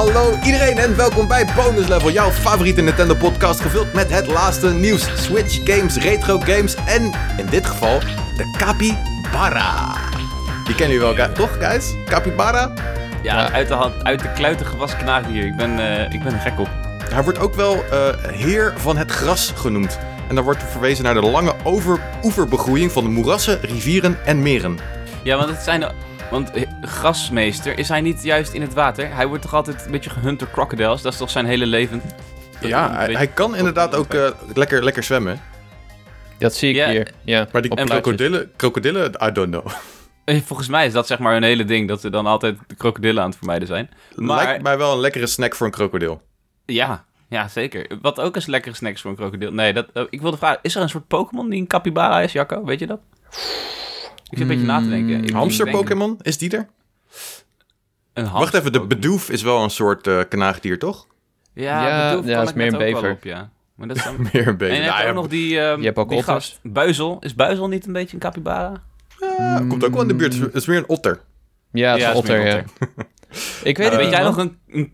Hallo iedereen en welkom bij Bonus Level, jouw favoriete Nintendo podcast gevuld met het laatste nieuws, Switch games, retro games en in dit geval de Capybara. Die kennen jullie wel, toch guys? Capybara? Ja, Uit, de hand, uit de kluiten gewassen knagen hier. Ik ben, uh, ik ben er gek op. Hij wordt ook wel uh, heer van het gras genoemd. En dan wordt verwezen naar de lange over oeverbegroeiing van de moerassen, rivieren en meren. Ja, want het zijn want eh, grasmeester, is hij niet juist in het water? Hij wordt toch altijd een beetje gehunt door crocodiles? Dat is toch zijn hele leven? ja, hij, hij, kan inderdaad ook uh, lekker, lekker zwemmen. Dat zie ik hier, ja. Maar die krokodillen, krokodillen, I don't know. Eh, volgens mij is dat zeg maar een hele ding, dat ze dan altijd de krokodillen aan het vermijden zijn. Maar... Lijkt mij wel een lekkere snack voor een krokodil. Ja, ja, zeker. Wat ook een lekkere snack is voor een krokodil. Nee, dat, ik wilde vragen, is er een soort Pokémon die een capybara is, Jacco? Weet je dat? Ik zit een beetje na te denken. Hmm. Hamster-Pokémon, is die er? Een Wacht even, de bedoef is wel een soort uh, knaagdier, toch? Ja, ja, ja is meer een bever. Op, ja. Maar dat is dan... meer een bever. En je hebt ook nog die, um, je hebt ook gast, Buizel. Is Buizel niet een beetje een capybara? Ja, komt ook wel in de buurt. Het is meer een otter. Ja, het is een otter, ja. ik weet, uh, weet jij nog een, een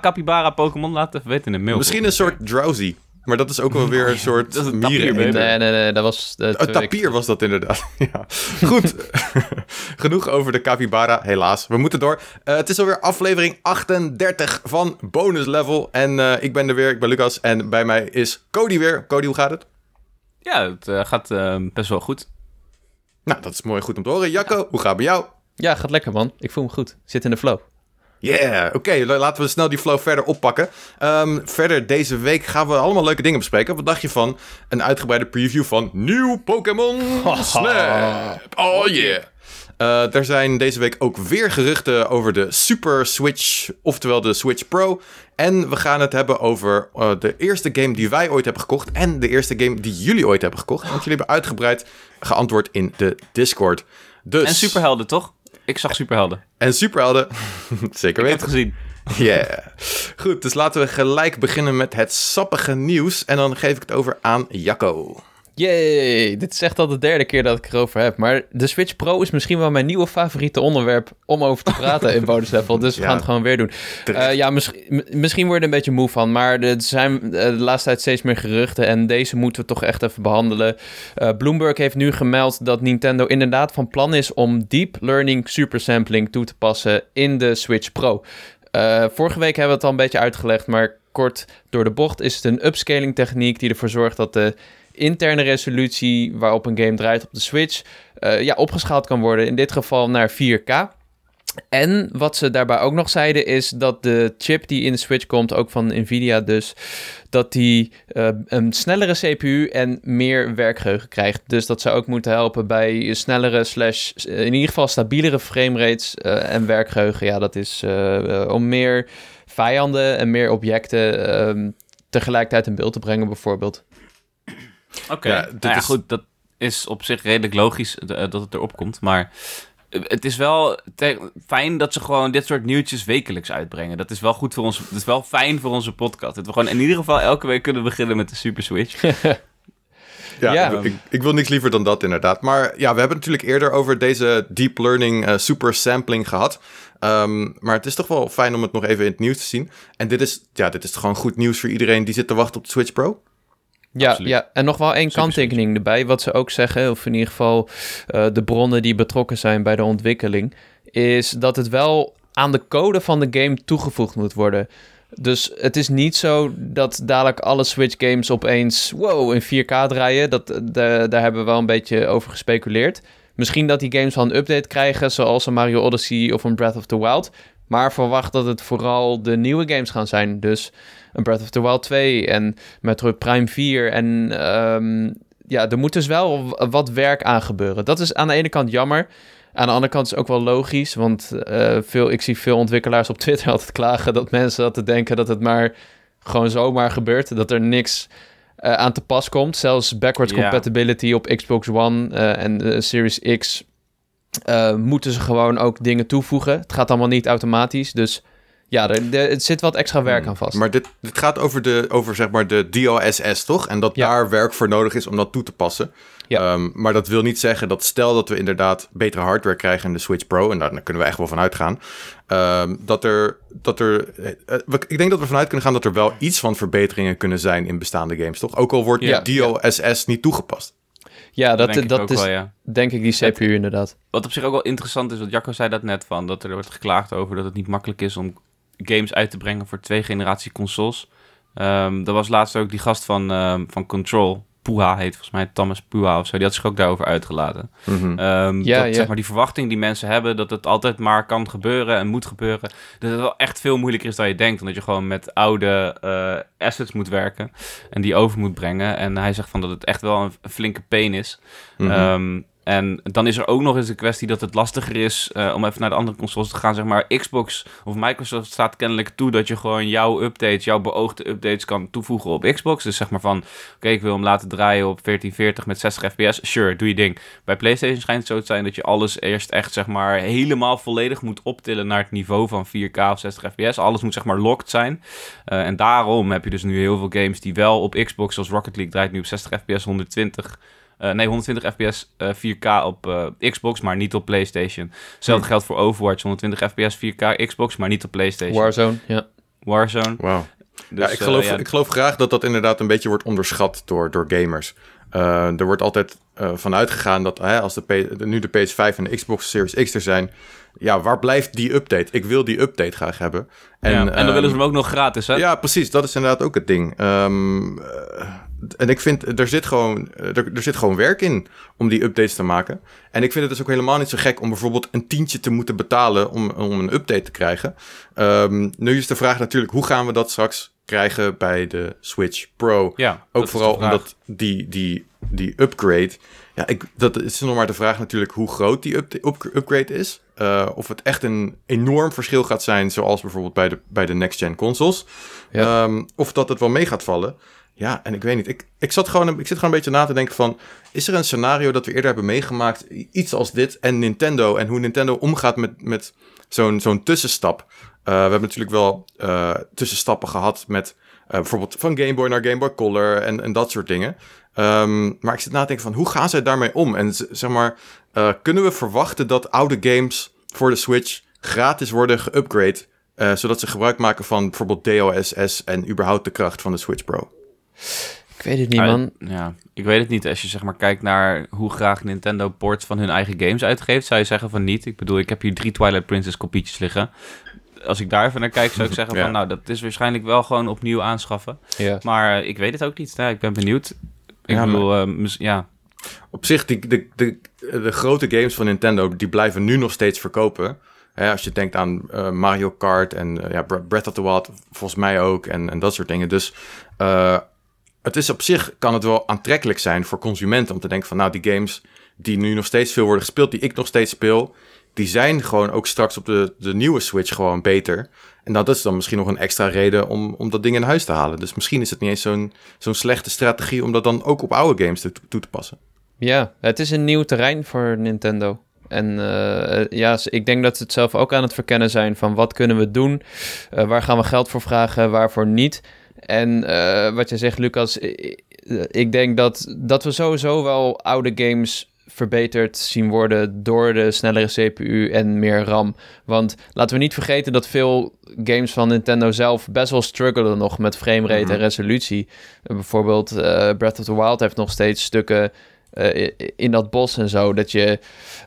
capybara Pokémon? Laat het even weten in de mail. Misschien een soort drowsy. Maar dat is ook wel weer een soort dat is een Nee, nee, nee, dat was... een tapier was dat inderdaad, ja. Goed, genoeg over de capybara, helaas. We moeten door. Uh, het is alweer aflevering 38 van Bonus Level. En uh, ik ben er weer, ik ben Lucas. En bij mij is Cody weer. Cody, hoe gaat het? Ja, het uh, gaat best wel goed. Nou, dat is mooi goed om te horen. Jacco, ja. hoe gaat het bij jou? Ja, gaat lekker man. Ik voel me goed. Zit in de flow. Yeah, oké, laten we snel die flow verder oppakken. Um, verder deze week gaan we allemaal leuke dingen bespreken. Wat dacht je van een uitgebreide preview van nieuw Pokémon Snap? Oh yeah! Uh, er zijn deze week ook weer geruchten over de Super Switch, oftewel de Switch Pro. En we gaan het hebben over uh, de eerste game die wij ooit hebben gekocht. En de eerste game die jullie ooit hebben gekocht. Want jullie hebben uitgebreid geantwoord in de Discord. Dus... En superhelden, toch? Ik zag superhelden. En superhelden, zeker weten. Gezien. Yeah. Goed, dus laten we gelijk beginnen met het sappige nieuws. En dan geef ik het over aan Jacco. Yay, dit is echt al de derde keer dat ik erover heb. Maar de Switch Pro is misschien wel mijn nieuwe favoriete onderwerp om over te praten in bonus level. Dus we gaan het gewoon weer doen. Uh, ja, misschien, misschien word je er een beetje moe van. Maar er zijn uh, de laatste tijd steeds meer geruchten. En deze moeten we toch echt even behandelen. Uh, Bloomberg heeft nu gemeld dat Nintendo inderdaad van plan is om deep learning supersampling toe te passen in de Switch Pro. vorige week hebben we het al een beetje uitgelegd, maar kort door de bocht is het een upscaling techniek die ervoor zorgt dat de interne resolutie waarop een game draait op de Switch uh, ja, opgeschaald kan worden. In dit geval naar 4K. En wat ze daarbij ook nog zeiden is dat de chip die in de Switch komt, ook van Nvidia dus, dat die uh, een snellere CPU en meer werkgeheugen krijgt. Dus dat zou ook moeten helpen bij snellere slash in ieder geval stabielere framerates uh, en werkgeheugen. Ja, dat is om meer vijanden en meer objecten ehm, tegelijkertijd in beeld te brengen bijvoorbeeld. Oké, ja, nou goed, dat is op zich redelijk logisch eh, dat het erop komt. Maar eh, het is wel fijn dat ze gewoon dit soort nieuwtjes wekelijks uitbrengen. Dat is wel goed voor ons. Het is wel fijn voor onze podcast. Dat we gewoon in ieder geval elke week kunnen beginnen met de Super Switch. ja, Ik, ik, wil niks liever dan dat inderdaad. Maar ja, we hebben natuurlijk eerder over deze deep learning uh, super sampling gehad. Um, maar het is toch wel fijn om het nog even in het nieuws te zien. En dit is, ja, dit is gewoon goed nieuws voor iedereen die zit te wachten op de Switch Pro. Ja, ja, en nog wel één kanttekening erbij. Wat ze ook zeggen, of in ieder geval uh, de bronnen die betrokken zijn bij de ontwikkeling, is dat het wel aan de code van de game toegevoegd moet worden. Dus het is niet zo dat dadelijk alle Switch games opeens wow in 4K draaien. Dat, de, daar hebben we wel een beetje over gespeculeerd. Misschien dat die games wel een update krijgen, zoals een Mario Odyssey of een Breath of the Wild. Maar verwacht dat het vooral de nieuwe games gaan zijn. Dus een Breath of the Wild 2 en Metroid Prime 4. En um, ja, er moet dus wel wat werk aan gebeuren. Dat is aan de ene kant jammer. Aan de andere kant is het ook wel logisch, want uh, veel, ik zie veel ontwikkelaars op Twitter altijd klagen dat mensen dat te denken dat het maar gewoon zomaar gebeurt. Dat er niks uh, aan te pas komt. Zelfs backwards yeah. compatibility op Xbox One uh, en Series X moeten ze gewoon ook dingen toevoegen. Het gaat allemaal niet automatisch, dus Ja, er, er, zit wat extra werk hmm. aan vast. Maar dit, dit gaat over, de, over zeg maar de DOSS, toch? En dat daar werk voor nodig is om dat toe te passen. Ja. Ehm, maar dat wil niet zeggen dat stel dat we inderdaad betere hardware krijgen in de Switch Pro, en daar kunnen we echt wel van uitgaan, um, dat er, dat er uh, ik denk dat we vanuit kunnen gaan dat er wel iets van verbeteringen kunnen zijn in bestaande games, toch? Ook al wordt ja. DOSS niet toegepast. Ja, dat, dat, dat is wel, denk ik die CPU inderdaad. Wat op zich ook wel interessant is, wat Jacco zei dat net van, dat er wordt geklaagd over dat het niet makkelijk is om games uit te brengen voor twee generatie consoles. Um, er was laatst ook die gast van, van Control, Puha heet volgens mij Thomas Puha of zo. Die had zich ook daarover uitgelaten. Mm ja, dat, ja. Zeg maar, die verwachting die mensen hebben dat het altijd maar kan gebeuren en moet gebeuren. Dat het wel echt veel moeilijker is dan je denkt. Omdat je gewoon met oude uh, assets moet werken en die over moet brengen. En hij zegt van dat het echt wel een, flinke pain is. Mm en dan is er ook nog eens de kwestie dat het lastiger is uh, om even naar de andere consoles te gaan. Zeg maar, Xbox of Microsoft staat kennelijk toe dat je gewoon jouw updates, jouw beoogde updates kan toevoegen op Xbox. Dus zeg maar van, oké, ik wil hem laten draaien op 1440 met 60 fps. Sure, doe je ding. Bij PlayStation schijnt het zo te zijn dat je alles eerst echt, zeg maar, helemaal volledig moet optillen naar het niveau van 4K of 60 fps. Alles moet, zeg maar, locked zijn. Uh, en daarom heb je dus nu heel veel games die wel op Xbox, zoals Rocket League, draait nu op 60 fps, 120 uh, nee, 120 fps uh, 4K op uh, Xbox, maar niet op PlayStation. Hetzelfde hmm. geldt voor Overwatch, 120 fps 4K Xbox, maar niet op PlayStation. Warzone, ja. Warzone. Wow. Dus, ja, ik geloof, ja. ik geloof graag dat dat inderdaad een beetje wordt onderschat door, door gamers. er wordt altijd vanuit gegaan dat als de, P nu de PS5 en de Xbox Series X er zijn, ja, waar blijft die update? Ik wil die update graag hebben. En, ja, en dan willen ze hem ook nog gratis, hè? Ja, precies. Dat is inderdaad ook het ding. Um, en ik vind, er zit, gewoon, er, er, zit gewoon werk in om die updates te maken. En ik vind het dus ook helemaal niet zo gek om bijvoorbeeld een tientje te moeten betalen om, om een update te krijgen. Um, nu is de vraag natuurlijk, hoe gaan we dat straks krijgen bij de Switch Pro? Ja, ook vooral omdat die, die, die upgrade... Ja, ik, dat is nog maar de vraag natuurlijk hoe groot die up, upgrade is. Uh, of het echt een enorm verschil gaat zijn, zoals bijvoorbeeld bij de, bij de next-gen consoles. Ja. Um, of dat het wel mee gaat vallen. Ja, en ik weet niet. Ik, ik, zat gewoon, ik zit gewoon een beetje na te denken van... is er een scenario dat we eerder hebben meegemaakt... iets als dit en Nintendo... en hoe Nintendo omgaat met, met zo'n zo'n tussenstap. Uh, we hebben natuurlijk wel uh, tussenstappen gehad met... Uh, bijvoorbeeld van Game Boy naar Game Boy Color en, en dat soort dingen. Um, maar ik zit na te denken van hoe gaan zij daarmee om? En zeg maar, kunnen we verwachten dat oude games voor de Switch gratis worden geupgrade... zodat ze gebruik maken van bijvoorbeeld DOSS en überhaupt de kracht van de Switch Pro? Ik weet het niet, man. Ja, ik weet het niet. Als je zeg maar kijkt naar hoe graag Nintendo ports van hun eigen games uitgeeft, zou je zeggen van niet. Ik bedoel, ik heb hier drie Twilight Princess kopietjes liggen. Als ik daar even naar kijk, zou ik zeggen van nou, dat is waarschijnlijk wel gewoon opnieuw aanschaffen. Ja. Maar ik weet het ook niet. Ja, ik ben benieuwd. Ik bedoel, uh, ja. Op zich, de, de, de, de grote games van Nintendo, die blijven nu nog steeds verkopen. Hè, als je denkt aan uh, Mario Kart en uh, ja, Breath of the Wild, volgens mij ook, en, en dat soort dingen. Dus uh, het is op zich, kan het wel aantrekkelijk zijn voor consumenten om te denken van, nou, die games die nu nog steeds veel worden gespeeld, die ik nog steeds speel, die zijn gewoon ook straks op de, de nieuwe Switch gewoon beter. En dat is dan misschien nog een extra reden om, om dat ding in huis te halen. Dus misschien is het niet eens zo'n zo'n slechte strategie om dat dan ook op oude games te, toe te passen. Ja, het is een nieuw terrein voor Nintendo. En uh, ja, ik denk dat ze het zelf ook aan het verkennen zijn van wat kunnen we doen, uh, waar gaan we geld voor vragen, waarvoor niet. En uh, wat je zegt, Lucas, ik denk dat, dat we sowieso wel oude games verbeterd zien worden door de snellere CPU en meer RAM. Want laten we niet vergeten dat veel games van Nintendo zelf best wel struggelen nog met framerate mm en resolutie. bijvoorbeeld uh, Breath of the Wild heeft nog steeds stukken uh, in dat bos en zo, dat je,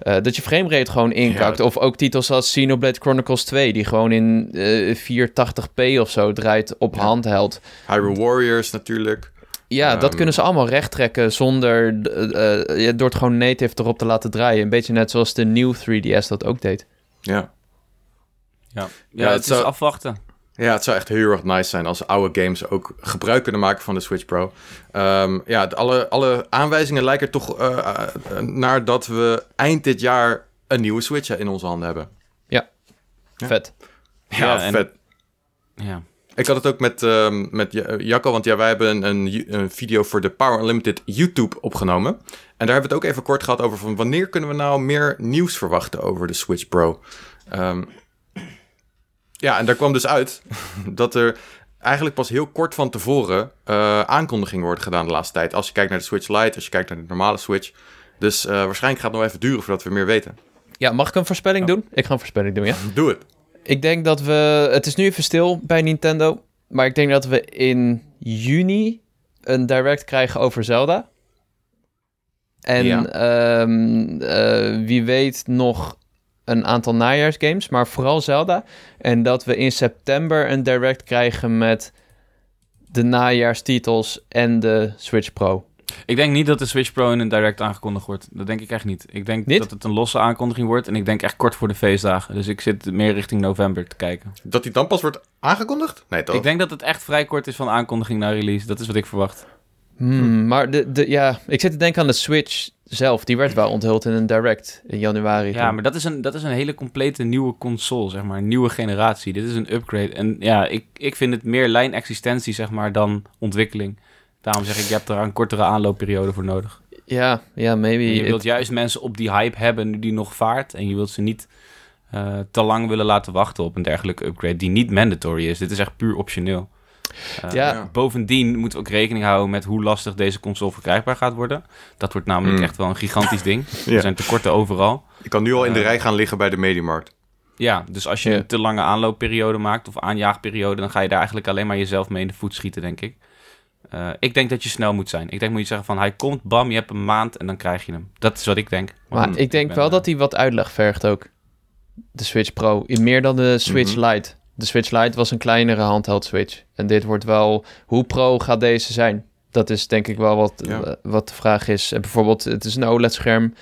uh, dat je framerate gewoon inkakt. Ja. Of ook titels als Xenoblade Chronicles 2, die gewoon in uh, 480p of zo draait op ja. handheld. Hyrule Warriors natuurlijk. Ja, um, dat kunnen ze allemaal recht trekken zonder uh, door het gewoon native erop te laten draaien. Een beetje net zoals de nieuwe 3DS dat ook deed. Ja. Ja, ja, ja het, het is afwachten. Ja, het zou echt heel erg nice zijn als oude games ook gebruik kunnen maken van de Switch Pro. Um, ja, alle, alle aanwijzingen lijken toch uh, uh, naar dat we eind dit jaar een nieuwe Switch in onze handen hebben. Ja, ja. vet. Ja, ja en... vet. Ja. Ik had het ook met, uh, met Jacco, want ja, wij hebben een, een, video voor de Power Unlimited YouTube opgenomen. En daar hebben we het ook even kort gehad over van wanneer kunnen we nou meer nieuws verwachten over de Switch Pro. Um, Ja, en daar kwam dus uit dat er eigenlijk pas heel kort van tevoren uh, aankondigingen worden gedaan de laatste tijd. Als je kijkt naar de Switch Lite, als je kijkt naar de normale Switch. Dus uh, waarschijnlijk gaat het nog even duren voordat we meer weten. Ja, mag ik een voorspelling doen? Ik ga een voorspelling doen, ja? Doe het. Ik denk dat we... Het is nu even stil bij Nintendo. Maar ik denk dat we in juni een direct krijgen over Zelda. En ja. um, uh, wie weet nog een aantal najaarsgames, maar vooral Zelda. En dat we in september een direct krijgen met de najaarstitels en de Switch Pro. Ik denk niet dat de Switch Pro in een direct aangekondigd wordt. Dat denk ik echt niet. Ik denk niet? dat het een losse aankondiging wordt. En ik denk echt kort voor de feestdagen. Dus ik zit meer richting november te kijken. Dat die dan pas wordt aangekondigd? Nee, toch? Ik denk dat het echt vrij kort is van aankondiging naar release. Dat is wat ik verwacht. Hmm, maar de, de, ja, ik zit te denken aan de Switch zelf. Die werd wel onthuld in een direct in januari. Ja, maar dat is, een, dat is een hele complete nieuwe console, zeg maar. Een nieuwe generatie. Dit is een upgrade. En ja, ik, ik vind het meer lijnexistentie, zeg maar, dan ontwikkeling. Daarom zeg ik, je hebt er een kortere aanloopperiode voor nodig. Ja, ja, maybe. je wilt juist mensen op die hype hebben nu die nog vaart. En je wilt ze niet uh, te lang willen laten wachten op een dergelijke upgrade die niet mandatory is. Dit is echt puur optioneel. Uh, ja. Bovendien moeten we ook rekening houden met hoe lastig deze console verkrijgbaar gaat worden. Dat wordt namelijk mm. echt wel een gigantisch ding. Er zijn tekorten overal. Je kan nu al in de uh, rij gaan liggen bij de Mediamarkt. Ja, dus als je een te lange aanloopperiode maakt of aanjaagperiode, dan ga je daar eigenlijk alleen maar jezelf mee in de voet schieten, denk ik. Uh, ik denk dat je snel moet zijn. Ik denk moet je zeggen van hij komt, bam, je hebt een maand en dan krijg je hem. Dat is wat ik denk. Maar, maar ik denk wel dat hij wat uitleg vergt ook. De Switch Pro. In meer dan de Switch mm -hmm. Lite de Switch Lite was een kleinere handheld Switch. En dit wordt wel... Hoe pro gaat deze zijn? Dat is denk ik wel wat, eh, wat de vraag is. En bijvoorbeeld, het is een OLED-scherm.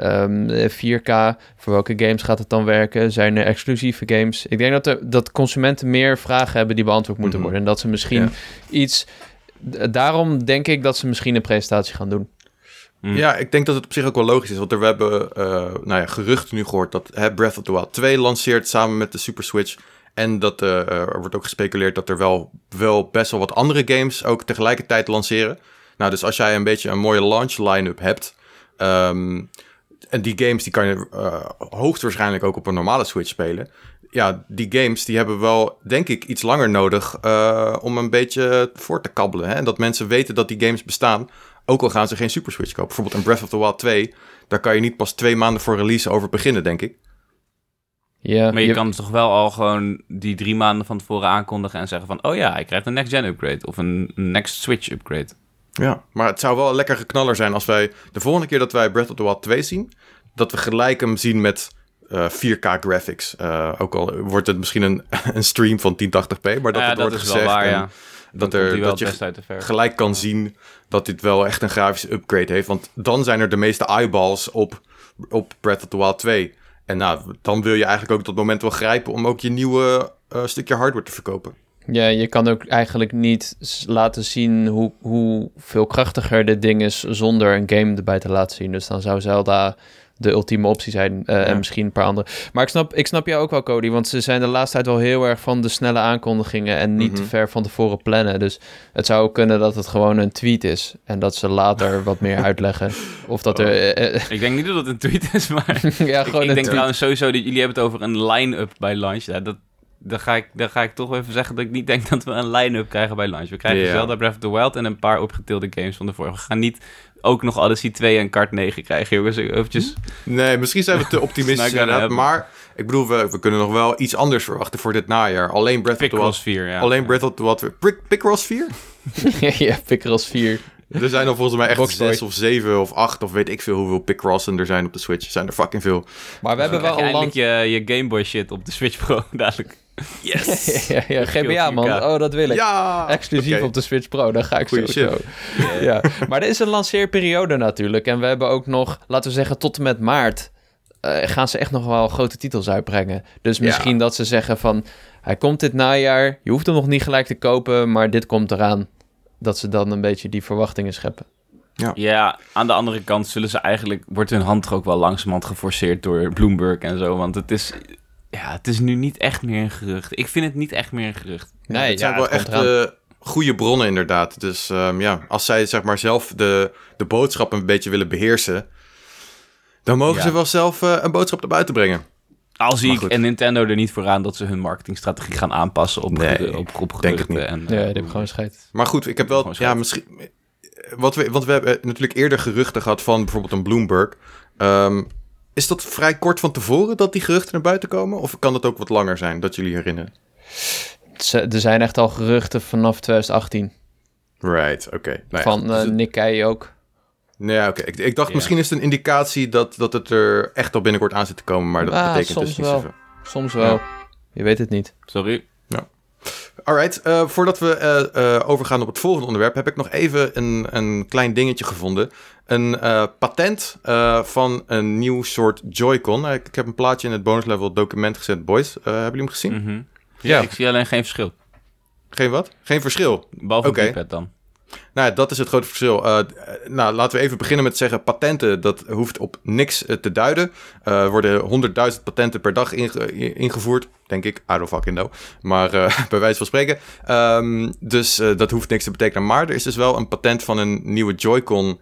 Um, ehm, 4K. Voor welke games gaat het dan werken? Zijn er exclusieve games? Ik denk dat, er, dat consumenten meer vragen hebben die beantwoord moeten mhm. worden. En dat ze misschien iets... Daarom denk ik dat ze misschien een presentatie gaan doen. Mhm. Ja, ik denk dat het op zich ook wel logisch is. Want er, we hebben uh, nou ja, geruchten nu gehoord dat hè, Breath of the Wild 2 lanceert samen met de Super Switch. En dat, uh, er wordt ook gespeculeerd dat er wel, wel best wel wat andere games ook tegelijkertijd lanceren. Nou, dus als jij een beetje een mooie launch line-up hebt. Um, en die games die kan je uh, hoogstwaarschijnlijk ook op een normale Switch spelen. Ja, die games die hebben wel, denk ik, iets langer nodig uh, om een beetje voor te kabbelen. En dat mensen weten dat die games bestaan, ook al gaan ze geen Super Switch kopen. Bijvoorbeeld een Breath of the Wild 2, daar kan je niet pas twee maanden voor release over beginnen, denk ik. Ja, maar je, kan toch wel al gewoon die drie maanden van tevoren aankondigen en zeggen van... oh ja, hij krijgt een next-gen upgrade of een next Switch upgrade. Ja, maar het zou wel een lekker geknaller zijn als wij... de volgende keer dat wij Breath of the Wild 2 zien... dat we gelijk hem zien met uh, eh, 4K graphics. Uh, ook al wordt het misschien een, een stream van 1080p, maar dat ja, het wordt gezegd... Waar, ja. Dat, er, dat je gelijk kan zien dat dit wel echt een grafische upgrade heeft. Want dan zijn er de meeste eyeballs op, op Breath of the Wild 2... En nou, dan wil je eigenlijk ook dat moment wel grijpen om ook je nieuwe uh, stukje hardware te verkopen. Ja, je kan ook eigenlijk niet laten zien hoe, hoe veel krachtiger dit ding is zonder een game erbij te laten zien. Dus dan zou Zelda de ultieme optie zijn. Uh, En misschien een paar andere. Maar ik snap, ik snap jou ook wel, Cody. Want ze zijn de laatste tijd wel heel erg van de snelle aankondigingen. En niet te mhm. ver van tevoren plannen. Dus het zou kunnen dat het gewoon een tweet is. En dat ze later wat meer uitleggen. Of dat er. Uh, uh, ik denk niet dat het een tweet is, maar. ja, gewoon ik, ik denk trouwens sowieso dat jullie hebben het over een line-up bij launch. Ja, dat, dan ga, ik, dan ga ik toch even zeggen dat ik niet denk dat we een line-up krijgen bij launch. We krijgen yeah. Zelda Breath of the Wild en een paar opgetilde games van de vorige. We gaan niet ook nog Odyssey 2 en Kart 9 krijgen, jongens. Eventjes... Nee, misschien zijn we te optimistisch inderdaad. Maar ik bedoel, we, we, kunnen nog wel iets anders verwachten voor dit najaar. Alleen Breath of the Wild 4, ja. Alleen Breath of the Wild 4. Picross 4? ja, Picross 4. Er zijn al volgens mij echt Boxboy. zes of zeven of acht of weet ik veel hoeveel Picrossen er zijn op de Switch. Er zijn er fucking veel. Maar we hebben wel al lang... je, je Game Boy shit op de Switch Pro dadelijk. Yes! ja, ja, GBA man, oh dat wil ik. Ja! Exclusief okay. op de Switch Pro, dan ga ik Goeie zo. Yeah. ja. Maar er is een lanceerperiode natuurlijk. En we hebben ook nog, laten we zeggen, tot en met maart... Uh, gaan ze echt nog wel grote titels uitbrengen. Dus misschien ja. dat ze zeggen van... Hij komt dit najaar, je hoeft hem nog niet gelijk te kopen... maar dit komt eraan. Dat ze dan een beetje die verwachtingen scheppen. Ja. ja, aan de andere kant zullen ze eigenlijk... wordt hun hand ook wel langzamerhand geforceerd door Bloomberg en zo. Want het is ja, het is nu niet echt meer een gerucht. Ik vind het niet echt meer een gerucht. Nee, het zijn wel echt uh, goede bronnen inderdaad. Dus um, ja, als zij zeg maar zelf de, de boodschap een beetje willen beheersen... dan mogen ja. ze wel zelf uh, een boodschap naar buiten brengen. Al zie ik en Nintendo er niet voor aan dat ze hun marketingstrategie gaan aanpassen op, nee, op, op denk het niet. En, ja, die heb gewoon scheid. Maar goed, ik heb wel, ja, misschien, wat we, want we hebben natuurlijk eerder geruchten gehad van bijvoorbeeld een Bloomberg. Ehm, is dat vrij kort van tevoren dat die geruchten naar buiten komen? Of kan dat ook wat langer zijn, dat jullie herinneren? Er zijn echt al geruchten vanaf 2018. Right, oké. Nou van uh, Nick Kei ook. Nee, oké. Ik, ik, dacht misschien is het een indicatie dat, dat het er echt al binnenkort aan zit te komen, maar dat ah, betekent dus niet wel. zoveel. Soms wel. Je weet het niet. Sorry. Ja. Alright, uh, voordat we uh, overgaan op het volgende onderwerp, heb ik nog even een, een klein dingetje gevonden. Een patent van een nieuw soort Joy-Con. Ik, ik, heb een plaatje in het bonus level document gezet, boys. hebben jullie hem gezien? Mhm. ja, ik zie alleen geen verschil. Geen wat? Geen verschil? Behalve okay. het dan. Nou, dat is het grote verschil. Uh, nou, laten we even beginnen met zeggen: patenten, dat hoeft op niks eh, te duiden. Uh, er worden 100.000 patenten per dag ingevoerd, denk ik. I don't fucking. Maar bij wijze van spreken. Um, dus dat hoeft niks te betekenen. Maar er is dus wel een patent van een nieuwe Joy-Con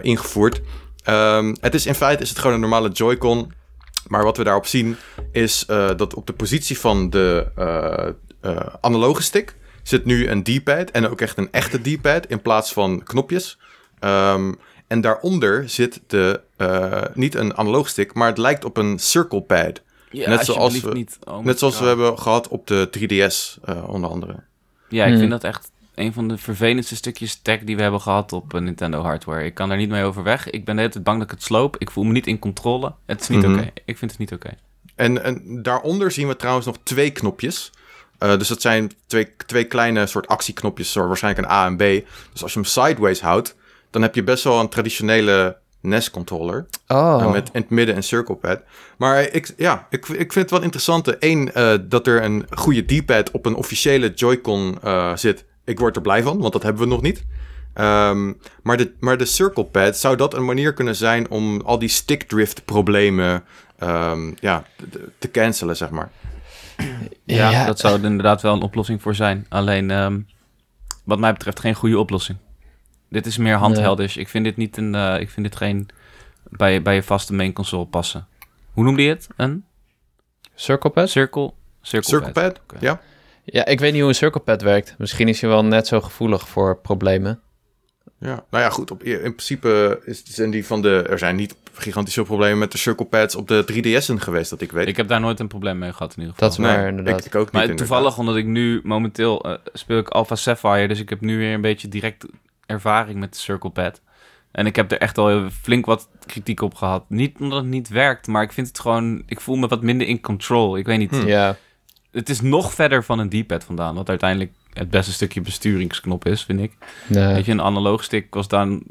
ingevoerd. Um, het is in feite is het gewoon een normale Joy-Con. Maar wat we daarop zien is dat op de positie van de analoge stick zit nu een D-pad en ook echt een echte D-pad in plaats van knopjes. Um, en daaronder zit de, uh, niet een analoog stick, maar het lijkt op een circle pad. Ja, net zoals we, niet. Oh net zoals we hebben gehad op de 3DS, uh, eh, onder andere. Ja, ik hmm. vind dat echt een van de vervelendste stukjes tech die we hebben gehad op Nintendo hardware. Ik kan daar niet mee overweg. Ik ben de hele tijd bang dat ik het sloop. Ik voel me niet in controle. Het is niet mm -hmm. oké. Ik vind het niet oké. En, en daaronder zien we trouwens nog twee knopjes. Uh, dus dat zijn twee, twee kleine soort actieknopjes, zo waarschijnlijk een A en B. Dus als je hem sideways houdt, dan heb je best wel een traditionele NES-controller. Oh. Uh, met in het midden een circle pad. Maar ik, ja, ik, ik vind het wel interessant. Eén, uh, dat er een goede D-pad op een officiële Joy-Con zit. Ik word er blij van, want dat hebben we nog niet. Um, maar, de, maar de circle pad, zou dat een manier kunnen zijn om al die stick drift problemen um, ja, te cancelen, zeg maar? Ja, dat zou er inderdaad wel een oplossing voor zijn. Alleen, um, wat mij betreft, geen goede oplossing. Dit is meer handheldish. Ik vind dit niet een. Uh, ik vind dit geen bij, bij je vaste main console passen. Hoe noemde je het? Een circle pad? Circle, circle, circle pad. pad. Ja. Ja, ik weet niet hoe een circle pad werkt. Misschien is je wel net zo gevoelig voor problemen. Ja, nou ja, goed. Op, in principe is, zijn die van de. Er zijn niet gigantische problemen met de circle pads op de 3DS'en geweest, dat ik weet. Ik heb daar nooit een probleem mee gehad in ieder geval. Dat is maar nee, inderdaad. Ik, ook niet. Maar toevallig, omdat ik nu momenteel uh, speel ik Alpha Sapphire, dus ik heb nu weer een beetje direct ervaring met de circle pad. En ik heb er echt al flink wat kritiek op gehad. Niet omdat het niet werkt, maar ik vind het gewoon. Ik voel me wat minder in control. Ik weet niet. Hm. Ja. Het is nog verder van een D-pad vandaan, wat uiteindelijk het beste stukje besturingsknop is, vind ik. Nee. Weet je, een analoog stick was dan...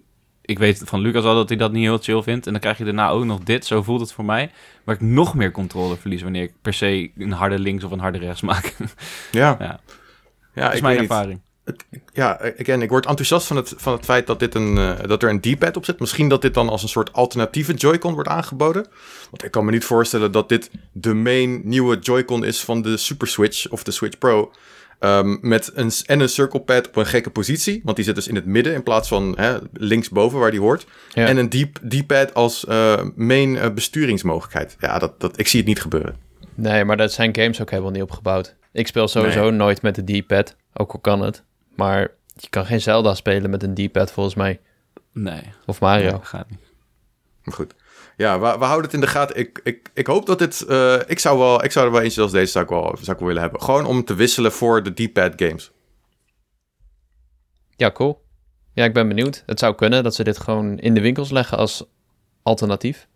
Ik weet van Lucas al dat hij dat niet heel chill vindt. En dan krijg je daarna ook nog dit. Zo voelt het voor mij. Waar ik nog meer controle verlies wanneer ik per se een harde links of een harde rechts maak. Ja. ja. ja dat is mijn ervaring. Het, ja, again, ik word enthousiast van het, van het feit dat, dit een, uh, dat er een D-pad op zit. Misschien dat dit dan als een soort alternatieve Joy-Con wordt aangeboden. Want ik kan me niet voorstellen dat dit de main nieuwe Joy-Con is van de Super Switch of de Switch Pro. Um, met een, en een circle pad op een gekke positie. Want die zit dus in het midden in plaats van hè, linksboven waar die hoort. En een D-pad als uh, main uh, besturingsmogelijkheid. Ja, dat, dat, ik zie het niet gebeuren. Nee, maar dat zijn games ook helemaal niet opgebouwd. Ik speel sowieso nooit met de D-pad, ook al kan het. Maar je kan geen Zelda spelen met een D-pad volgens mij. Nee. Of Mario. Nee, gaat niet. Maar goed. Ja, we, we, houden het in de gaten. Ik, ik, ik hoop dat dit... Uh, ik, zou wel, ik zou er wel eentje als deze zou ik wel, zou ik willen hebben. Gewoon om te wisselen voor de D-pad games. Ja, cool. Ja, ik ben benieuwd. Het zou kunnen dat ze dit gewoon in de winkels leggen als alternatief.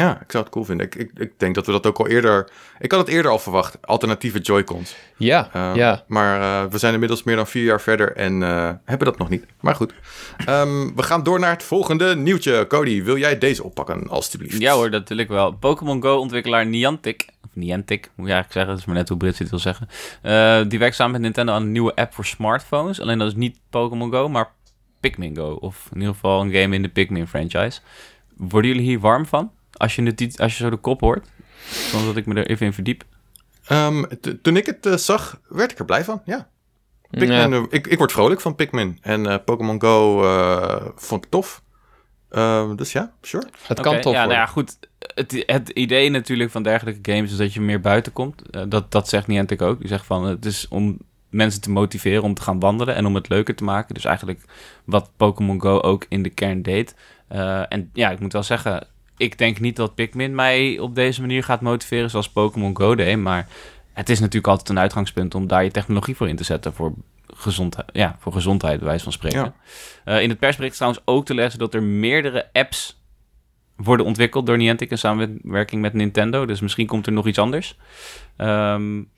Ja, ik zou het cool vinden. Ik, ik, ik, denk dat we dat ook al eerder... Ik had het eerder al verwacht, alternatieve Joy-Cons. Ja, uh, ja. Maar uh, we zijn inmiddels meer dan vier jaar verder en uh, hebben dat nog niet. Maar goed, um, we gaan door naar het volgende nieuwtje. Cody, wil jij deze oppakken, alstublieft? Ja hoor, dat wil ik wel. Pokémon Go-ontwikkelaar Niantic, of Niantic, moet je eigenlijk zeggen. Dat is maar net hoe Brits het wil zeggen. die werkt samen met Nintendo aan een nieuwe app voor smartphones. Alleen dat is niet Pokémon Go, maar Pikmin Go. Of in ieder geval een game in de Pikmin franchise. Worden jullie hier warm van? Als je, de, als je zo de kop hoort, dan dat ik me er even in verdiep. Um, toen ik het uh, zag, werd ik er blij van, ja. Pikmin, ja. Uh, ik, ik word vrolijk van Pikmin. En uh, Pokémon Go vond ik tof. Ehm, dus ja, sure. Het kan toch. Ja, nou ja, goed. Het, het idee natuurlijk van dergelijke games is dat je meer buiten komt. Uh, dat, dat zegt Niantic ook. Die zegt van het is om mensen te motiveren om te gaan wandelen en om het leuker te maken. Dus eigenlijk wat Pokémon Go ook in de kern deed. Uh, en ja, ik moet wel zeggen, ik denk niet dat Pikmin mij op deze manier gaat motiveren zoals Pokémon Go deed. Maar het is natuurlijk altijd een uitgangspunt om daar je technologie voor in te zetten. Voor gezondheid, ja, voor gezondheid, bij wijze van spreken. Uh, in het persbericht is trouwens ook te lezen dat er meerdere apps worden ontwikkeld door Niantic in samenwerking met Nintendo. Dus misschien komt er nog iets anders. Um,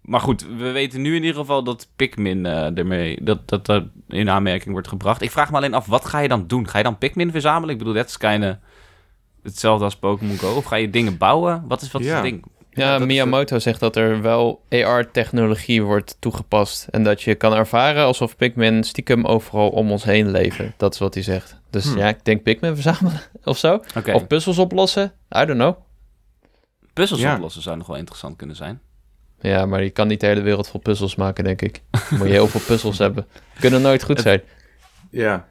maar goed, we weten nu in ieder geval dat Pikmin uh, ermee dat, dat, dat in aanmerking wordt gebracht. Ik vraag me alleen af, wat ga je dan doen? Ga je dan Pikmin verzamelen? Ik bedoel, dat is kind hetzelfde als Pokémon Go. Of ga je dingen bouwen? Wat is wat ja. ding? Ja, Miyamoto zegt dat er wel AR-technologie wordt toegepast. En dat je kan ervaren alsof Pikmin stiekem overal om ons heen leven. Dat is wat hij zegt. Dus hmm. ja, ik denk Pikmin verzamelen of zo. Of puzzels oplossen. I don't know. Puzzels oplossen zou nog wel interessant kunnen zijn. Ja, maar je kan niet de hele wereld vol puzzels maken, denk ik. Moet je heel veel puzzels hebben. Kunnen nooit goed zijn. Ja.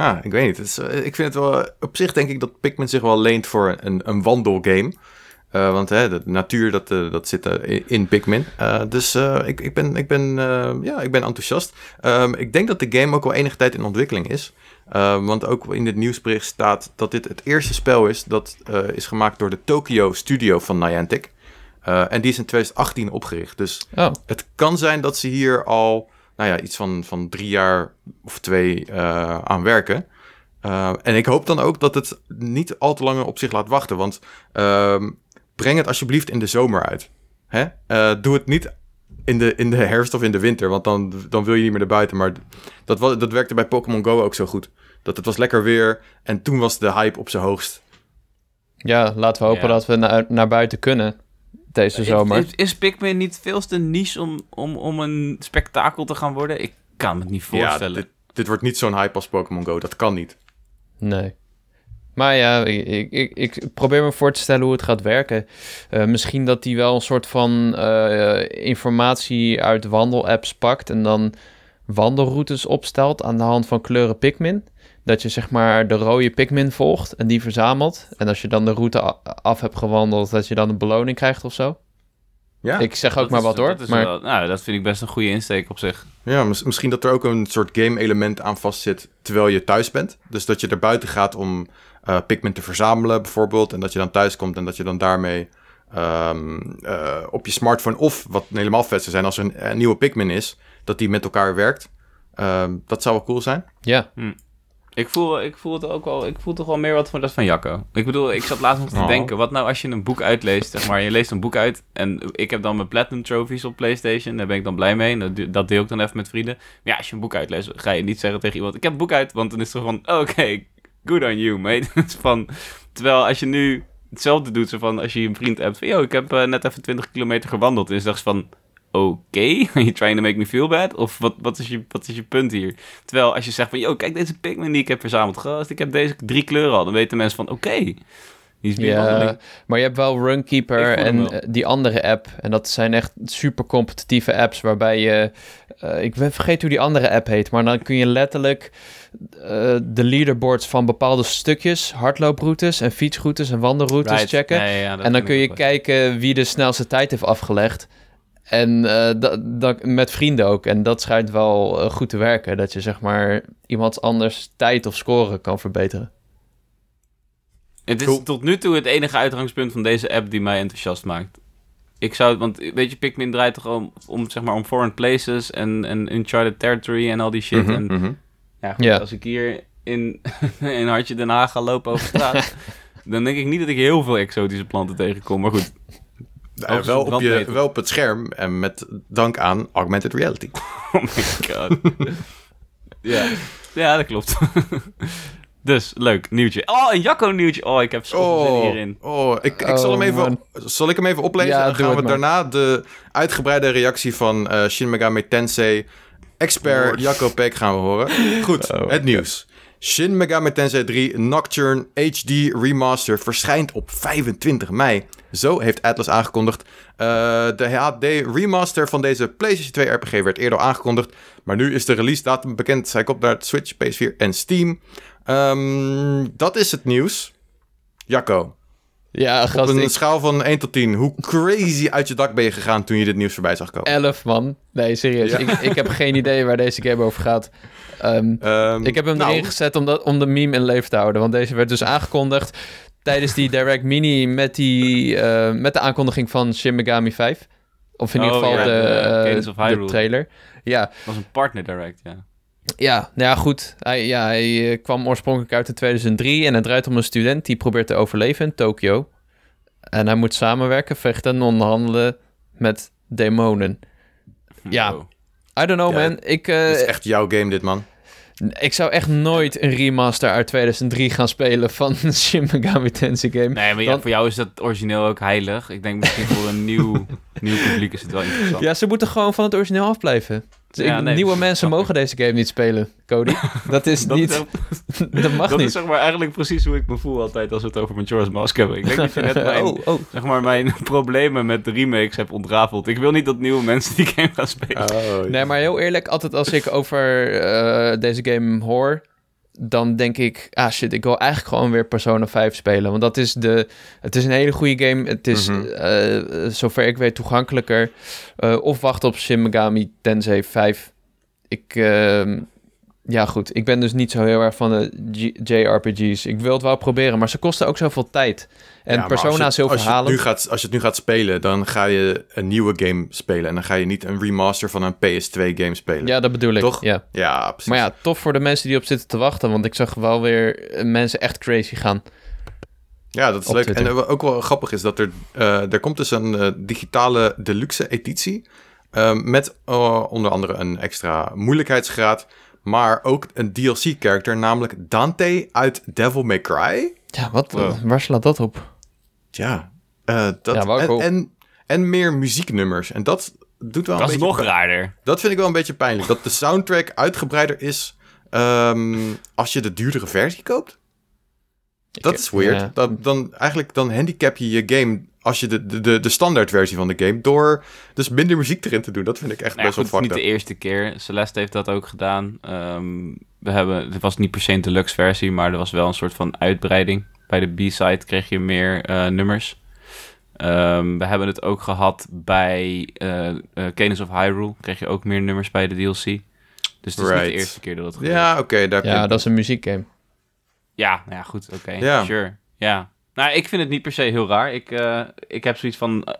Ja, ik weet niet. Het is, eh, ik vind het wel... Op zich denk ik dat Pikmin zich wel leent voor een, een wandelgame. Uh, want hè, de natuur, dat, uh, dat zit uh, in Pikmin. dus ik, ik, ben, ik, ben, ja, ik ben enthousiast. Um, ik denk dat de game ook wel enige tijd in ontwikkeling is. Ehm, want ook in dit nieuwsbericht staat dat dit het eerste spel is... dat is gemaakt door de Tokyo Studio van Niantic. En die is in 2018 opgericht. Dus oh. het kan zijn dat ze hier al nou ja, iets van, van drie jaar of twee uh, aan werken. Uh, en ik hoop dan ook dat het niet al te lang op zich laat wachten. Want ehm, breng het alsjeblieft in de zomer uit. Hè? doe het niet in de, in de herfst of in de winter. Want dan, dan wil je niet meer naar buiten. Maar dat, dat werkte bij Pokémon Go ook zo goed. Dat het was lekker weer. En toen was de hype op zijn hoogst. Ja, laten we hopen dat we naar, naar buiten kunnen deze zomer. Is, is Pikmin niet veel te niche om, om, om een spektakel te gaan worden? Ik kan me het niet voorstellen. Ja, dit, dit wordt niet zo'n hype als Pokémon Go. Dat kan niet. Nee. Maar ja, ik, ik, ik, probeer me voor te stellen hoe het gaat werken. Uh, misschien dat hij wel een soort van uh, informatie uit wandelapps pakt en dan wandelroutes opstelt aan de hand van kleuren Pikmin dat je zeg maar de rode Pikmin volgt en die verzamelt. En als je dan de route af hebt gewandeld, dat je dan een beloning krijgt of zo. Ja, ik zeg ook maar wat hoor. Dat, maar... Wel, nou, dat vind ik best een goede insteek op zich. Ja, misschien dat er ook een soort game-element aan vastzit terwijl je thuis bent. Dus dat je er buiten gaat om uh, Pikmin te verzamelen bijvoorbeeld. En dat je dan thuis komt en dat je dan daarmee um, uh, op je smartphone... of wat helemaal vet zou zijn als er een, nieuwe Pikmin is... dat die met elkaar werkt. Um, dat zou wel cool zijn. Ja. Hm. Ik voel, ik voel het ook wel, ik voel toch wel meer wat van dat van Jacco. Ik bedoel, ik zat laatst nog te oh. denken, wat nou als je een boek uitleest, zeg maar, je leest een boek uit en ik heb dan mijn Platinum Trophies op PlayStation, daar ben ik dan blij mee, dat, dat deel ik dan even met vrienden. Maar ja, als je een boek uitleest, ga je niet zeggen tegen iemand, ik heb een boek uit, want dan is het van, oké, good on you, mate. van, terwijl als je nu hetzelfde doet, zo van, als je een vriend hebt van, yo, ik heb uh, net even 20 kilometer gewandeld, en is dat van, oké, okay, are you trying to make me feel bad? Of wat, wat, is je, wat is je punt hier? Terwijl als je zegt van, yo, kijk deze Pikmin die ik heb verzameld. Gast, ik heb deze drie kleuren al. Dan weten mensen van, oké. Okay, ja, maar je hebt wel Runkeeper en eh, die andere app. En dat zijn echt super competitieve apps waarbij je... Uh, ik vergeet hoe die andere app heet, maar dan kun je letterlijk uh, de leaderboards van bepaalde stukjes, hardlooproutes en fietsroutes en wandelroutes checken. en dan kun je kijken wie de snelste tijd heeft afgelegd. En uh, dat, met vrienden ook. En dat schijnt wel uh, goed te werken. Dat je zeg maar iemand anders tijd of scoren kan verbeteren. Het is tot nu toe het enige uitgangspunt van deze app die mij enthousiast maakt. Ik zou, want weet je, Pikmin draait toch om, om zeg maar om foreign places en, en uncharted territory en al die shit. Mm en mm ja, goed, als ik hier in, in Hartje Den Haag ga lopen over straat, dan denk ik niet dat ik heel veel exotische planten tegenkom. Maar goed, uh, wel, op je, wel op het scherm en met dank aan augmented reality. Oh my god. ja. ja, dat klopt. dus, leuk, nieuwtje. Oh, een Jacco nieuwtje. Oh, ik heb zoveel oh, zin hierin. Oh, ik, ik zal, hem oh, even, zal ik hem even oplezen? Ja, dan gaan we daarna de uitgebreide reactie van uh, Shin Megami Tensei expert Jacco Peck gaan we horen. Goed, oh, het nieuws. Shin Megami Tensei 3 Nocturne HD Remaster verschijnt op 25 mei. Zo heeft Atlas aangekondigd. Uh, de HD remaster van deze PlayStation 2 RPG werd eerder aangekondigd. Maar nu is de release datum bekend. Zij komt naar Switch, PS4 en Steam. Um, dat is het nieuws. Jacco. Ja, gast, Op een schaal van 1 tot 10. Hoe crazy uit je dak ben je gegaan toen je dit nieuws voorbij zag komen? 11, man. Nee, serieus. Ik, ik heb geen idee waar deze game over gaat. Um, um, ik heb hem nou, erin gezet om, dat, om de meme in leven te houden. Want deze werd dus aangekondigd tijdens die Direct Mini met, die, uh, met de aankondiging van Shin Megami 5. Of in ieder oh, geval ja, de, de, uh, de trailer. Ja. Het was een partner direct, ja. Ja, nou ja, goed. Hij, ja, hij eh, kwam oorspronkelijk uit in 2003 en het draait om een student die probeert te overleven in Tokio. En hij moet samenwerken, vechten en onderhandelen met demonen. Ja, I don't know, man. Ik, uh, is echt jouw game, dit, man. Ik zou echt nooit een remaster uit 2003 gaan spelen van Shin Megami Tensei game. Nee, maar ja, voor jou is dat origineel ook heilig. Ik denk misschien voor een nieuw, nieuw publiek is het wel interessant. Ja, ze moeten gewoon van het origineel afblijven. Dus nieuwe mensen mogen deze game niet spelen, Cody. Dat is niet... dat mag niet. Dat is zeg maar eigenlijk precies hoe ik me voel altijd als we het over Majora's Mask hebben. Ik denk dat je net mijn, oh, oh. Zeg maar, mijn problemen met de remakes hebt ontrafeld. Ik wil niet dat nieuwe mensen die game gaan spelen. Oh, nee, maar heel eerlijk, altijd als ik over uh, deze game hoor dan denk ik, ah shit, ik wil eigenlijk gewoon weer Persona 5 spelen. Want dat is de, het is een hele goede game. Het is, mm zover ik weet, toegankelijker. Uh, of wacht op Shin Megami Tensei 5. Ik, uh, ja goed, ik ben dus niet zo heel erg van de JRPG's. Ik wil het wel proberen, maar ze kosten ook zoveel tijd. En ja, Persona heel verhalen. Als als je het nu gaat spelen, dan ga je een nieuwe game spelen. En dan ga je niet een remaster van een PS2-game spelen. Ja, dat bedoel ik. Toch? Ja. ja, precies. Maar ja, tof voor de mensen die op zitten te wachten. Want ik zag wel weer mensen echt crazy gaan. Ja, dat is leuk. En uh, ook wel grappig is dat er, uh, er komt dus een uh, digitale deluxe editie. met onder andere een extra moeilijkheidsgraad. Maar ook een DLC-character, namelijk Dante uit Devil May Cry. Ja, wat, waar slaat dat op? Ja, uh, dat, ja en, en, en, meer muzieknummers. En dat doet wel dat een beetje... Dat is nog raarder. Dat vind ik wel een beetje pijnlijk. Dat de soundtrack uitgebreider is um, als je de duurdere versie koopt. Dat is weird. Dat, dan, eigenlijk dan handicap je je game als je de, de, de standaard versie van de game door dus minder muziek erin te doen. Dat vind ik echt nou best wel fucked Het is niet de eerste keer. Celeste heeft dat ook gedaan. Um, we hebben, het was niet per se een deluxe versie, maar er was wel een soort van uitbreiding. Bij de B-side kreeg je meer uh, nummers. Um, we hebben het ook gehad bij uh, uh, Cadence of Hyrule. Kreeg je ook meer nummers bij de DLC. Dus het is right. niet de eerste keer dat het gebeurt. Ja, oké. Okay, ja, dat is een muziekgame. Ja, ja goed, oké. Okay. Sure. Ja. Nou, ik vind het niet per se heel raar. Ik, uh, ik heb zoiets van... Uh,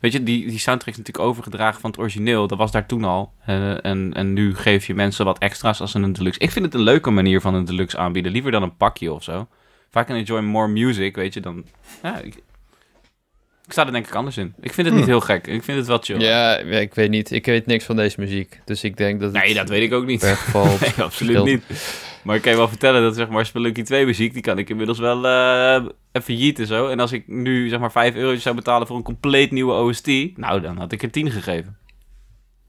weet je, die, die soundtrack is natuurlijk overgedragen van het origineel. Dat was daar toen al. Uh, en, en nu geef je mensen wat extra's als een deluxe. Ik vind het een leuke manier van een deluxe aanbieden. Liever dan een pakje of zo. Vaak een enjoy more music, weet je, dan... Ja, ik, ik sta er denk ik anders in. Ik vind het niet hmm. heel gek. Ik vind het wel chill. Ja, ik weet niet. Ik weet niks van deze muziek. Dus ik denk dat Nee, dat weet ik ook niet. Per geval nee, absoluut niet. Maar ik kan je wel vertellen dat zeg maar Spelunky 2 muziek... die kan ik inmiddels wel uh, even jieten zo. En als ik nu zeg maar 5 euro zou betalen voor een compleet nieuwe OST... nou, dan had ik er 10 gegeven.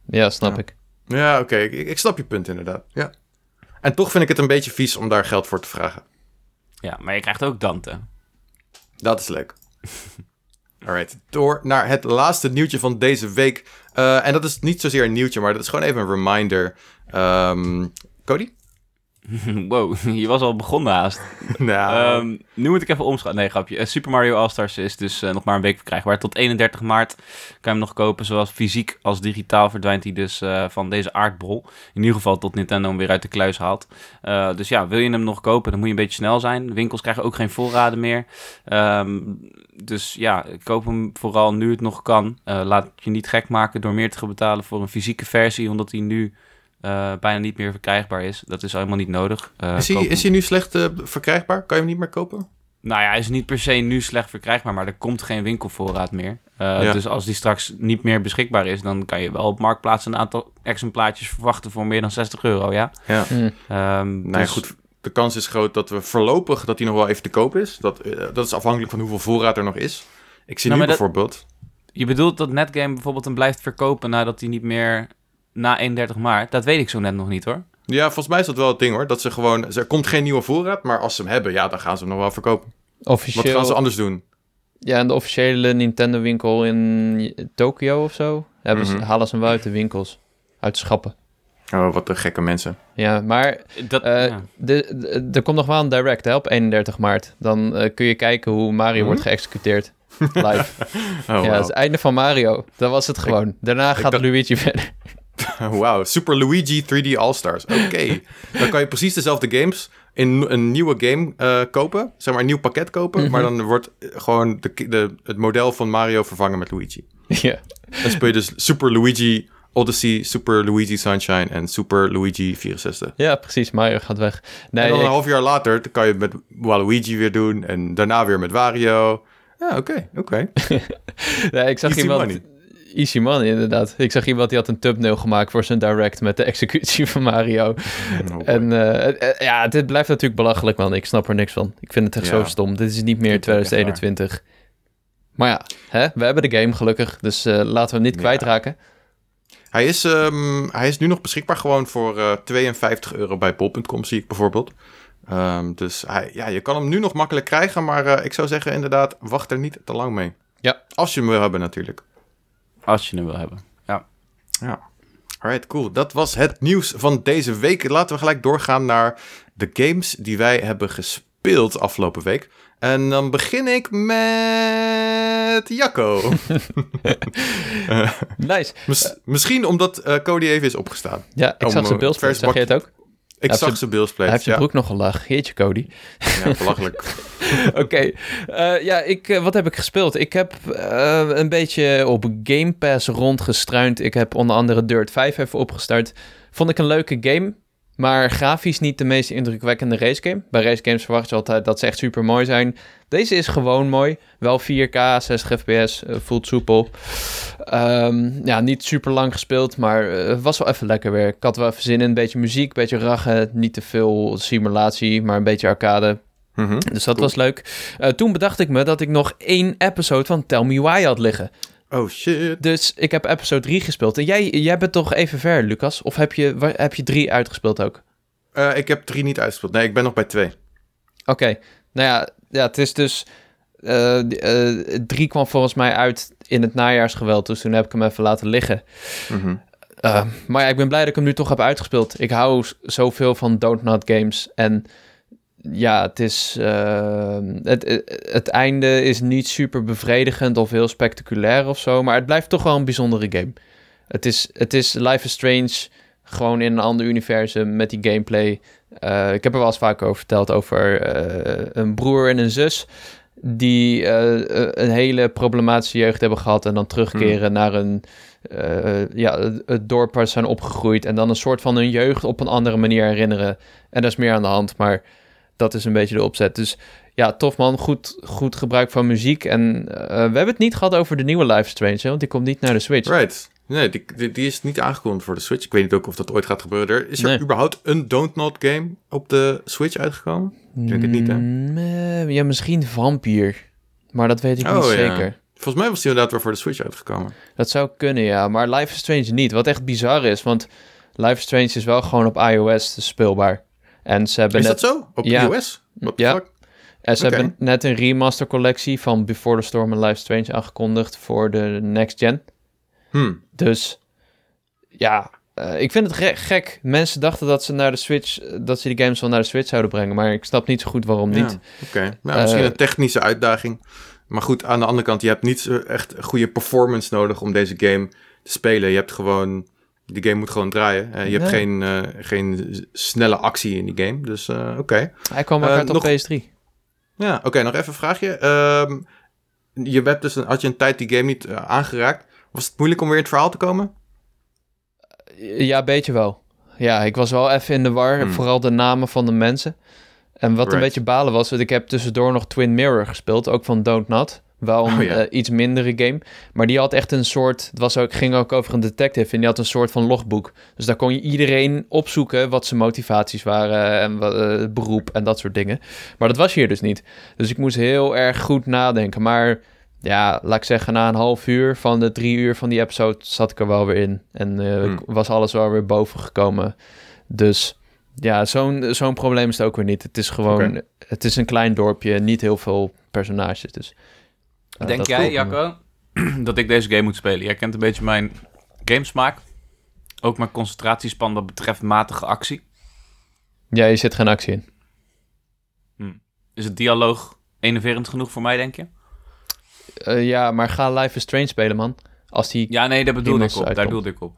Ja, snap ja. ik. Ja, oké. Ik, ik snap je punt inderdaad. Ja. En toch vind ik het een beetje vies om daar geld voor te vragen. Ja, maar je krijgt ook Dante. Dat is leuk. Alright, door naar het laatste nieuwtje van deze week. Uh, en dat is niet zozeer een nieuwtje, maar dat is gewoon even een reminder. Um, Cody? Wow, je was al begonnen haast. nou. Um, nu moet ik even omschakelen. Nee, grapje. Uh, Super Mario All-Stars is dus uh, nog maar een week verkrijgbaar. Tot 31 maart kan je hem nog kopen. Zowel fysiek als digitaal verdwijnt hij dus uh, van deze aardbol. In ieder geval tot Nintendo hem weer uit de kluis haalt. dus ja, wil je hem nog kopen, dan moet je een beetje snel zijn. winkels krijgen ook geen voorraden meer. Um, dus ja, koop hem vooral nu het nog kan. laat je niet gek maken door meer te gaan betalen voor een fysieke versie. Omdat hij nu uh, bijna niet meer verkrijgbaar is. Dat is helemaal niet nodig. Uh, is, hij, is hij nu slecht uh, verkrijgbaar? Kan je hem niet meer kopen? Nou ja, hij is niet per se nu slecht verkrijgbaar, maar er komt geen winkelvoorraad meer. Ja. Dus als die straks niet meer beschikbaar is, dan kan je wel op Marktplaats een aantal exemplaatjes verwachten voor meer dan 60 euro, ja? Ja. Mm. Um, nou ja, dus... goed. De kans is groot dat we voorlopig dat hij nog wel even te koop is. Dat, dat is afhankelijk van hoeveel voorraad er nog is. Ik zie nou, nu bijvoorbeeld... Dat... Je bedoelt dat Netgame bijvoorbeeld hem blijft verkopen nadat hij niet meer na 31 maart? Dat weet ik zo net nog niet hoor. Ja, volgens mij is dat wel het ding hoor. Dat ze gewoon, er komt geen nieuwe voorraad, maar als ze hem hebben, ja, dan gaan ze hem nog wel verkopen. Officieel... Wat gaan ze anders doen? Ja, in de officiële Nintendo winkel in Tokio of zo, hebben ze, mhm. halen ze hem uit de winkels. Uit schappen. Oh, wat de gekke mensen. Ja, maar dat, uh, de, er komt nog wel een direct hè, op 31 maart. Dan uh, kun je kijken hoe Mario wordt mhm. geëxecuteerd. Live. oh, ja, het einde van Mario. Dat was het gewoon. Daarna gaat Luigi verder. Wauw, Super Luigi 3D All-Stars. Oké. dan kan je precies dezelfde games in een nieuwe game uh, kopen. Zeg maar een nieuw pakket kopen. Mm -hmm. Maar dan wordt gewoon de, de, het model van Mario vervangen met Luigi. Ja. Dan speel je dus Super Luigi Odyssey, Super Luigi Sunshine en Super Luigi 64. Ja, precies. Mario gaat weg. Nee, en dan een half jaar later dan kan je het met Waluigi weer doen. En daarna weer met Wario. Ja, oké, oké. nee, ik zag Easy iemand... Money. Easy money, inderdaad. Ik zag iemand die had een thumbnail gemaakt voor zijn direct met de executie van Mario. Oh, en uh, ja, dit blijft natuurlijk belachelijk, man. Ik snap er niks van. Ik vind het echt zo stom. Dit is niet meer 2021. Maar ja, hè? we hebben de game gelukkig, dus uh, laten we hem niet kwijtraken. Hij is, um, hij is nu nog beschikbaar gewoon voor uh, 52 euro bij bol.com, zie ik bijvoorbeeld. Um, dus hij, ja, je kan hem nu nog makkelijk krijgen, maar uh, ik zou zeggen inderdaad, wacht er niet te lang mee. Ja. Als je hem wil hebben natuurlijk. Als je hem wil hebben, ja. Ja. Alright, cool. Dat was het nieuws van deze week. Laten we gelijk doorgaan naar de games die wij hebben gespeeld afgelopen week. En dan begin ik met Jacco. nice. misschien omdat uh, Cody even is opgestaan. Ja, ik zag zijn beeld. Zag je het ook? Ik zag zijn Bills Hij heeft zijn broek nogal laag. Jeetje, Cody. Ja, belachelijk. Oké. Eh, ja, ik, uh, wat heb ik gespeeld? Ik heb uh, een beetje op Game Pass rondgestruind. Ik heb onder andere Dirt 5 even opgestart. Vond ik een leuke game. Maar grafisch niet de meest indrukwekkende racegame. Bij racegames verwacht je altijd dat ze echt super mooi zijn. Deze is gewoon mooi. Wel 4K, 60 fps, voelt soepel. Um, ja, niet super lang gespeeld, maar het was wel even lekker weer. Ik had wel even zin in een beetje muziek, een beetje rachen. Niet te veel simulatie, maar een beetje arcade. Mm -hmm. Dus dat was leuk. Uh, toen bedacht ik me dat ik nog één episode van Tell Me Why had liggen. Oh shit. Dus ik heb episode 3 gespeeld. En jij, jij bent toch even ver, Lucas? Of heb je, heb je 3 uitgespeeld ook? Uh, ik heb 3 niet uitgespeeld. Nee, ik ben nog bij 2. Oké. Okay. Nou ja, ja, het is dus... 3 uh, uh, kwam volgens mij uit in het najaarsgeweld. Dus toen heb ik hem even laten liggen. Mm -hmm. maar ja, ik ben blij dat ik hem nu toch heb uitgespeeld. Ik hou zoveel van Don't Not Games. En ja, het is. Uh, het, het einde is niet super bevredigend of heel spectaculair of zo. Maar het blijft toch wel een bijzondere game. Het is, het is Life is Strange. Gewoon in een ander universum met die gameplay. Uh, ik heb er wel eens vaak over verteld over uh, een broer en een zus. Die een hele problematische jeugd hebben gehad. En dan terugkeren hmm. naar een. ja, het dorp waar ze zijn opgegroeid. En dan een soort van hun jeugd op een andere manier herinneren. En daar is meer aan de hand. Maar dat is een beetje de opzet. Dus ja, tof man. Goed, goed gebruik van muziek. En uh, we hebben het niet gehad over de nieuwe Life Strange, want die komt niet naar de Switch. Right. Nee, die, die, is niet aangekondigd voor de Switch. Ik weet niet ook of dat ooit gaat gebeuren. Er, is er überhaupt een Don't Not game op de Switch uitgekomen? Ik denk het niet, hè? Mm, ja, misschien Vampire. Maar dat weet ik niet oh, zeker. Volgens mij was die inderdaad weer voor de Switch uitgekomen. Dat zou kunnen, ja. Maar Life is Strange niet. Wat echt bizar is, want Life is Strange is wel gewoon op iOS speelbaar. En ze hebben is net... dat zo? Op ja. iOS? ja. En ze hebben net een remaster collectie van Before the Storm en Life Strange aangekondigd voor de next gen. Hmm. Dus ja, uh, ik vind het gek. Mensen dachten dat ze naar de Switch, dat ze die games wel naar de Switch zouden brengen, maar ik snap niet zo goed waarom niet. Oké, okay. nou, misschien uh, een technische uitdaging. Maar goed, aan de andere kant, je hebt niet echt goede performance nodig om deze game te spelen. Je hebt gewoon die game moet gewoon draaien. Uh, je hebt geen, uh, geen snelle actie in die game. Dus uh, oké. Okay. Hij kwam ook uit op PS3. Ja, oké. Okay, nog even een vraagje. Um, je hebt dus een, had je een tijd die game niet aangeraakt. Was het moeilijk om weer in het verhaal te komen? Ja, beetje wel. Ja, ik was wel even in de war. Hmm. Vooral de namen van de mensen. En wat right. een beetje balen was, dat ik heb tussendoor nog Twin Mirror gespeeld. Ook van Don't Not. Wel een oh, ja. uh, iets mindere game. Maar die had echt een soort. Het was ook, ging ook over een detective. En die had een soort van logboek. Dus daar kon je iedereen opzoeken. wat zijn motivaties waren. En wat, uh, beroep en dat soort dingen. Maar dat was hier dus niet. Dus ik moest heel erg goed nadenken. Maar ja, laat ik zeggen, na een half uur van de drie uur van die episode. zat ik er wel weer in. En uh, hmm. was alles wel weer boven gekomen. Dus ja, zo'n zo'n probleem is het ook weer niet. Het is gewoon, het is een klein dorpje, niet heel veel personages. Dus, Denk jij, Jacco, dat ik deze game moet spelen? Jij kent een beetje mijn gamesmaak. Ook mijn concentratiespan wat betreft matige actie. Ja, je zit geen actie in. Hm. Is het dialoog enerverend genoeg voor mij, denk je? Uh, ja, maar ga Life is Strange spelen, man. Als die ja, nee, daar bedoel ik op. Daar bedoel ik op.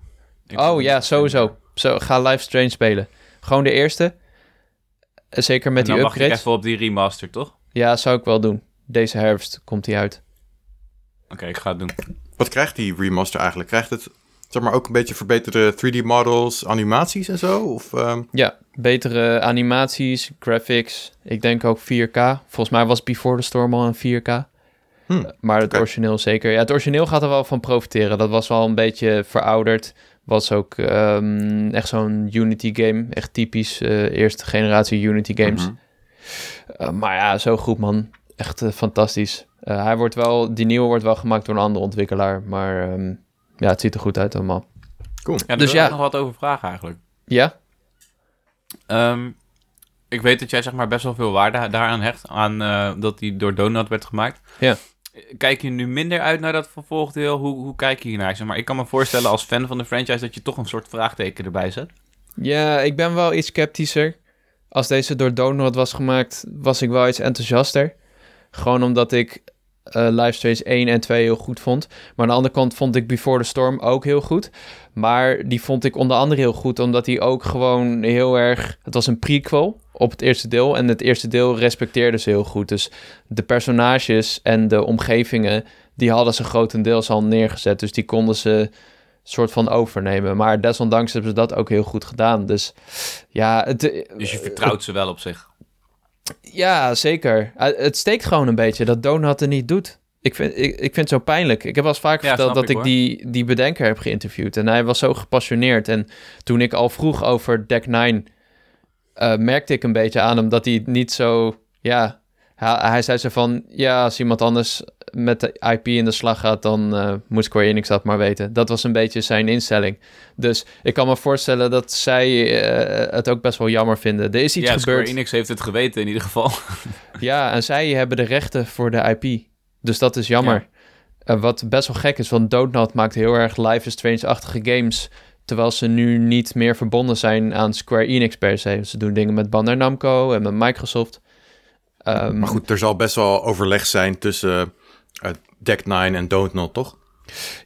oh ja, sowieso. Zo, ga Life Strange spelen. Gewoon de eerste. Eh, zeker met die upgrades. Dan mag je even op die remaster, toch? Ja, zou ik wel doen. Deze herfst komt die uit. Oké, ik ga het doen. Wat krijgt die remaster eigenlijk? Krijgt het zeg maar ook een beetje verbeterde 3D models, animaties en zo? Of, um... Ja, betere animaties, graphics. Ik denk ook 4K. Volgens mij was Before the Storm al een 4K. Hmm, maar het origineel zeker. Ja, het origineel gaat er wel van profiteren. Dat was wel een beetje verouderd. Was ook um, echt zo'n Unity game. Echt typisch uh, eerste generatie Unity games. Mm -hmm. uh, maar ja, zo goed man. Echt uh, fantastisch. Hij wordt wel, die nieuwe wordt wel gemaakt door een andere ontwikkelaar. Maar um, ja, het ziet er goed uit allemaal. Cool. Ja, dus ja. nog wat over vragen eigenlijk. Ja? Um, ik weet dat jij zeg maar best wel veel waarde daaraan hecht. Aan dat die door Donut werd gemaakt. Ja kijk je nu minder uit naar dat vervolgdeel? Hoe, hoe kijk je hiernaar? Zeg maar ik kan me voorstellen als fan van de franchise dat je toch een soort vraagteken erbij zet. Ja, ik ben wel iets sceptischer. Als deze door Donald was gemaakt, was ik wel iets enthousiaster. Gewoon omdat ik uh, Live Strange 1 en 2 heel goed vond. Maar aan de andere kant vond ik Before the Storm ook heel goed. Maar die vond ik onder andere heel goed, omdat hij ook gewoon heel erg... Het was een prequel op het eerste deel. En het eerste deel respecteerde ze heel goed. Dus de personages en de omgevingen, die hadden ze grotendeels al neergezet. Dus die konden ze soort van overnemen. Maar desondanks hebben ze dat ook heel goed gedaan. Dus ja... Het, dus je vertrouwt ze wel op zich? Ja, zeker. Het steekt gewoon een beetje dat Donut er niet doet. Ik vind, ik, ik vind het zo pijnlijk. Ik heb wel eens vaak verteld dat ik, die, die bedenker heb geïnterviewd. En hij was zo gepassioneerd. En toen ik al vroeg over Deck 9, uh, merkte ik een beetje aan hem dat hij niet zo... Ja, hij, hij zei zo van... Ja, als iemand anders met de IP in de slag gaat, dan uh, moet Square Enix dat maar weten. Dat was een beetje zijn instelling. Dus ik kan me voorstellen dat zij uh, het ook best wel jammer vinden. Er is iets ja, gebeurd. Square Enix heeft het geweten in ieder geval. ja, en zij hebben de rechten voor de IP. Dus dat is jammer. Ja. Uh, wat best wel gek is, want Doodnot maakt heel erg Life is Strange-achtige games... Terwijl ze nu niet meer verbonden zijn aan Square Enix per se. Ze doen dingen met Bandai Namco en met Microsoft. Um, maar goed, er zal best wel overleg zijn tussen uh, Deck 9 en Don't Not, toch?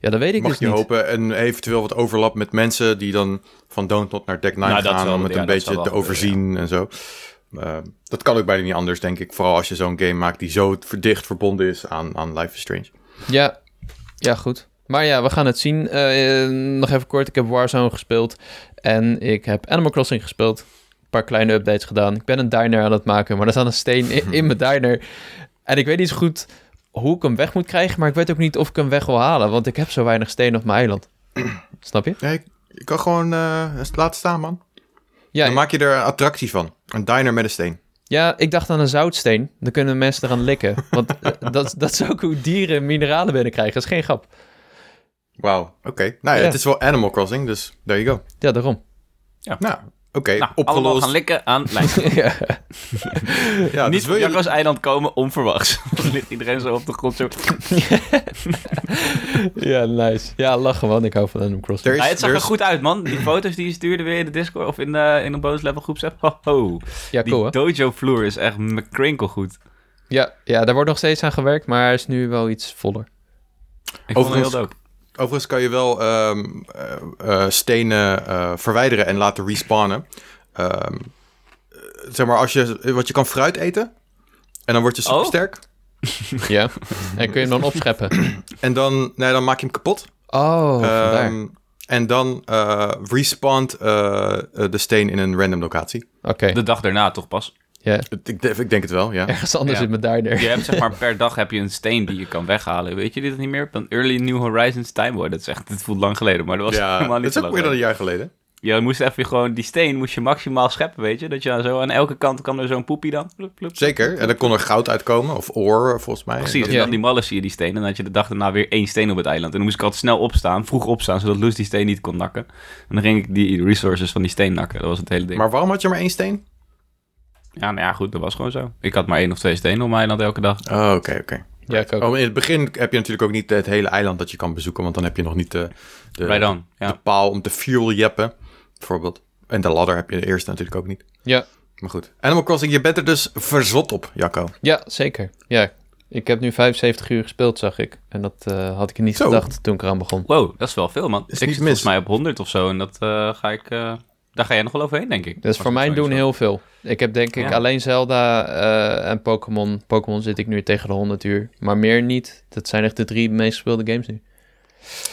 Ja, dat weet ik Mag dus je niet. hopen en eventueel wat overlap met mensen die dan van Don't Not naar Deck 9 nou, gaan om het ja, een beetje te overzien ja. en zo. Uh, dat kan ook bijna niet anders, denk ik. Vooral als je zo'n game maakt die zo dicht verbonden is aan, aan Life is Strange. Ja, ja goed. Maar ja, we gaan het zien. Uh, nog even kort, ik heb Warzone gespeeld en ik heb Animal Crossing gespeeld. Een paar kleine updates gedaan. Ik ben een diner aan het maken, maar er staat een steen in, in mijn diner. En ik weet niet zo goed hoe ik hem weg moet krijgen, maar ik weet ook niet of ik hem weg wil halen, want ik heb zo weinig steen op mijn eiland. Snap je? Nee, ik kan gewoon uh, laten staan, man. Ja, Dan maak je er een attractie van. Een diner met een steen. Ja, ik dacht aan een zoutsteen. Dan kunnen mensen eraan likken. Want dat, dat is ook hoe dieren mineralen binnenkrijgen. Dat is geen grap. Wauw, oké. Nou ja, het is wel Animal Crossing, dus there you go. Ja, daarom. Ja. Nou, Oké, okay, nou, opgelost. Allemaal gaan likken aan lijn. ja. ja, Niet dus wil je... eiland komen onverwachts. Dan ligt iedereen zo op de grond zo... ja, nice. Ja, lachen man. Ik hou van Animal Crossing. Ja, het zag er goed uit, man. Die foto's die je stuurde weer in de Discord of in, de, in een bonus level. Ho. Ja, cool, Die dojo vloer is echt McCrinkle goed. Ja, ja, daar wordt nog steeds aan gewerkt, maar hij is nu wel iets voller. Ik vond het heel dope. Overigens kan je wel um, uh, stenen uh, verwijderen en laten respawnen. Um, zeg maar, als je, want je kan fruit eten en dan word je super oh. sterk. ja, en kun je hem dan opscheppen. en dan, nee, dan maak je hem kapot. Oh, um, En dan uh, respawnt de steen in een random locatie. Oké. De dag daarna toch pas? Ja. Ik, ik, denk het wel, ja. Ergens anders ja. in mijn diner. Je hebt zeg maar per dag heb je een steen die je kan weghalen. Weet je dit niet meer? Van Early New Horizons Time War. Dat, is echt, dat voelt lang geleden, maar dat was ja, helemaal niet dat is ook meer dan een jaar geleden. je moest even gewoon die steen moest je maximaal scheppen, weet je? Dat je zo aan elke kant kan er zo'n poepie dan. Zeker, en dan kon er goud uitkomen, of oor volgens mij. Precies, en dan die mallen zie je die steen. En dan had je de dag daarna weer één steen op het eiland. En dan moest ik altijd snel opstaan, vroeg opstaan, zodat Loes die steen niet kon nakken. En dan ging ik die resources van die steen nakken, dat was het hele ding. Maar waarom had je maar één steen? Ja, nou ja, goed, dat was gewoon zo. Ik had maar één of twee stenen op mijn eiland elke dag. Oh, oké, oké. Ja, ik ook. Oh, in het begin heb je natuurlijk ook niet het hele eiland dat je kan bezoeken, want dan heb je nog niet de, de, dan, ja. de paal om te fuel jeppen, bijvoorbeeld. En de ladder heb je de eerste natuurlijk ook niet. Ja. Maar goed. Animal Crossing, je bent er dus verzot op, Jacco. Ja, zeker. Ja, ik heb nu 75 uur gespeeld, zag ik. En dat uh, had ik niet gedacht toen ik eraan begon. Wow, dat is wel veel, man. Is ik zit volgens mij op 100 of zo. En dat uh, ga ik... Uh, daar ga jij nog wel overheen, denk ik. Dat is voor mij doen heel veel. Ik heb denk ik alleen Zelda en Pokémon. Pokémon zit ik nu tegen de 100 uur. Maar meer niet. Dat zijn echt de drie meest gespeelde games nu.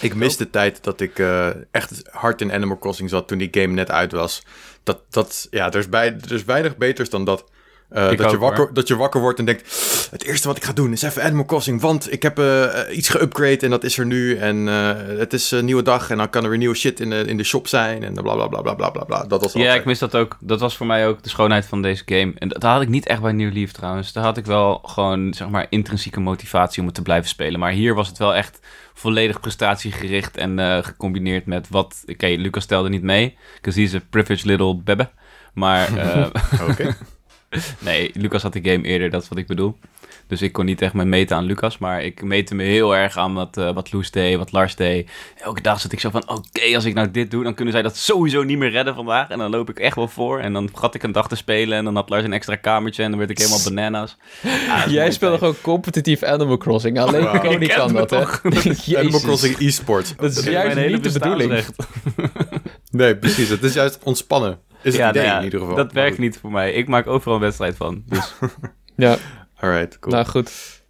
Ik mis de tijd dat ik uh, echt hard in Animal Crossing zat toen die game net uit was. Dat, dat, ja, er is, bij, er is weinig beters dan dat. Uh, dat, je wakker, dat je wakker wordt en denkt: Het eerste wat ik ga doen is even Animal Crossing. Want ik heb uh, iets geupgrade en dat is er nu. En uh, het is een nieuwe dag en dan kan er weer nieuwe shit in de, in de shop zijn. En bla bla bla bla bla bla. Dat was ja, ik mis dat ook. Dat was voor mij ook de schoonheid van deze game. En dat had ik niet echt bij New Leaf trouwens. Daar had ik wel gewoon zeg maar intrinsieke motivatie om het te blijven spelen. Maar hier was het wel echt volledig prestatiegericht en gecombineerd met wat. Oké, okay, Lucas stelde niet mee. Because he's a privileged little bebe. Maar. Oké. nee, Lucas had de game eerder, dat is wat ik bedoel. Dus ik kon niet echt me meten aan Lucas, maar ik meette me heel erg aan wat, uh, wat Loes deed, wat Lars deed. Elke dag zat ik zo van, oké, als ik nou dit doe, dan kunnen zij dat sowieso niet meer redden vandaag. En dan loop ik echt wel voor. En dan had ik een dag te spelen en dan had Lars een extra kamertje en dan werd ik helemaal bananas. Jij speelde gewoon competitief Animal Crossing. Alleen wow. Cody kan dat, hè? Animal Crossing e-sport. Dat is juist niet de bedoeling. nee, precies. Het is juist ontspannen. Is het idee nou in ieder geval. Dat werkt niet voor mij. Ik maak overal een wedstrijd van. Dus. ja. Alright, cool. Nou, goed.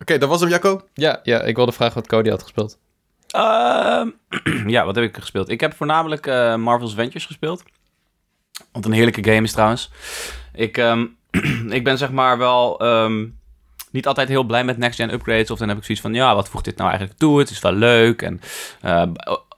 Oké, dat was hem, Jacco? Ja, ja, ik wilde vragen wat Cody had gespeeld. Uh, ja, wat heb ik gespeeld? Ik heb voornamelijk uh, Marvel's Ventures gespeeld. Wat een heerlijke game is trouwens. Ik, um, ik ben zeg maar wel um, niet altijd heel blij met next-gen upgrades. Of dan heb ik zoiets van, ja, wat voegt dit nou eigenlijk toe? Het is wel leuk. En uh,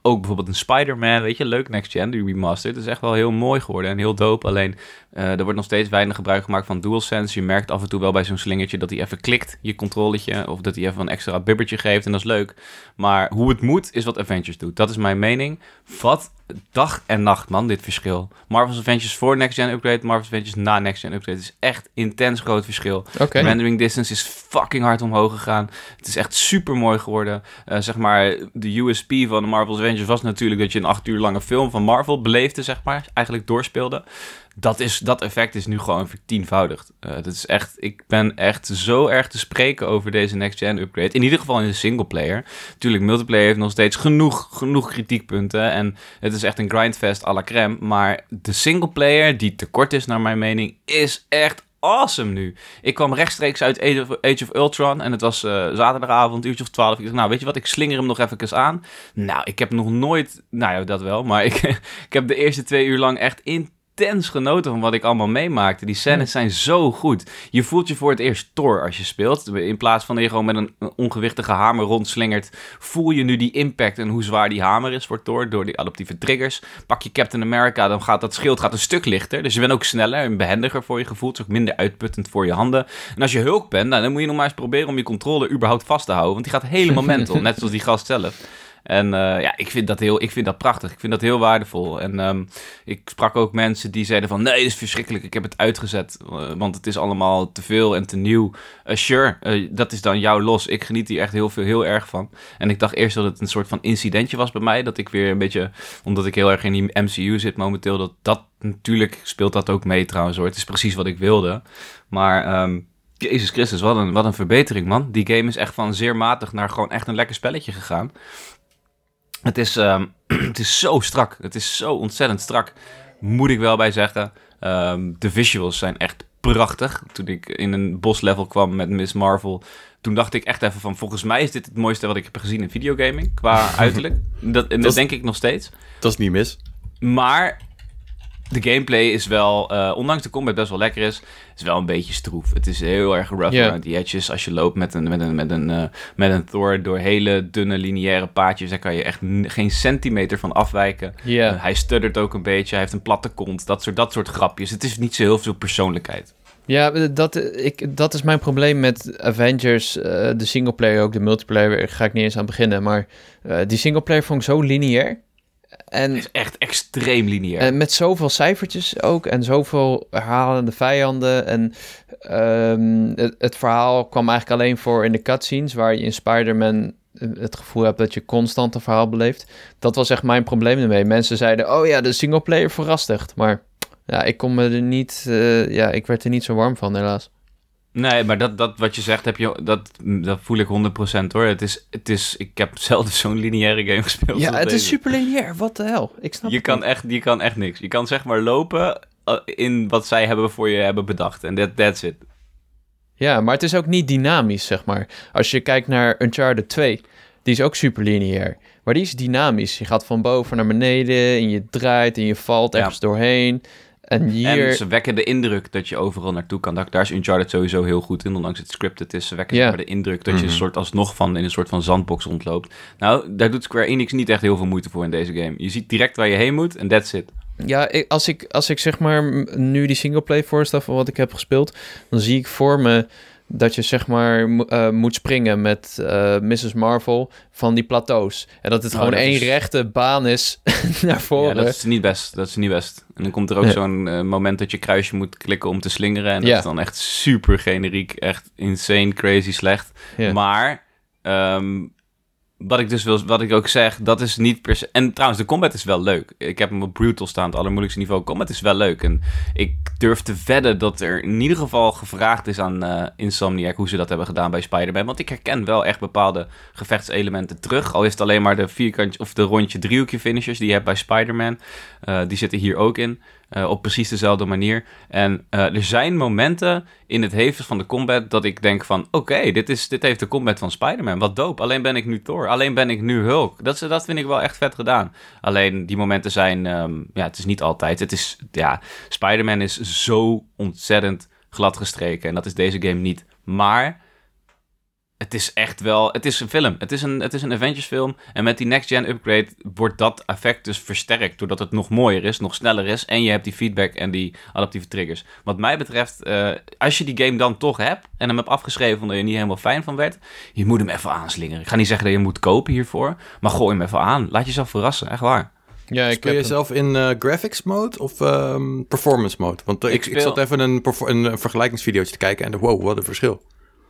ook bijvoorbeeld een Spider-Man, weet je, leuk next gen, die remastered. Het is echt wel heel mooi geworden en heel dope. Alleen, uh, er wordt nog steeds weinig gebruik gemaakt van DualSense. Je merkt af en toe wel bij zo'n slingertje dat hij even klikt, je controletje. Of dat hij even een extra bibbertje geeft en dat is leuk. Maar hoe het moet, is wat Avengers doet. Dat is mijn mening. Wat dag en nacht, man, dit verschil. Marvel's Avengers voor Next Gen Upgrade, Marvel's Avengers na Next Gen Upgrade. Het is echt intens groot verschil. Okay. rendering distance is fucking hard omhoog gegaan. Het is echt super mooi geworden. Uh, zeg maar, de USP van de Marvel's Avengers was natuurlijk dat je een acht uur lange film van Marvel beleefde, zeg maar. Eigenlijk doorspeelde dat, is, dat effect is nu gewoon vertienvoudigd. Uh, dat is echt, ik ben echt zo erg te spreken over deze next-gen upgrade. In ieder geval in de singleplayer. Tuurlijk, multiplayer heeft nog steeds genoeg, genoeg kritiekpunten. En het is echt een grindfest à la crème. Maar de singleplayer, die tekort is naar mijn mening, is echt awesome nu. Ik kwam rechtstreeks uit Age of, Ultron en het was uh, zaterdagavond, uurtje of twaalf. Ik dacht, nou weet je wat, ik slinger hem nog even aan. Nou, ik heb nog nooit, nou ja, dat wel, maar ik, ik heb de eerste twee uur lang echt in intens genoten van wat ik allemaal meemaakte. Die scènes zijn zo goed. Je voelt je voor het eerst Thor als je speelt. In plaats van dat je gewoon met een ongewichtige hamer rondslingert, voel je nu die impact en hoe zwaar die hamer is voor Thor door die adaptieve triggers. Pak je Captain America, dan gaat dat schild gaat een stuk lichter. Dus je bent ook sneller en behendiger voor je gevoel. Het is ook minder uitputtend voor je handen. En als je Hulk bent, nou, dan moet je nog maar eens proberen om je controle überhaupt vast te houden. Want die gaat helemaal mental, net zoals die gast zelf. En uh, ja, ik vind, dat heel, ik vind dat prachtig. Ik vind dat heel waardevol. En um, ik sprak ook mensen die zeiden van... nee, dit is verschrikkelijk, ik heb het uitgezet. Uh, want het is allemaal te veel en te nieuw. Uh, sure, dat is dan jouw los. Ik geniet hier echt heel, veel, heel erg van. En ik dacht eerst dat het een soort van incidentje was bij mij. Dat ik weer een beetje... omdat ik heel erg in die MCU zit momenteel... dat dat natuurlijk speelt dat ook mee trouwens hoor. Het is precies wat ik wilde. Maar... Um, Jezus Christus, wat een, wat een verbetering, man. Die game is echt van zeer matig naar gewoon echt een lekker spelletje gegaan. Het is, um, het is zo strak. Het is zo ontzettend strak. Moet ik wel bij zeggen. Um, de visuals zijn echt prachtig. Toen ik in een boslevel kwam met Miss Marvel. Toen dacht ik echt even van... Volgens mij is dit het mooiste wat ik heb gezien in videogaming. Qua uiterlijk. Dat, en dat, dat denk ik nog steeds. Dat is niet mis. Maar de gameplay is wel, uh, ondanks de combat best wel lekker is, is wel een beetje stroef. Het is heel erg rough yeah. around the edges. Als je loopt met een, met, een, met, een, uh, met een Thor door hele dunne lineaire paadjes, daar kan je echt geen centimeter van afwijken. Yeah. Uh, hij stuttert ook een beetje, hij heeft een platte kont, dat soort, dat soort grapjes. Het is niet zo heel veel persoonlijkheid. Ja, dat, ik, dat is mijn probleem met Avengers. Uh, de singleplayer ook, de multiplayer ga ik niet eens aan beginnen. Maar uh, die singleplayer vond ik zo lineair. En, is echt extreem lineair. En met zoveel cijfertjes ook. En zoveel herhalende vijanden. En um, het, het, verhaal kwam eigenlijk alleen voor in de cutscenes. Waar je in Spider-Man het gevoel hebt dat je constant een verhaal beleeft. Dat was echt mijn probleem ermee. Mensen zeiden, oh ja, de singleplayer verrast echt. Maar ja, ik kon me er niet... Uh, ja, ik werd er niet zo warm van, helaas. Nee, maar dat, dat wat je zegt, heb je, dat, dat voel ik 100% hoor. Het is, het is, ik heb zelden zo'n lineaire game gespeeld. Ja, het is super lineair. Wat de hel? Ik snap je kan echt, je kan echt niks. Je kan zeg maar lopen eh, in wat zij hebben voor je hebben bedacht. En that, that's it. Ja, maar het is ook niet dynamisch, zeg maar. Als je kijkt naar Uncharted 2, die is ook super lineair. Maar die is dynamisch. Je gaat van boven naar beneden en je draait en je valt ergens doorheen. En, hier... ze wekken de indruk dat je overal naartoe kan. Daar is Uncharted sowieso heel goed in, ondanks het scripted is. Ze wekken yeah. de indruk dat je een mhm. soort alsnog van in een soort van zandbox rondloopt. Nou, daar doet Square Enix niet echt heel veel moeite voor in deze game. Je ziet direct waar je heen moet en that's it. Ja, als ik, als ik zeg maar nu die singleplay voorstel van wat ik heb gespeeld, dan zie ik voor me dat je zeg maar uh, moet springen met uh, Mrs. Marvel van die plateaus. En dat het oh, gewoon één rechte baan is naar voren. Ja, dat is niet best. Dat is niet best. En dan komt er ook zo'n uh, moment dat je kruisje moet klikken om te slingeren. En dat ja. is dan echt super generiek. Echt insane, crazy slecht. Ja. Maar um, wat ik dus wil, wat ik ook zeg, dat is niet per se. En trouwens, de combat is wel leuk. Ik heb hem op brutal staan, het allermoeilijkste niveau. Combat is wel leuk. En ik durf te wedden dat er in ieder geval gevraagd is aan uh, Insomniac hoe ze dat hebben gedaan bij Spider-Man. Want ik herken wel echt bepaalde gevechtselementen terug. Al is het alleen maar de vierkantje of de rondje driehoekje finishers die je hebt bij Spider-Man. Uh, die zitten hier ook in. Uh, op precies dezelfde manier. En uh, er zijn momenten in het heven van de combat dat ik denk van... Oké, dit dit, dit heeft de combat van Spider-Man. Wat dope. Alleen ben ik nu Thor. Alleen ben ik nu Hulk. Dat, dat vind ik wel echt vet gedaan. Alleen die momenten zijn... Um, ja, het is niet altijd. Het is... Ja, Spider-Man is zo ontzettend gladgestreken. En dat is deze game niet. Maar het is echt wel, het is een film. Het is een, het is een Avengers film. En met die next gen upgrade wordt dat effect dus versterkt. Doordat het nog mooier is, nog sneller is. En je hebt die feedback en die adaptieve triggers. Wat mij betreft, uh, als je die game dan toch hebt. En hem hebt afgeschreven omdat je niet helemaal fijn van werd. Je moet hem even aanslingeren. Ik ga niet zeggen dat je moet kopen hiervoor. Maar gooi hem even aan. Laat jezelf verrassen, echt waar. Ja, ik Speel je zelf in uh, graphics mode of um, performance mode? Want uh, ik, ik, zat even een, een vergelijkingsvideootje te kijken en wow, wat een verschil.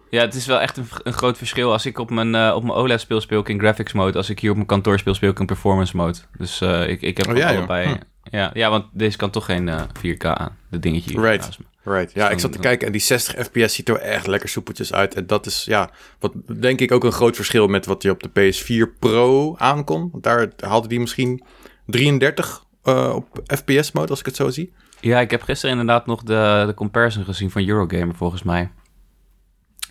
Ja, het is wel echt een, een groot verschil. Als ik op mijn, uh, op mijn OLED speel, speel ik in graphics mode. Als ik hier op mijn kantoor speel, speel ik in performance mode. Dus uh, ik, ik heb oh, ja, allebei... Hm. Ja, ja, want deze kan toch geen uh, eh, 4K aan. De dingetje hier right. Right. Ja, ik zat te kijken en die 60 fps ziet er echt lekker soepeltjes uit. En dat is, ja, wat denk ik ook een groot verschil met wat je op de PS4 Pro aankon. Want daar haalde die misschien 33 uh, op FPS mode, als ik het zo zie. Ja, ik heb gisteren inderdaad nog de, de comparison gezien van Eurogamer, volgens mij.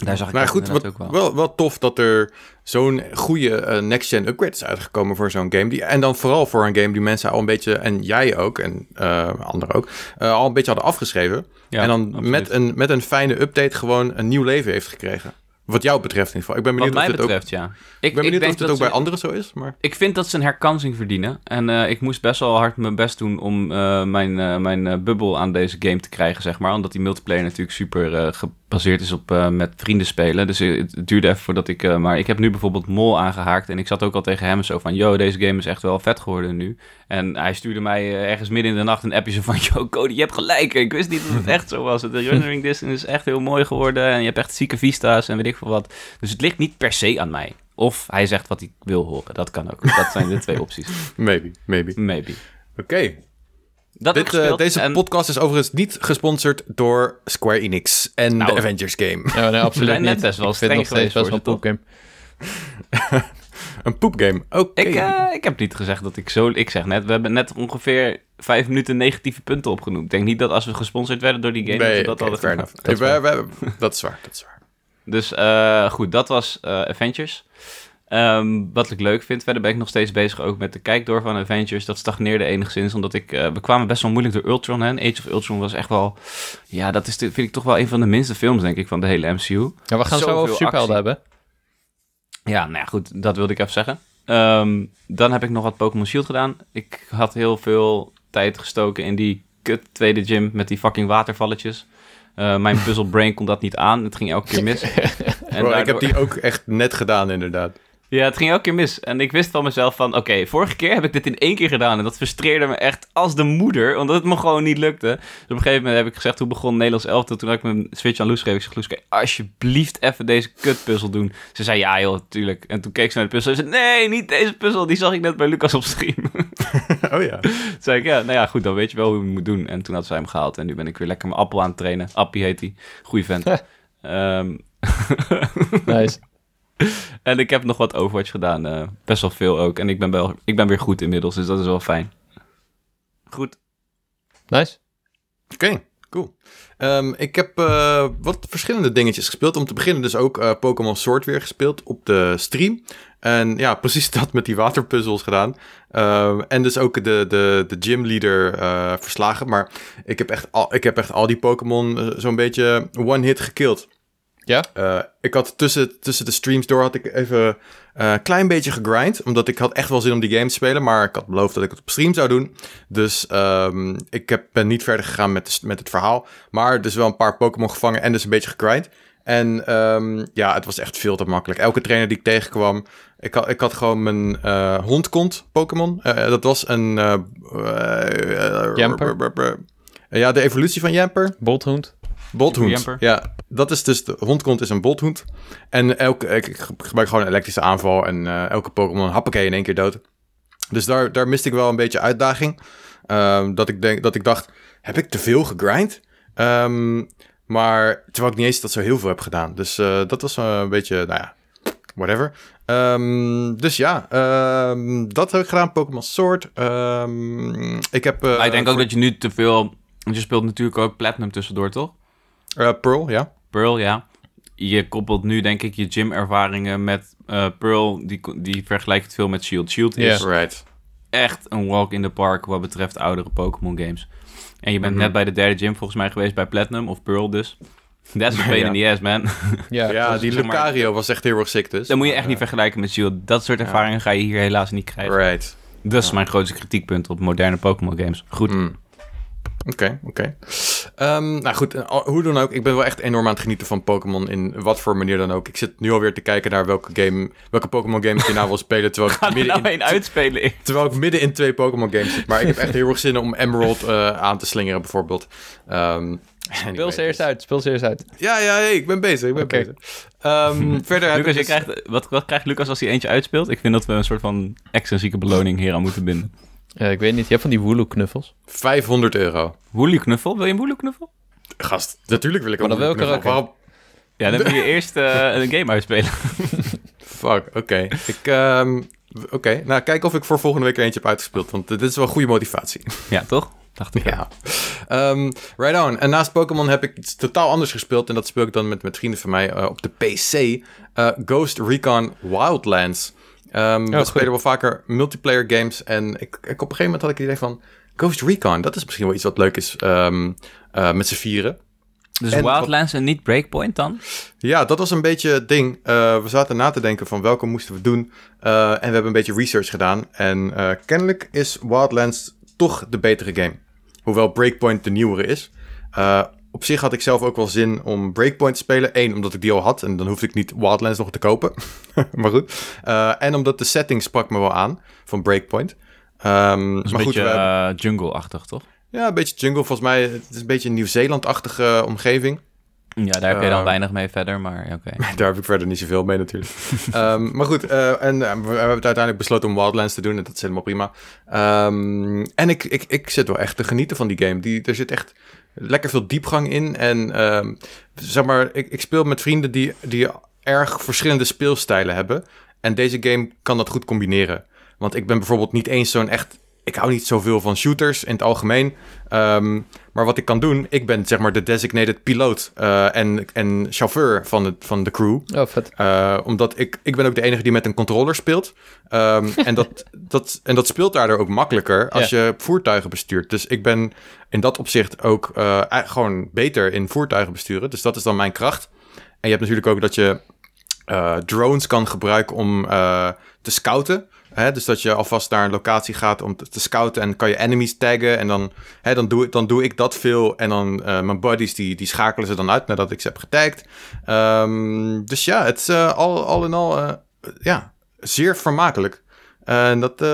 Daar zag ik maar goed, wat, ook wel. wel. Wel tof dat er zo'n goede uh, next-gen upgrade is uitgekomen voor zo'n game. Die, en dan vooral voor een game die mensen al een beetje, en jij ook, en uh, anderen ook, uh, al een beetje hadden afgeschreven. Ja, en dan met een, met een fijne update gewoon een nieuw leven heeft gekregen. Wat jou betreft in ieder geval. Ik ben benieuwd Wat mij of dit betreft, ook, ja. Ik, ben benieuwd ik of het ook bij anderen zo is. Maar... Ik vind dat ze een herkansing verdienen. En uh, ik moest best wel hard mijn best doen om uh, mijn, uh, mijn bubbel aan deze game te krijgen, zeg maar. Omdat die multiplayer natuurlijk super gebaseerd is op met vrienden spelen. Dus het, duurde even voordat ik... maar ik heb nu bijvoorbeeld Mol aangehaakt. En ik zat ook al tegen hem zo van... Yo, deze game is echt wel vet geworden nu. En hij stuurde mij ergens midden in de nacht een appje zo van... Yo, Cody, je hebt gelijk. Ik wist niet dat het echt zo was. De rendering distance is echt heel mooi geworden. En je hebt echt zieke vista's en weet ik veel wat. Dus het ligt niet per se aan mij. Of hij zegt wat hij wil horen. Dat kan ook. Dat zijn de twee opties. Maybe, maybe. Maybe. Oké. Dit, uh, deze podcast is overigens niet gesponsord door Square Enix en nou, de Avengers game. Ja, nee, absoluut niet. Net best wel streng nog steeds best wel een poepgame. een poepgame, oké. Ik, uh, ik heb niet gezegd dat ik zo... Ik zeg net, we hebben net ongeveer vijf minuten negatieve punten opgenoemd. Ik denk niet dat als we gesponsord werden door die game... Nee, dat, okay, dat, hadden dat, we, we, dat is waar, dat is waar. Dus uh, goed, dat was uh, Avengers. Ehm, wat ik leuk vind, verder ben ik nog steeds bezig ook met de kijkdoor van Avengers. Dat stagneerde enigszins, omdat ik... Uh, we kwamen best wel moeilijk door Ultron, hè. Age of Ultron was echt wel... Ja, dat is, vind ik toch wel een van de minste films, denk ik, van de hele MCU. Ja, we gaan zo over superhelden hebben. Ja, nou ja, goed, dat wilde ik even zeggen. Ehm, dan heb ik nog wat Pokémon Shield gedaan. Ik had heel veel tijd gestoken in die kut tweede gym met die fucking watervalletjes. Uh, mijn puzzle brain kon dat niet aan. Het ging elke keer mis. en Bro, Ik heb die ook echt net gedaan, inderdaad. Ja, het ging elke keer mis. En ik wist van mezelf van, oké, vorige keer heb ik dit in één keer gedaan. En dat frustreerde me echt als de moeder, omdat het me gewoon niet lukte. Dus op een gegeven moment heb ik gezegd, hoe begon Nederlands elftal? Toen had ik mijn Switch aan Loes gegeven. Ik zeg, Loes, alsjeblieft even deze kutpuzzel doen. Ze zei, ja joh, tuurlijk. En toen keek ze naar de puzzel en zei, nee, niet deze puzzel. Die zag ik net bij Lucas op stream. oh ja. Toen zei ik, ja, nou ja, goed, dan weet je wel hoe je het moet doen. En toen had zij hem gehaald. En nu ben ik weer lekker mijn appel aan het trainen. Appie heet hij. Goeie vent. um, nice. en ik heb nog wat Overwatch gedaan. Uh, best wel veel ook. En ik ben, wel, ik ben weer goed inmiddels, dus dat is wel fijn. Goed. Nice. Oké, cool. Um, ik heb uh, wat verschillende dingetjes gespeeld. Om te beginnen dus ook uh, Pokémon Sword weer gespeeld op de stream. En ja, precies dat met die waterpuzzels gedaan. Uh, en dus ook de, de, de gymleader verslagen. Maar ik heb echt al, ik heb echt al die Pokémon zo'n beetje one-hit gekillt. Ja? Uh, ik had tussen, tussen de streams door had ik even een uh, klein beetje gegrind. Omdat ik had echt wel zin om die game te spelen. Maar ik had beloofd dat ik het op stream zou doen. Dus um, ik heb, ben niet verder gegaan met, de, met het verhaal. Maar dus wel een paar Pokémon gevangen en dus een beetje gegrind. En um, ja, het was echt veel te makkelijk. Elke trainer die ik tegenkwam. Ik had, ik had gewoon mijn uh, hondkont Pokémon. Dat was een... Jamper? Ja, de evolutie van Jamper. Bolthond. Bolthond, ja. Dat is dus, de hondkont is een bolthond. En elke, ik gebruik gewoon een elektrische aanval en uh, elke Pokémon happakee in één keer dood. Dus daar, daar miste ik wel een beetje uitdaging. Um, dat, ik denk, dat ik dacht, heb ik te veel gegrind? Um, maar terwijl ik niet eens dat zo heel veel heb gedaan. Dus uh, dat was een beetje, nou ja, whatever. Um, dus ja, um, dat heb ik gedaan. Pokémon Sword. Um, ik heb. Uh, ik denk ook dat je nu te veel. Want je speelt natuurlijk ook Platinum tussendoor, toch? Uh, Pearl, ja. Pearl, ja. Je koppelt nu denk ik je gym-ervaringen met uh, Pearl. Die, die vergelijkt het veel met Shield. Shield is right. echt een walk in the park wat betreft oudere Pokémon games. En je bent mhm. net bij de derde gym volgens mij geweest bij Platinum of Pearl dus. That's a pain in the ass, man. Ja, ja die Lucario was echt heel erg sick dus. Dat moet je echt niet vergelijken met Shield. Dat soort ervaringen ga je hier helaas niet krijgen. Right. Dat is mijn grootste kritiekpunt op moderne Pokémon games. Goed. Mm. Oké, oké. Ehm, nou goed, eh, hoe dan ook. Ik ben wel echt enorm aan het genieten van Pokémon in wat voor manier dan ook. Ik zit nu alweer te kijken naar welke game, welke Pokémon game ik nou wil spelen. Terwijl ik midden nou in uitspelen. Terwijl ik midden in twee Pokémon games zit. Maar ik heb echt heel erg zin om Emerald uh, aan te slingeren bijvoorbeeld. Um, Speel ze eerst uit, speel ze eerst uit. Ja, ja, hey, ik ben bezig, ik ben okay. bezig. Um, verder Lucas, dus... krijgt, wat, wat krijgt Lucas als hij eentje uitspeelt? Ik vind dat we een soort van extrinsieke beloning hier aan moeten binden. Ja, ik weet niet. Je hebt van die Wooloo-knuffels. 500 euro. Wooloo-knuffel? Wil je een Wooloo-knuffel? Gast, natuurlijk wil ik een Wooloo-knuffel. Waarom... Ja, dan moet je eerst uh, een game uitspelen. Fuck, oké. Ik, um, oké. Nou, kijk of ik voor volgende week er eentje heb uitgespeeld. Want dit is wel goede motivatie. Ja, toch? Dacht ik. Ja. Um, right on. En naast Pokémon heb ik iets totaal anders gespeeld. En dat speel ik dan met, met vrienden van mij uh, op de PC. Uh, Ghost Recon Wildlands. Um, we spelen wel vaker multiplayer games. En ik, ik, op een gegeven moment had ik het idee van... Ghost Recon, dat is misschien wel iets wat leuk is um, uh, met z'n vieren. Dus en Wildlands en niet Breakpoint dan? Ja, dat was een beetje het ding. Uh, we zaten na te denken van welke moesten we doen. Uh, en we hebben een beetje research gedaan. En kennelijk is Wildlands toch de betere game. Hoewel Breakpoint de nieuwere is op zich had ik zelf ook wel zin om Breakpoint te spelen. Eén, omdat ik die al had en dan hoefde ik niet Wildlands nog te kopen. maar goed. Uh, en omdat de setting sprak me wel aan van Breakpoint. Um, een maar beetje goed, hebben... uh, jungle-achtig, toch? Ja, een beetje jungle. Volgens mij het is een beetje een Nieuw-Zeeland-achtige omgeving. Ja, daar heb je dan uh, weinig mee verder, maar oké. Okay. daar heb ik verder niet zoveel mee natuurlijk. um, maar goed, uh, en uh, we hebben uiteindelijk besloten om Wildlands te doen en dat is helemaal prima. Um, en ik, ik, ik zit wel echt te genieten van die game. Die, er zit echt lekker veel diepgang in. En uh, zeg maar, ik, ik speel met vrienden die, die erg verschillende speelstijlen hebben. En deze game kan dat goed combineren. Want ik ben bijvoorbeeld niet eens zo'n echt ik hou niet zoveel van shooters in het algemeen. Um, maar wat ik kan doen, ik ben zeg maar de designated piloot uh, en, en chauffeur van de, van de crew. Oh, vet. Uh, omdat ik, ik ben ook de enige die met een controller speelt. Um, en, dat, dat, en dat speelt daardoor ook makkelijker als je voertuigen bestuurt. Dus ik ben in dat opzicht ook uh, gewoon beter in voertuigen besturen. Dus dat is dan mijn kracht. En je hebt natuurlijk ook dat je drones kan gebruiken om te scouten. Hè, dus dat je alvast naar een locatie gaat om te, scouten en kan je enemies taggen. En dan, hè, dan, doe, dan doe ik dat veel. En dan uh, mijn buddies die, die schakelen ze dan uit nadat ik ze heb getagd. Um, dus ja, het is uh, al, al in al uh, ja, zeer vermakelijk. En dat, uh,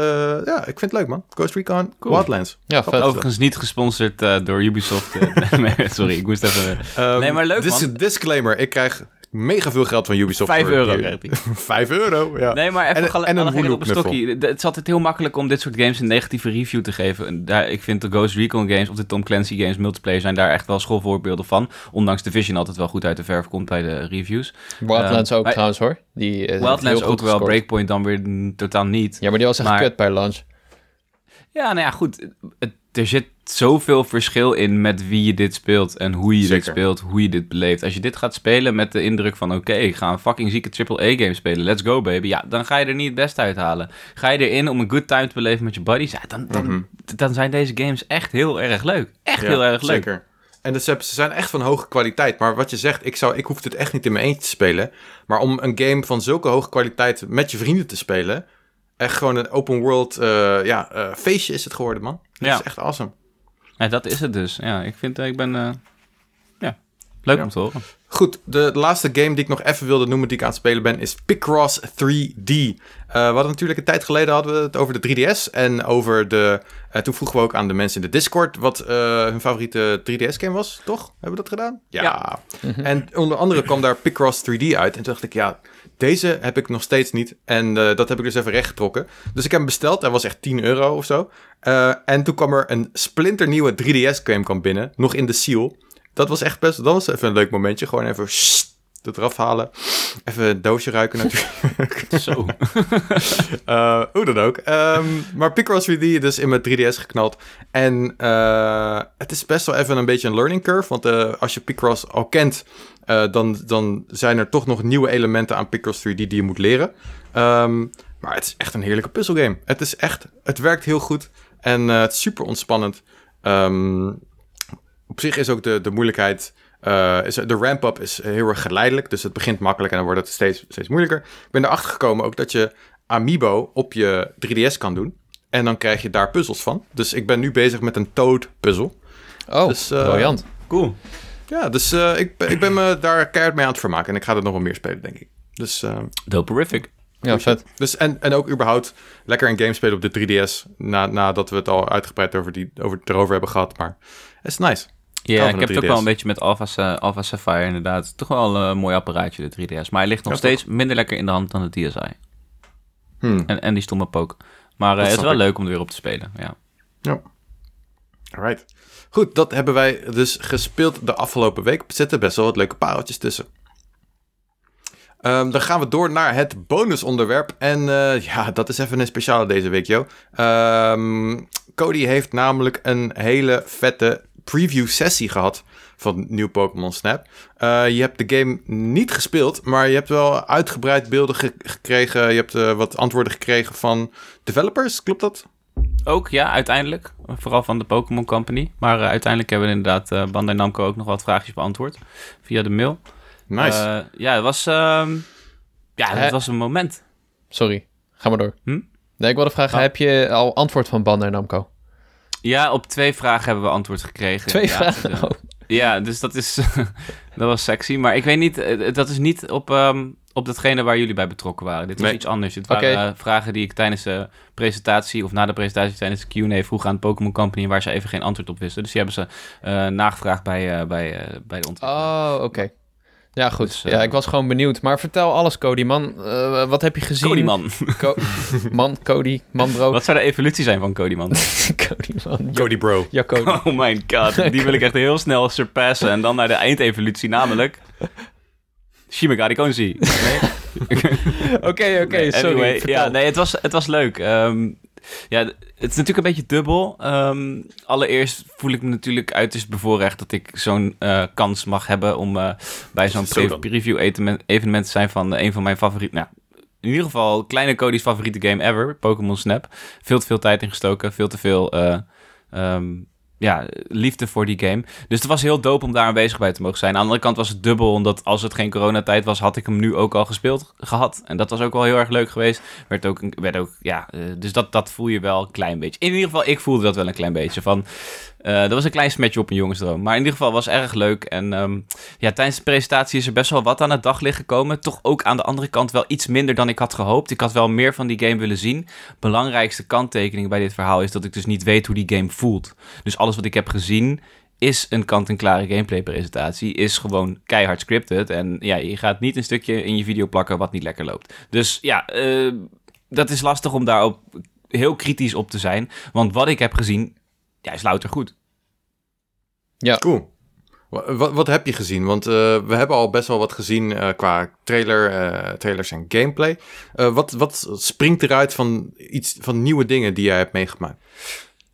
ja, ik vind het leuk, man. Ghost Recon cool. Wildlands. Ja, vet. Overigens niet gesponsord uh, door Ubisoft. nee, sorry, ik moest even... Um, nee, maar leuk, dis man. Disclaimer, ik krijg mega veel geld van Ubisoft. Vijf euro krijgt hij. Vijf euro, ja. Nee, maar even en, en een op een stokje. Het is altijd heel makkelijk om dit soort games een negatieve review te geven. Daar, ik vind de Ghost Recon games of de Tom Clancy games multiplayer zijn daar echt wel schoolvoorbeelden van. Ondanks de Vision altijd wel goed uit de verf komt bij de reviews. Wildlands uh, ook trouwens hoor. Die, uh, Wildlands ook wel, Breakpoint dan weer totaal niet. Ja, maar die was echt maar, kut bij launch. Ja, nou ja, goed. Het, er zit zoveel verschil in met wie je dit speelt en hoe je dit speelt, hoe je dit beleeft. Als je dit gaat spelen met de indruk van oké, ik ga een fucking zieke AAA-game spelen, let's go baby, ja, dan ga je er niet het beste uithalen. Ga je erin om een good time te beleven met je buddies, ja, dan, dan, mhm. dan zijn deze games echt heel erg leuk. Echt heel erg leuk. Zeker. En dus ze zijn echt van hoge kwaliteit. Maar wat je zegt, ik, zou, ik hoef het echt niet in mijn eentje te spelen. Maar om een game van zulke hoge kwaliteit met je vrienden te spelen... echt gewoon een open world uh, ja, uh, feestje is het geworden, man. Dat ja. is echt awesome. Ja, dat is het dus. Ja, ik vind, ik ben, uh, ja, leuk om te horen. Goed, de laatste game die ik nog even wilde noemen die ik aan het spelen ben, is Picross 3D. Uh, eh, we hadden natuurlijk een tijd geleden hadden we het over de 3DS en over de... Uh, toen vroegen we ook aan de mensen in de Discord wat hun favoriete 3DS-game was, toch? Hebben we dat gedaan? Ja. ja. En onder andere kwam daar Picross 3D uit en toen dacht ik, ja, deze heb ik nog steeds niet. En uh, dat heb ik dus even rechtgetrokken. Dus ik heb hem besteld. Hij was echt 10 euro of zo. Uh, en toen kwam er een splinternieuwe 3DS-game kwam binnen. Nog in de seal. Dat was echt best... Dat was even een leuk momentje. Gewoon even... Sst, het eraf halen. Even een doosje ruiken natuurlijk. Zo. uh, hoe dan ook. Um, maar Picross 3D dus in mijn 3DS geknald. En uh, het is best wel even een beetje een learning curve. Want uh, als je Picross al kent, dan, dan zijn er toch nog nieuwe elementen aan Picross 3D die je moet leren. Um, maar het is echt een heerlijke puzzelgame. Het is echt, het werkt heel goed. En het is super ontspannend. Um, op zich is ook de, de moeilijkheid uh, is, de ramp-up is heel erg geleidelijk, dus het begint makkelijk en dan wordt het steeds, steeds moeilijker. Ik ben erachter gekomen ook dat je Amiibo op je 3DS kan doen. En dan krijg je daar puzzels van. Dus ik ben nu bezig met een Toad-puzzel. Oh, dus, uh, briljant. Cool. Ja, dus uh, ik, ik ben me daar keihard mee aan het vermaken. En ik ga er nog wel meer spelen, denk ik. Dus, uh, Doperific. Ja, vet. Dus, en, en ook überhaupt lekker een game spelen op de 3DS. Na, nadat we het al uitgebreid over die, over, erover hebben gehad. Maar het is nice. Ja, ik heb het ook wel een beetje met Alpha, Alpha Sapphire inderdaad. Toch wel een mooi apparaatje, de 3DS. Maar hij ligt nog steeds minder lekker in de hand dan de DSi. Hmm. En, en die stomme poke. Maar uh, het is wel leuk om er weer op te spelen, ja. Ja. Alright. Goed, dat hebben wij dus gespeeld de afgelopen week. Er zitten best wel wat leuke pareltjes tussen. Um, dan gaan we door naar het bonusonderwerp. En uh, ja, dat is even een speciale deze week, joh. Um, Cody heeft namelijk een hele vette preview sessie gehad van nieuw Pokémon Snap. Uh, je hebt de game niet gespeeld, maar je hebt wel uitgebreid beelden gekregen. Je hebt uh, wat antwoorden gekregen van developers, klopt dat? Ook, ja, uiteindelijk. Vooral van de Pokémon Company. Maar uh, uiteindelijk hebben we inderdaad Bandai Namco ook nog wat vraagjes beantwoord via de mail. Nice. ja, het was, ehm, ja, het was een moment. Sorry, ga maar door. Hm? Nee, ik wilde vragen, oh. heb je al antwoord van Bandai Namco? Ja, op twee vragen hebben we antwoord gekregen. Twee vragen? Oh. Ja, dus dat is... dat was sexy. Maar ik weet niet... Eh, dat is niet op, um, op datgene waar jullie bij betrokken waren. Dit was iets anders. Dit waren uh, vragen die ik tijdens de presentatie... of na de presentatie tijdens de Q&A vroeg aan Pokémon Company... waar ze even geen antwoord op wisten. Dus die hebben ze uh, nagevraagd bij, bij, bij de ontwikkelaar. Oh, oké. Ja, goed. Dus, ja, ik was gewoon benieuwd. Maar vertel alles, Cody, man. Uh, wat heb je gezien? Cody, man. Co man, Cody, man, bro. Wat zou de evolutie zijn van Cody, man? Cody, man. Cody, bro. Ja, Cody. Oh my god, die wil ik echt heel snel surpassen. En dan naar de eindevolutie, namelijk... Shimegari Konzi. Oké, oké, sorry. ja, nee, het was, het was leuk. Um, Ja, het is natuurlijk een beetje dubbel. Ehm, allereerst voel ik me natuurlijk uiterst bevoorrecht dat ik zo'n uh, kans mag hebben om uh, bij zo'n preview evenement te zijn van een van mijn favorieten. Nou, in ieder geval kleine Cody's favoriete game ever, Pokémon Snap. Veel te veel tijd ingestoken, veel te veel um, ja, liefde voor die game. Dus het was heel dope om daar aanwezig bij te mogen zijn. Aan de andere kant was het dubbel, omdat als het geen coronatijd was, had ik hem nu ook al gespeeld gehad. En dat was ook wel heel erg leuk geweest. Werd ook, werd ook ja, uh, dus dat, dat voel je wel een klein beetje. In ieder geval, ik voelde dat wel een klein beetje. Van, uh, dat was een klein smetje op een jongensdroom. Maar in ieder geval was erg leuk. En um, ja, tijdens de presentatie is er best wel wat aan het daglicht gekomen. Toch ook aan de andere kant wel iets minder dan ik had gehoopt. Ik had wel meer van die game willen zien. Belangrijkste kanttekening bij dit verhaal is dat ik dus niet weet hoe die game voelt. Dus alles wat ik heb gezien is een kant-en-klare gameplay-presentatie. Is gewoon keihard scripted. En ja, je gaat niet een stukje in je video plakken wat niet lekker loopt. Dus ja, uh, dat is lastig om daarop heel kritisch op te zijn. Want wat ik heb gezien ja, is louter goed. Ja. Cool. Wat, wat heb je gezien? Want uh, we hebben al best wel wat gezien uh, qua trailer, uh, trailers en gameplay. wat, wat springt eruit van, iets, van nieuwe dingen die jij hebt meegemaakt?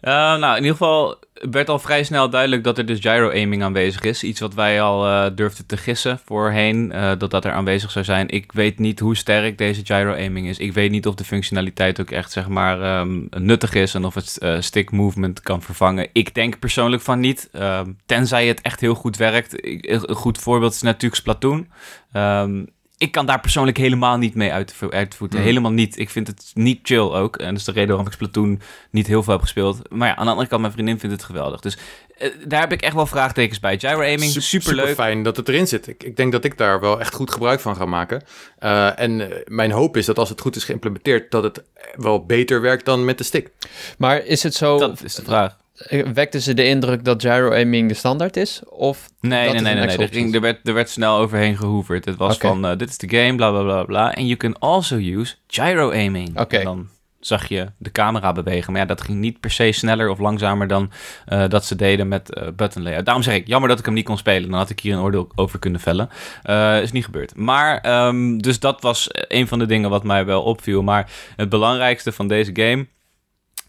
Uh, nou, in ieder geval werd al vrij snel duidelijk dat er dus gyro-aiming aanwezig is. Iets wat wij al uh, durfden te gissen voorheen, uh, dat dat er aanwezig zou zijn. Ik weet niet hoe sterk deze gyro-aiming is. Ik weet niet of de functionaliteit ook echt, zeg maar, um, nuttig is en of het stick movement kan vervangen. Ik denk persoonlijk van niet, ehm, tenzij het echt heel goed werkt. Een goed voorbeeld is natuurlijk Splatoon. Um, ik kan daar persoonlijk helemaal niet mee uit, uitvoeten. Mm. Helemaal niet. Ik vind het niet chill ook. En dat is de reden waarom ik Splatoon niet heel veel heb gespeeld. Maar ja, aan de andere kant, mijn vriendin vindt het geweldig. Dus uh, daar heb ik echt wel vraagtekens bij. Gyro aiming, super, leuk. Super fijn dat het erin zit. Ik, ik, denk dat ik daar wel echt goed gebruik van ga maken. Uh, en uh, mijn hoop is dat als het goed is geïmplementeerd, dat het wel beter werkt dan met de stick. Maar is het zo... Dat is de vraag wekte ze de indruk dat gyro-aiming de standaard is? Of nee, nee, nee, nee, nee. Er, werd, er werd snel overheen gehoeverd. Het was van, uh, dit is de game, bla, bla, bla, bla. En you can also use gyro-aiming. Oké. Dan zag je de camera bewegen. Maar ja, dat ging niet per se sneller of langzamer dan uh, dat ze deden met uh, button layout. Daarom zeg ik, jammer dat ik hem niet kon spelen. Dan had ik hier een oordeel over kunnen vellen. Uh, is niet gebeurd. Maar, um, dus dat was een van de dingen wat mij wel opviel. Maar het belangrijkste van deze game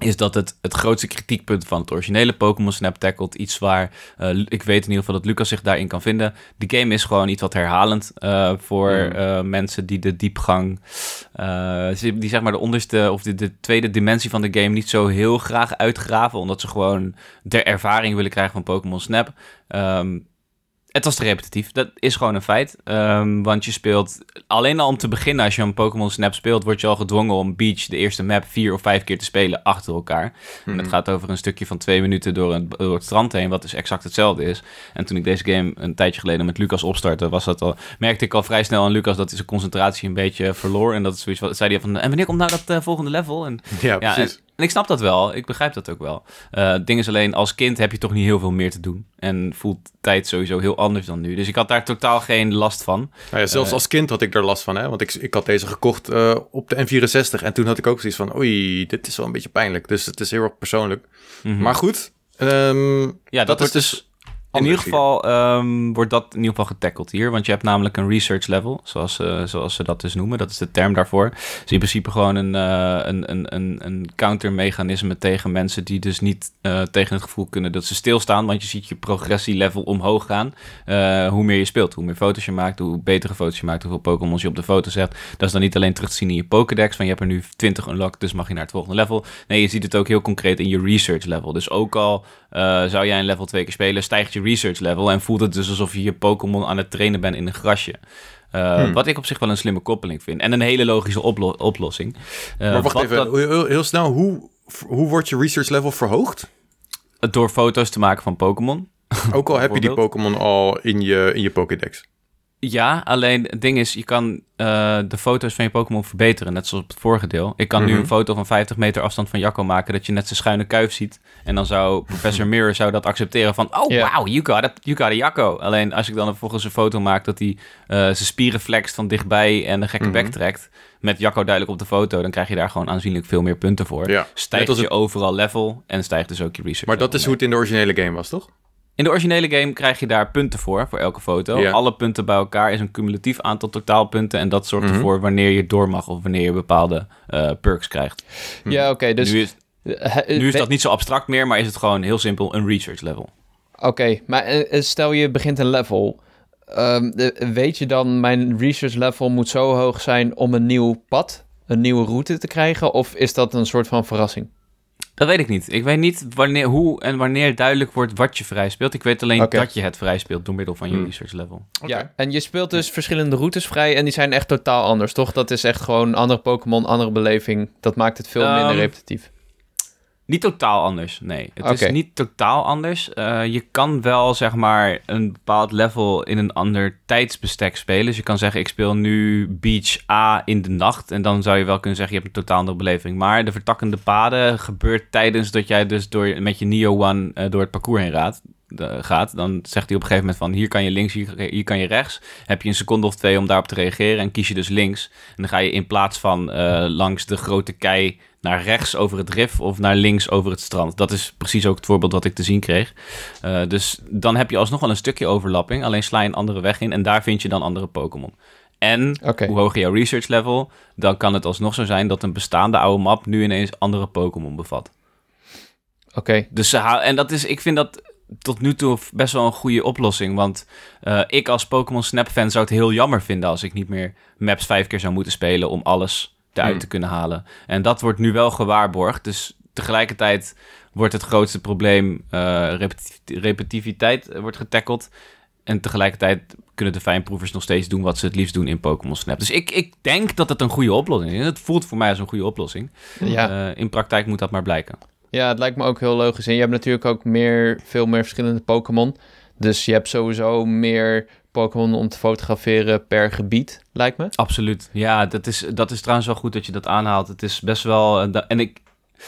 is dat het het grootste kritiekpunt van het originele Pokémon Snap tackelt. Iets waar uh, ik weet in ieder geval dat Lucas zich daarin kan vinden. De game is gewoon iets wat herhalend uh, voor uh, mensen die de diepgang, die zeg maar de onderste of de, de, tweede dimensie van de game niet zo heel graag uitgraven. Omdat ze gewoon de ervaring willen krijgen van Pokémon Snap. Um, het was te repetitief. Dat is gewoon een feit. Um, want je speelt alleen al om te beginnen, als je een Pokémon Snap speelt, word je al gedwongen om Beach, de eerste map, vier of vijf keer te spelen achter elkaar. Mm -hmm. En het mhm. gaat over een stukje van twee minuten door, een, door het strand heen, wat dus exact hetzelfde is. En toen ik deze game een tijdje geleden met Lucas opstartte, was dat al, merkte ik al vrij snel aan Lucas dat hij zijn concentratie een beetje verloor. En dat is zoiets wat zei hij van, en wanneer komt nou dat uh, volgende level? En, ja, precies. En, en ik snap dat wel. Ik begrijp dat ook wel. Uh, ding is alleen, als kind heb je toch niet heel veel meer te doen. En voelt tijd sowieso heel anders dan nu. Dus ik had daar totaal geen last van. Nou ja, zelfs uh, als kind had ik er last van. Hè? Want ik, ik had deze gekocht uh, op de N64. En toen had ik ook zoiets van... Oei, dit is wel een beetje pijnlijk. Dus het is heel erg persoonlijk. Mm -hmm. Maar goed. Um, ja, dat, dat wordt dus... in ieder geval um, wordt dat in ieder geval getackled hier. Want je hebt namelijk een research level, zoals, uh, zoals ze dat dus noemen. Dat is de term daarvoor. Dus in principe gewoon een, uh, een, een, een, een countermechanisme tegen mensen die dus niet uh, tegen het gevoel kunnen dat ze stilstaan. Want je ziet je progressielevel omhoog gaan. hoe meer je speelt, hoe meer foto's je maakt, hoe betere foto's je maakt, hoeveel Pokémons je op de foto zet. Dat is dan niet alleen terug te zien in je Pokédex. Van je hebt er nu 20 unlocked, dus mag je naar het volgende level. Nee, je ziet het ook heel concreet in je research level. Dus ook al zou jij een level twee keer spelen, stijgt je research level en voelt het dus alsof je je Pokémon aan het trainen bent in een grasje. Uh, hmm. Wat ik op zich wel een slimme koppeling vind. En een hele logische oplo oplossing. Uh, maar wacht even, dat... heel, heel, snel. Hoe, hoe wordt je research level verhoogd? Door foto's te maken van Pokémon. Ook al heb je die Pokémon al in je, in je Pokédex. Ja, alleen het ding is, je kan uh, de foto's van je Pokémon verbeteren, net zoals op het vorige deel. Ik kan mm -hmm. nu een foto van 50 meter afstand van Jacko maken, dat je net zijn schuine kuif ziet. En dan zou Professor Mirror zou dat accepteren van, oh yeah. wow, you got, it, you got a Jacko. Alleen als ik dan vervolgens een foto maak dat hij uh, zijn spieren flext van dichtbij en een gekke mm -hmm. bek trekt, met Jacko duidelijk op de foto, dan krijg je daar gewoon aanzienlijk veel meer punten voor. Ja. Stijgt je het... overal level en stijgt dus ook je research. Maar dat is hoe het in de originele game was, toch? In de originele game krijg je daar punten voor, voor elke foto. Alle punten bij elkaar is een cumulatief aantal totaalpunten. En dat zorgt mhm. ervoor wanneer je door mag of wanneer je bepaalde uh, perks krijgt. Ja, oké. dus... Nu is, nu is dat niet zo abstract meer, maar is het gewoon heel simpel een research level. Oké, maar stel je begint een level... Um, weet je dan, mijn research level moet zo hoog zijn om een nieuw pad, een nieuwe route te krijgen? Of is dat een soort van verrassing? Dat weet ik niet. Ik weet niet wanneer, hoe en wanneer duidelijk wordt wat je vrij speelt. Ik weet alleen dat je het vrij speelt door middel van je hmm. research level. Ja, en je speelt dus verschillende routes vrij en die zijn echt totaal anders, toch? Dat is echt gewoon andere Pokémon, andere beleving. Dat maakt het veel minder um, repetitief. Niet totaal anders, nee. Het is niet totaal anders. Uh, je kan wel, zeg maar, een bepaald level in een ander tijdsbestek spelen. Dus je kan zeggen, ik speel nu Beach A in de nacht. En dan zou je wel kunnen zeggen, je hebt een totaal andere beleving. Maar de vertakkende paden gebeurt tijdens dat jij dus door, met je Neo One uh, door het parcours heen raadt gaat, dan zegt hij op een gegeven moment van hier kan je links, hier, hier, kan je rechts. Heb je een seconde of twee om daarop te reageren en kies je dus links. En dan ga je in plaats van uh, langs de grote kei naar rechts over het rif of naar links over het strand. Dat is precies ook het voorbeeld wat ik te zien kreeg. Uh, dus dan heb je alsnog wel een stukje overlapping, alleen sla je een andere weg in en daar vind je dan andere Pokémon. En hoe hoger jouw research level, dan kan het alsnog zo zijn dat een bestaande oude map nu ineens andere Pokémon bevat. Oké. Dus en dat is, ik vind dat tot nu toe best wel een goede oplossing. Want uh, ik als Pokémon Snap fan zou het heel jammer vinden als ik niet meer maps vijf keer zou moeten spelen om alles eruit hmm. te kunnen halen. En dat wordt nu wel gewaarborgd. Dus tegelijkertijd wordt het grootste probleem uh, repetitiviteit wordt getackeld. En tegelijkertijd kunnen de fijnproevers nog steeds doen wat ze het liefst doen in Pokémon Snap. Dus ik, ik denk dat het een goede oplossing is. Het voelt voor mij als een goede oplossing. Ja. Uh, in praktijk moet dat maar blijken. Ja, het lijkt me ook heel logisch. En je hebt natuurlijk ook meer, veel meer verschillende Pokémon. Dus je hebt sowieso meer Pokémon om te fotograferen per gebied, lijkt me. Absoluut. Ja, dat is, dat is trouwens wel goed dat je dat aanhaalt. Het is best wel. Eh, en ik,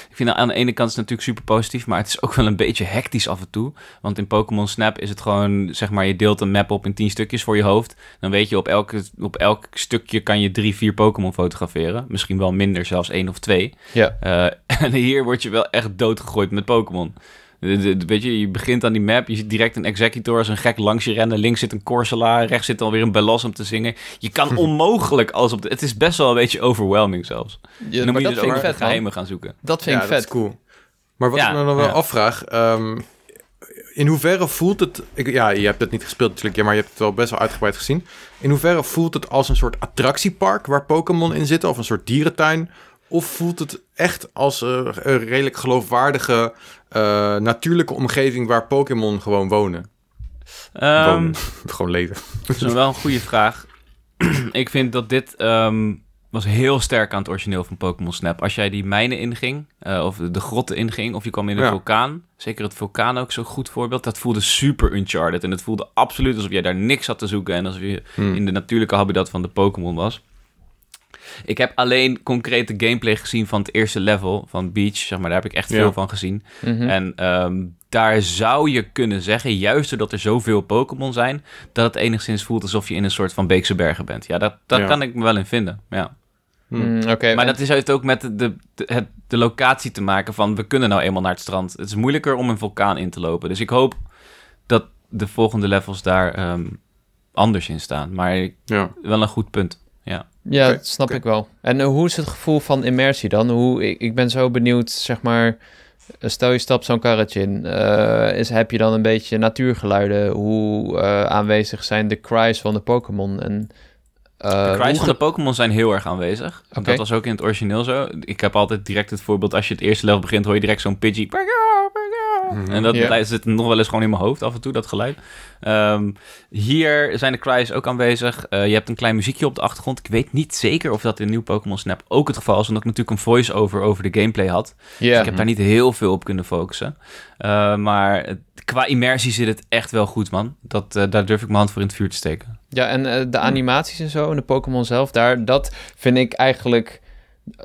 ik vind aan de ene kant is het natuurlijk super positief, maar het is ook wel een beetje hectisch af en toe. Want in Pokémon Snap is het gewoon, zeg maar, je deelt een map op in tien stukjes voor je hoofd. Dan weet je, op, elke, op elk stukje kan je drie, vier Pokémon fotograferen. Misschien wel minder, zelfs één of twee. Ja. Uh, en hier word je wel echt doodgegooid met Pokémon. Weet je, je begint aan die map, je ziet direct een Executor als een gek langs je rennen. Links zit een Corsola, rechts zit alweer een Belos om te zingen. Je kan onmogelijk alles op... De, het is best wel een beetje overwhelming zelfs. Ja, dan moet je dus ook vet, geheimen gaan zoeken. Dat vind ik vet. cool. Maar wat ik me dan wel afvraag... Ehm, in hoeverre voelt het... Ik, ja, je hebt het niet gespeeld natuurlijk, maar je hebt het wel best wel uitgebreid gezien. In hoeverre voelt het als een soort attractiepark waar Pokémon in zitten? Of een soort dierentuin? Of voelt het echt als een redelijk geloofwaardige uh, natuurlijke omgeving waar Pokémon gewoon wonen? Um, gewoon leven. Dat is wel een goede vraag. ik vind dat dit um, was heel sterk aan het origineel van Pokémon Snap. Als jij die mijnen inging, uh, of de grotten inging, of je kwam in een vulkaan. Zeker het vulkaan ook zo'n goed voorbeeld. Dat voelde super Uncharted. En het voelde absoluut alsof jij daar niks had te zoeken. En alsof je hmm. in de natuurlijke habitat van de Pokémon was. Ik heb alleen concrete gameplay gezien van het eerste level van Beach. Zeg maar, daar heb ik echt veel van gezien. Mhm. En ehm, daar zou je kunnen zeggen, juist doordat er zoveel Pokémon zijn, dat het enigszins voelt alsof je in een soort van Beekse Bergen bent. Ja, dat, dat kan ik me wel in vinden. Ja. Mm, mm maar dat is uit ook met de, de, de, de, locatie te maken van we kunnen nou eenmaal naar het strand. Het is moeilijker om een vulkaan in te lopen. Dus ik hoop dat de volgende levels daar ehm, anders in staan. Maar ja. wel een goed punt. Ja, dat snap ik wel. En uh, hoe is het gevoel van immersie dan? Hoe, ik, ik ben zo benieuwd, zeg maar... Eh, stel je stapt zo'n karretje in. Uh, is, heb je dan een beetje natuurgeluiden? Hoe aanwezig zijn de cries van de Pokémon? En, de cries van de Pokémon zijn heel erg aanwezig. Dat was ook in het origineel zo. Ik heb altijd direct het voorbeeld... als je het eerste level begint... hoor je direct zo'n Pidgey... Mhm. En dat yeah. zit nog wel eens gewoon in mijn hoofd af en toe, dat geluid. Ehm, hier zijn de cries ook aanwezig. Uh, je hebt een klein muziekje op de achtergrond. Ik weet niet zeker of dat in nieuw Pokémon Snap ook het geval is. Omdat ik natuurlijk een voice-over over de gameplay had. Dus ik heb daar niet heel veel op kunnen focussen. Uh, maar qua immersie zit het echt wel goed, man. Dat, uh, daar durf ik mijn hand voor in het vuur te steken. Ja, en de animaties en zo en de Pokémon zelf, daar, dat vind ik eigenlijk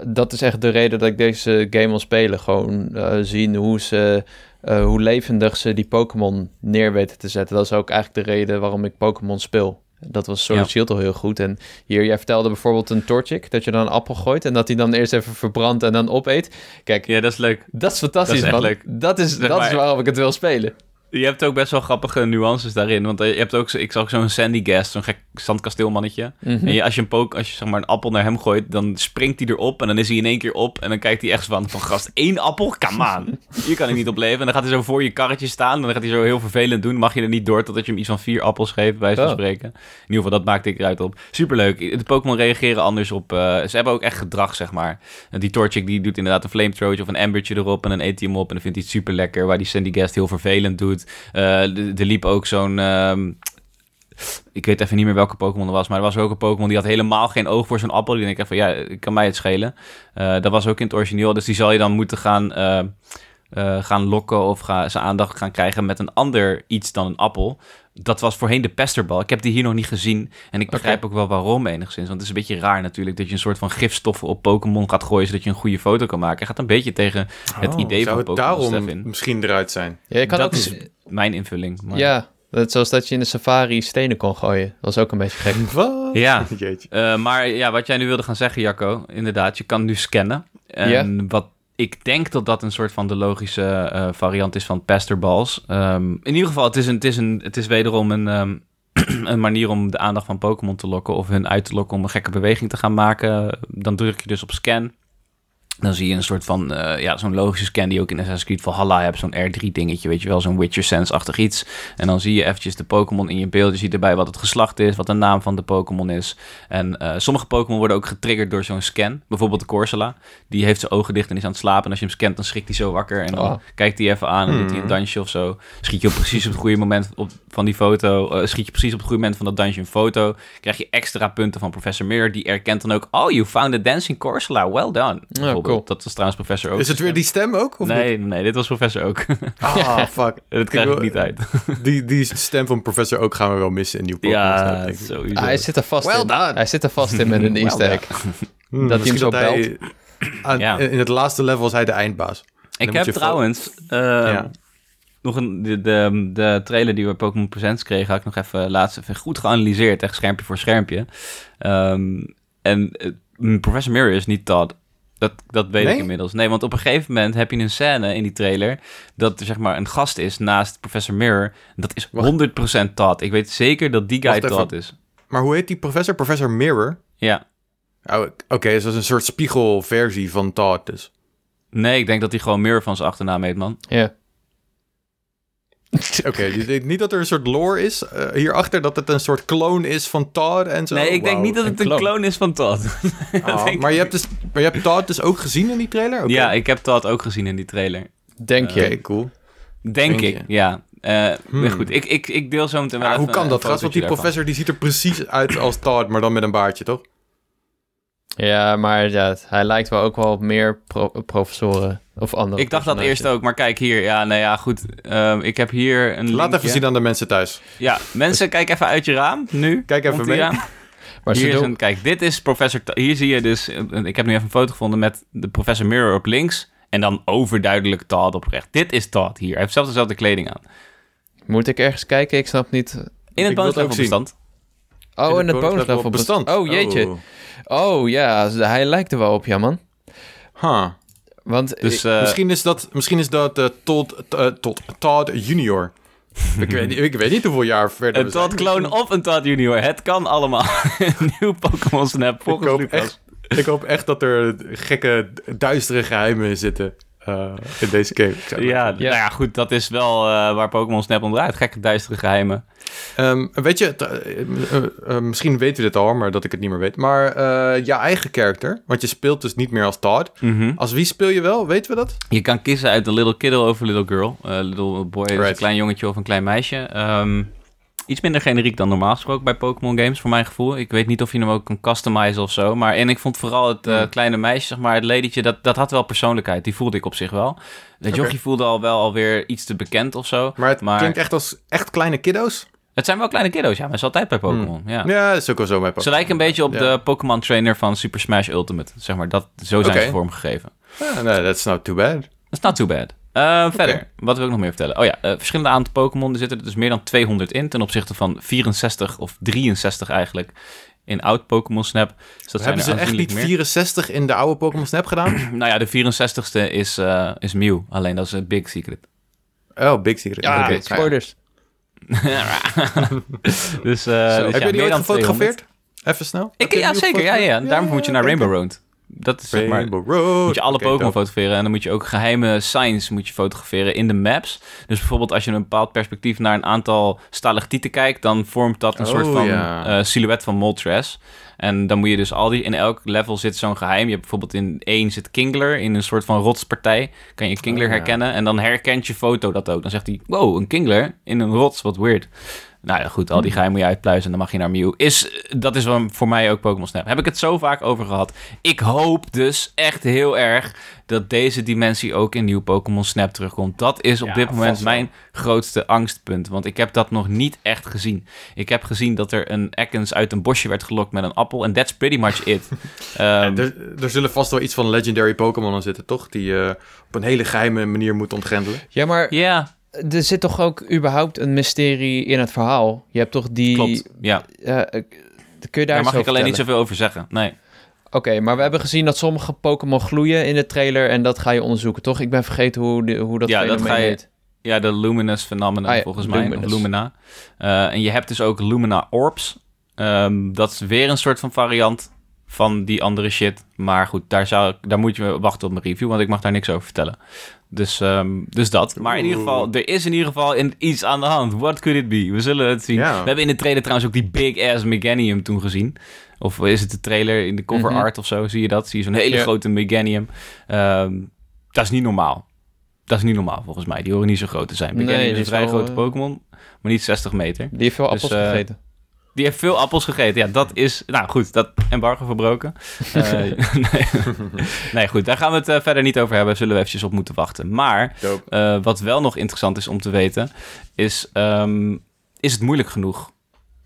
dat is echt de reden dat ik deze game wil spelen. Gewoon uh, zien hoe ze uh, hoe levendig ze die Pokémon neer weten te zetten. Dat is ook eigenlijk de reden waarom ik Pokémon speel. Dat was Sword ja. Shield al heel goed. En hier, jij vertelde bijvoorbeeld een Torchic, dat je dan een appel gooit en dat hij dan eerst even verbrandt en dan opeet. Kijk, ja, dat is leuk. Dat is fantastisch, dat is. Leuk. Dat, is, dat is waarom ik het wil spelen. Je hebt ook best wel grappige nuances daarin. Want je hebt ook, ik zag zo'n Sandy Gas, zo'n gek zandkasteelmannetje. Mhm. En je, als je een pook, als je zeg maar een appel naar hem gooit, dan springt hij erop en dan is hij in één keer op. En dan kijkt hij echt van, van gast, één appel? Come on. Hier kan ik niet op leven. En dan gaat hij zo voor je karretje staan en dan gaat hij zo heel vervelend doen. Mag je er niet door totdat je hem iets van vier appels geeft, bij zo'n oh. spreken. In ieder geval, dat maakte ik eruit op. Superleuk. De Pokémon reageren anders op. Uh, ze hebben ook echt gedrag, zeg maar. Die Torchic die doet inderdaad een flamethrower of een embertje erop en een ATM op. En dan vindt hij het super lekker. Waar die Sandy Guest heel vervelend doet. Uh, er liep ook zo'n... Ehm, ik weet even niet meer welke Pokémon er was, maar er was ook een Pokémon die had helemaal geen oog voor zo'n appel. Die denk ik van, ja, kan mij het schelen. Uh, dat was ook in het origineel, dus die zal je dan moeten gaan, uh, gaan lokken of ga, zijn aandacht gaan krijgen met een ander iets dan een appel. Dat was voorheen de pesterbal. Ik heb die hier nog niet gezien en ik begrijp ook wel waarom enigszins. Want het is een beetje raar natuurlijk dat je een soort van gifstoffen op Pokémon gaat gooien zodat je een goede foto kan maken. Het gaat een beetje tegen het oh, idee van Pokémon. Zou daarom misschien eruit zijn? Ja, kan dat ook... is mijn invulling. Maar... Ja, dat, zoals dat je in de safari stenen kon gooien. Dat was ook een beetje gek. Wat? Ja, uh, maar ja, wat jij nu wilde gaan zeggen, Jacco, inderdaad, je kan nu scannen. En wat ik denk dat dat een soort van de logische uh, variant is van pasterballs. Um, in ieder geval, het is, een, het is, een, het is wederom een, um, een manier om de aandacht van Pokémon te lokken of hun uit te lokken om een gekke beweging te gaan maken. Dan druk je dus op scan. Dan zie je een soort van, uh, ja, zo'n logische scan die ook in Assassin's Creed Valhalla hebt. Zo'n R3 dingetje, weet je wel, zo'n Witcher Sense-achtig iets. En dan zie je eventjes de Pokémon in je beeld. Je ziet erbij wat het geslacht is, wat de naam van de Pokémon is. En uh, sommige Pokémon worden ook getriggerd door zo'n scan. Bijvoorbeeld de Corsola. Die heeft zijn ogen dicht en is aan het slapen. En als je hem scant, dan schrikt hij zo wakker. En dan oh. kijkt hij even aan en doet hij een hmm. dansje of zo. Schiet je op precies op het goede moment op, van die foto. Uh, schiet je precies op het goede moment van dat dansje een foto. Krijg je extra punten van Professor Mirror. Die erkent dan ook, oh, you found a dancing Corsola. Well done. Oh, cool. Dat was trouwens professor ook. Is het weer die stem ook? Of nee, nee, dit was professor ook. Ah, fuck. dat krijg ik, niet uit. die, die stem van professor ook gaan we wel missen in New Pokémon. Ja, sowieso. hij zit er vast well in. Done. Hij zit er vast in met een easter egg. Hmm, dat hij hem zo belt. Aan, ja. In het laatste level is hij de eindbaas. Ik heb trouwens... Uh, ja. Nog een, de, de, de, trailer die we Pokémon Presents kregen, had ik nog even laatst even goed geanalyseerd. Echt schermpje voor schermpje. Um, en uh, Professor Mirror is niet Todd. Dat, dat weet ik inmiddels. Nee, want op een gegeven moment heb je een scène in die trailer... dat er zeg maar een gast is naast Professor Mirror. Dat is 100% Todd. Ik weet zeker dat die guy Todd is. Maar hoe heet die professor? Professor Mirror? Ja. Oh, Oké, okay, dus dat is een soort spiegelversie van Todd dus. Nee, ik denk dat hij gewoon Mirror van zijn achternaam heet, man. Ja. Oké, okay, je denkt niet dat er een soort lore is uh, hierachter, dat het een soort kloon is van Todd en zo? Nee, ik denk niet dat het een, kloon is van Todd. Oh, maar, je hebt dus, maar je hebt Todd dus ook gezien in die trailer? Okay. Ja, ik heb Todd ook gezien in die trailer. Denk je? Oké, cool. Denk, ik, ja. Uh, hmm. goed, ik, ik, ik deel zo meteen wel Hoe kan dat? Want die professor die ziet er precies uit als Todd, maar dan met een baardje, toch? Ja, maar ja, hij lijkt wel ook wel op meer professoren of andere. Ik dacht dat eerst ook, maar kijk hier. Ja, nou ja, goed. Um, ik heb hier een. Laat even zien aan de mensen thuis. Ja, mensen, kijk even uit je raam nu. Kijk even mee. Maar hier is een, kijk, dit is professor. Hier zie je dus. Ik heb nu even een foto gevonden met de professor Mirror op links. En dan overduidelijk Todd op rechts. Dit is Todd hier. Hij heeft zelfs dezelfde kleding aan. Moet ik ergens kijken? Ik snap niet. In het bonuslevelbestand. Oh, in het bonuslevelbestand. Oh, jeetje. Oh. oh ja, hij lijkt er wel op, ja man. Huh. Want dus, uh, misschien is dat, misschien is dat uh, Todd, uh, Todd, Todd Junior. ik, weet, ik weet niet hoeveel jaar verder Een Todd clone of een Todd Junior. Het kan allemaal. Nieuw Pokémon Snap volgens ik Lucas. Echt, ik hoop echt dat er gekke, duistere geheimen zitten. Uh, in deze game. Ja, nou ja, goed, dat is wel uh, waar Pokémon Snap om draait. Gekke, duistere geheimen. Um, weet je, uh, misschien weten we dit al, maar dat ik het niet meer weet. Maar je eigen karakter, want je speelt dus niet meer als Todd. Mm Als wie speel je wel? Weten we dat? Je kan kiezen uit een little kiddo of een little girl. little boy is een klein jongetje of een klein meisje. Um, iets minder generiek dan normaal gesproken bij Pokémon games, voor mijn gevoel. Ik weet niet of je hem ook kan customizen of zo. Maar en ik vond vooral het uh, kleine meisje, zeg maar, het ladietje, dat, dat had wel persoonlijkheid. Die voelde ik op zich wel. De okay. jochie voelde al wel alweer iets te bekend of zo. Maar het klinkt echt als echt kleine kiddo's? Het zijn wel kleine kiddo's, ja, maar is altijd bij Pokémon. Hmm. Ja. ja, dat is ook wel zo bij Pokémon. Ze lijken een beetje op de Pokémon trainer van Super Smash Ultimate, zeg maar. Dat, zo zijn ze vormgegeven. Ja, nee, that's not too bad. That's not too bad. Uh, verder, wat wil ik nog meer vertellen? Oh ja, uh, verschillende aantal Pokémon. Er zitten er dus meer dan 200 in ten opzichte van 64 of 63 eigenlijk in oud Pokémon Snap. Dus dat Hebben ze echt niet 64 in de oude Pokémon Snap gedaan? nou ja, de 64ste is, uh, is Mew. Alleen dat is een big secret. Oh, Big Secret. Ja, okay. spoilers. dus, uh, dus heb ja, je die ooit gefotografeerd? Even snel? Ik, ja, zeker. Ja, ja. Daarom moet je naar Rainbow Road. Dat is zeg maar, moet je alle Pokémon fotograferen. En dan moet je ook geheime signs moet je fotograferen in de maps. Dus bijvoorbeeld als je een bepaald perspectief naar een aantal stalactieten kijkt... dan vormt dat een soort oh, van ja. uh, silhouet van Moltres. En dan moet je dus al die... In elk level zit zo'n geheim. Je hebt bijvoorbeeld in één zit Kingler in een soort van rotspartij. Kan je Kingler oh, herkennen. En dan herkent je foto dat ook. Dan zegt hij, wow, een Kingler in een rots, wat weird. Nou ja, goed, al die geheim moet je uitpluizen en dan mag je naar Mew. Is, dat is voor mij ook Pokémon Snap. Heb ik het zo vaak over gehad. Ik hoop dus echt heel erg dat deze dimensie ook in nieuw Pokémon Snap terugkomt. Dat is op dit moment mijn grootste angstpunt. Want ik heb dat nog niet echt gezien. Ik heb gezien dat er een Ekans uit een bosje werd gelokt met een appel. En that's pretty much it. um, er, er, zullen vast wel iets van legendary Pokémon aan zitten, toch? Die je uh, op een hele geheime manier moet ontgrendelen. Ja, maar... Ja er zit toch ook überhaupt een mysterie in het verhaal. Je hebt toch die... Klopt, ja. Uh, kun je daar, daar mag ik alleen niet zoveel over zeggen, nee. Oké, maar we hebben gezien dat sommige Pokémon gloeien in de trailer en dat ga je onderzoeken, toch? Ik ben vergeten hoe, de, hoe dat ja, dat ga je, heet. Ja, de Luminous Phenomena ah, volgens mij, of Lumina. Uh, en je hebt dus ook Lumina Orbs. Um, dat is weer een soort van variant van die andere shit. Maar goed, daar, zou, daar moet je wachten op mijn review, want ik mag daar niks over vertellen. Dus, um, dus dat. Maar in ieder geval, er is in ieder geval in, iets aan de hand. What could it be? We zullen het zien. We hebben in de trailer trouwens ook die big ass Meganium toen gezien. Of is het de trailer in de cover mhm. art of zo? Zie je dat? Zie je zo'n hele grote Meganium. Um, dat is niet normaal. Dat is niet normaal volgens mij. Die horen niet zo groot te zijn. Meganium nee, is een vrij grote Pokémon, maar niet 60 meter. Die heeft veel dus, appels uh, gegeten. Die heeft veel appels gegeten. Ja, dat is... Nou goed, dat embargo verbroken. uh, nee. nee. goed. Daar gaan we het uh, verder niet over hebben. Zullen we eventjes op moeten wachten. Maar uh, wat wel nog interessant is om te weten... is, um, is het moeilijk genoeg?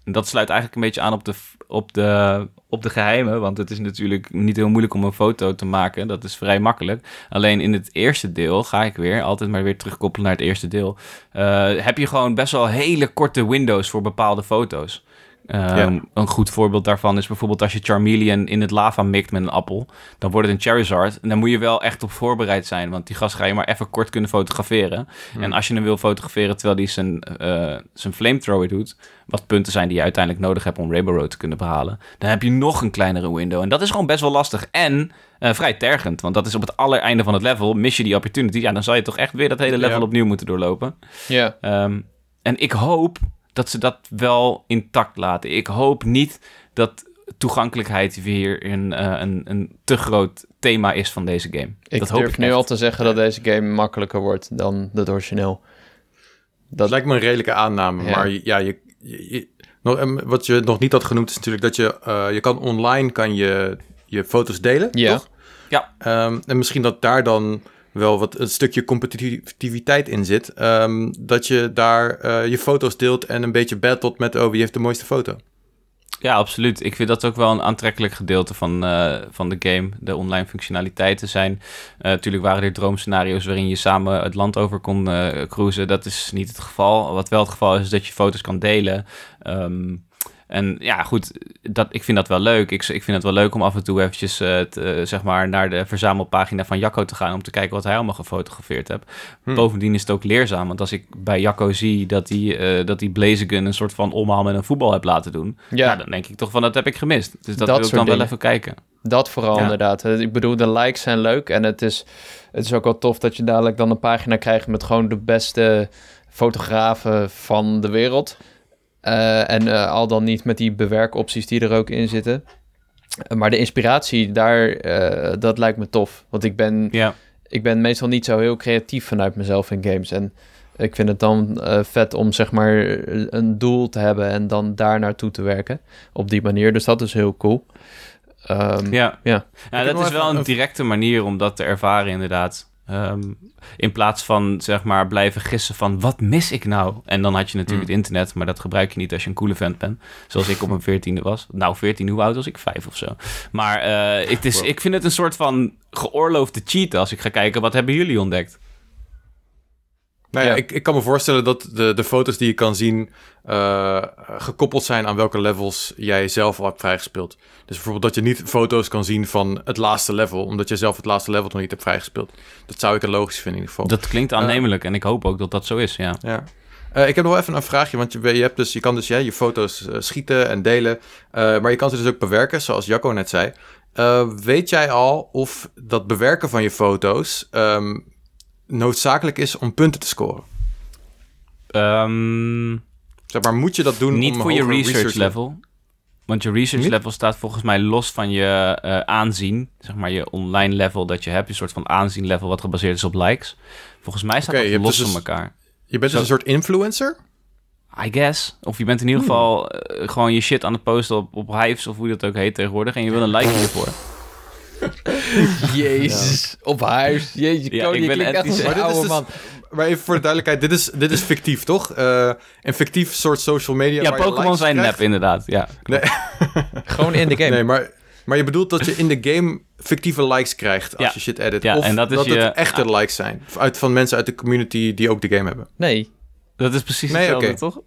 En dat sluit eigenlijk een beetje aan op de, op, de, op de geheimen. Want het is natuurlijk niet heel moeilijk om een foto te maken. Dat is vrij makkelijk. Alleen in het eerste deel ga ik weer altijd maar weer terugkoppelen naar het eerste deel. heb je gewoon best wel hele korte windows voor bepaalde foto's. Ehm, een goed voorbeeld daarvan is bijvoorbeeld als je Charmeleon in het lava mikt met een appel, dan wordt het een Charizard. En dan moet je wel echt op voorbereid zijn, want die gast ga je maar even kort kunnen fotograferen. Hmm. En als je hem wil fotograferen terwijl hij zijn, uh, zijn flamethrower doet, wat punten zijn die je uiteindelijk nodig hebt om Rainbow Road te kunnen behalen, dan heb je nog een kleinere window. En dat is gewoon best wel lastig en uh, vrij tergend, want dat is op het allereinde van het level, mis je die opportunity, ja, dan zal je toch echt weer dat hele level opnieuw moeten doorlopen. Ja. Ehm, en ik hoop dat ze dat wel intact laten. Ik hoop niet dat toegankelijkheid weer een, uh, een, een te groot thema is van deze game. Ik dat durf nu al te zeggen dat deze game makkelijker wordt dan het origineel. Dat lijkt me een redelijke aanname, maar ja, je, je, nog, wat je nog niet had genoemd is natuurlijk dat je, uh, je kan online kan je, je foto's delen, ja. toch? Ja. Um, en misschien dat daar dan wel wat een stukje competitiviteit in zit. Um, dat je daar uh, je foto's deelt en een beetje battelt met oh, wie heeft de mooiste foto. Ja, absoluut. Ik vind dat ook wel een aantrekkelijk gedeelte van, uh, van de game. De online functionaliteiten zijn. Natuurlijk uh, waren er droomscenario's waarin je samen het land over kon cruisen. Dat is niet het geval. Wat wel het geval is, is dat je foto's kan delen. Um, en ja, goed, dat, ik vind dat wel leuk. Ik, ik vind het wel leuk om af en toe eventjes uh, zeg maar naar de verzamelpagina van Jacco te gaan... om te kijken wat hij allemaal gefotografeerd heeft. Hm. Bovendien is het ook leerzaam, want als ik bij Jacco zie... dat hij uh, dat die Blaziken een soort van omhaal met een voetbal heeft laten doen... Ja. Nou, dan denk ik toch van, dat heb ik gemist. Dus dat, wil ik dan wel even kijken. Dat vooral inderdaad. Ik bedoel, de likes zijn leuk en het is, het is ook wel tof dat je dadelijk dan een pagina krijgt... met gewoon de beste fotografen van de wereld... Uh, en uh, al dan niet met die bewerkopties die er ook in zitten. Uh, maar de inspiratie daar, dat lijkt me tof. Want ik ben, ja. ik ben meestal niet zo heel creatief vanuit mezelf in games. En ik vind het dan vet om zeg maar een doel te hebben en dan daar naartoe te werken. Op die manier. Dus dat is heel cool. Um, ja, ja. ja dat is wel een directe manier om dat te ervaren inderdaad. Um, in plaats van zeg maar blijven gissen van wat mis ik nou? En dan had je natuurlijk mm. het internet, maar dat gebruik je niet als je een coole vent bent. Zoals ik op mijn veertiende was. Nou, veertien, hoe oud was ik? Vijf of zo. Maar uh, het is, ik vind het een soort van geoorloofde cheat als ik ga kijken wat hebben jullie ontdekt. Nou ja, Ik, ik kan me voorstellen dat de, de foto's die je kan zien uh, gekoppeld zijn aan welke levels jij zelf al hebt vrijgespeeld. Dus bijvoorbeeld dat je niet foto's kan zien van het laatste level, omdat je zelf het laatste level nog niet hebt vrijgespeeld. Dat zou ik een logisch vinden in ieder geval. Dat klinkt aannemelijk en ik hoop ook dat dat zo is, ja. ja. Uh, ik heb nog even een vraagje, want je, je, hebt dus, je kan dus ja, je foto's schieten en delen, maar je kan ze dus ook bewerken, zoals Jacco net zei. weet jij al of dat bewerken van je foto's um, noodzakelijk is om punten te scoren? Um, zeg maar, moet je dat doen Niet voor je research, level. Want je research level staat volgens mij los van je uh, aanzien. Zeg maar je online level dat je hebt. Een soort van aanzien level wat gebaseerd is op likes. Volgens mij staat okay, dat los dus van elkaar. Je bent dus een soort influencer? I guess. Of je bent in ieder hmm. geval uh, gewoon je shit aan het posten op, op Hives of hoe dat ook heet tegenwoordig. En je wil een like hiervoor. Jezus, op huis. Jezus, ja, ik ben echt een oude dus, man. Maar even voor de duidelijkheid, dit is, dit is fictief, toch? Uh, een fictief soort social media. Ja, Pokémon zijn nep, inderdaad. Ja, nee. Gewoon in de game. Nee, maar, maar je bedoelt dat je in de game fictieve likes krijgt als je shit edit. Ja, of en dat, is dat je... het echte likes zijn. Uit, van mensen uit de community die ook de game hebben. Nee. Dat is precies nee, hetzelfde, toch?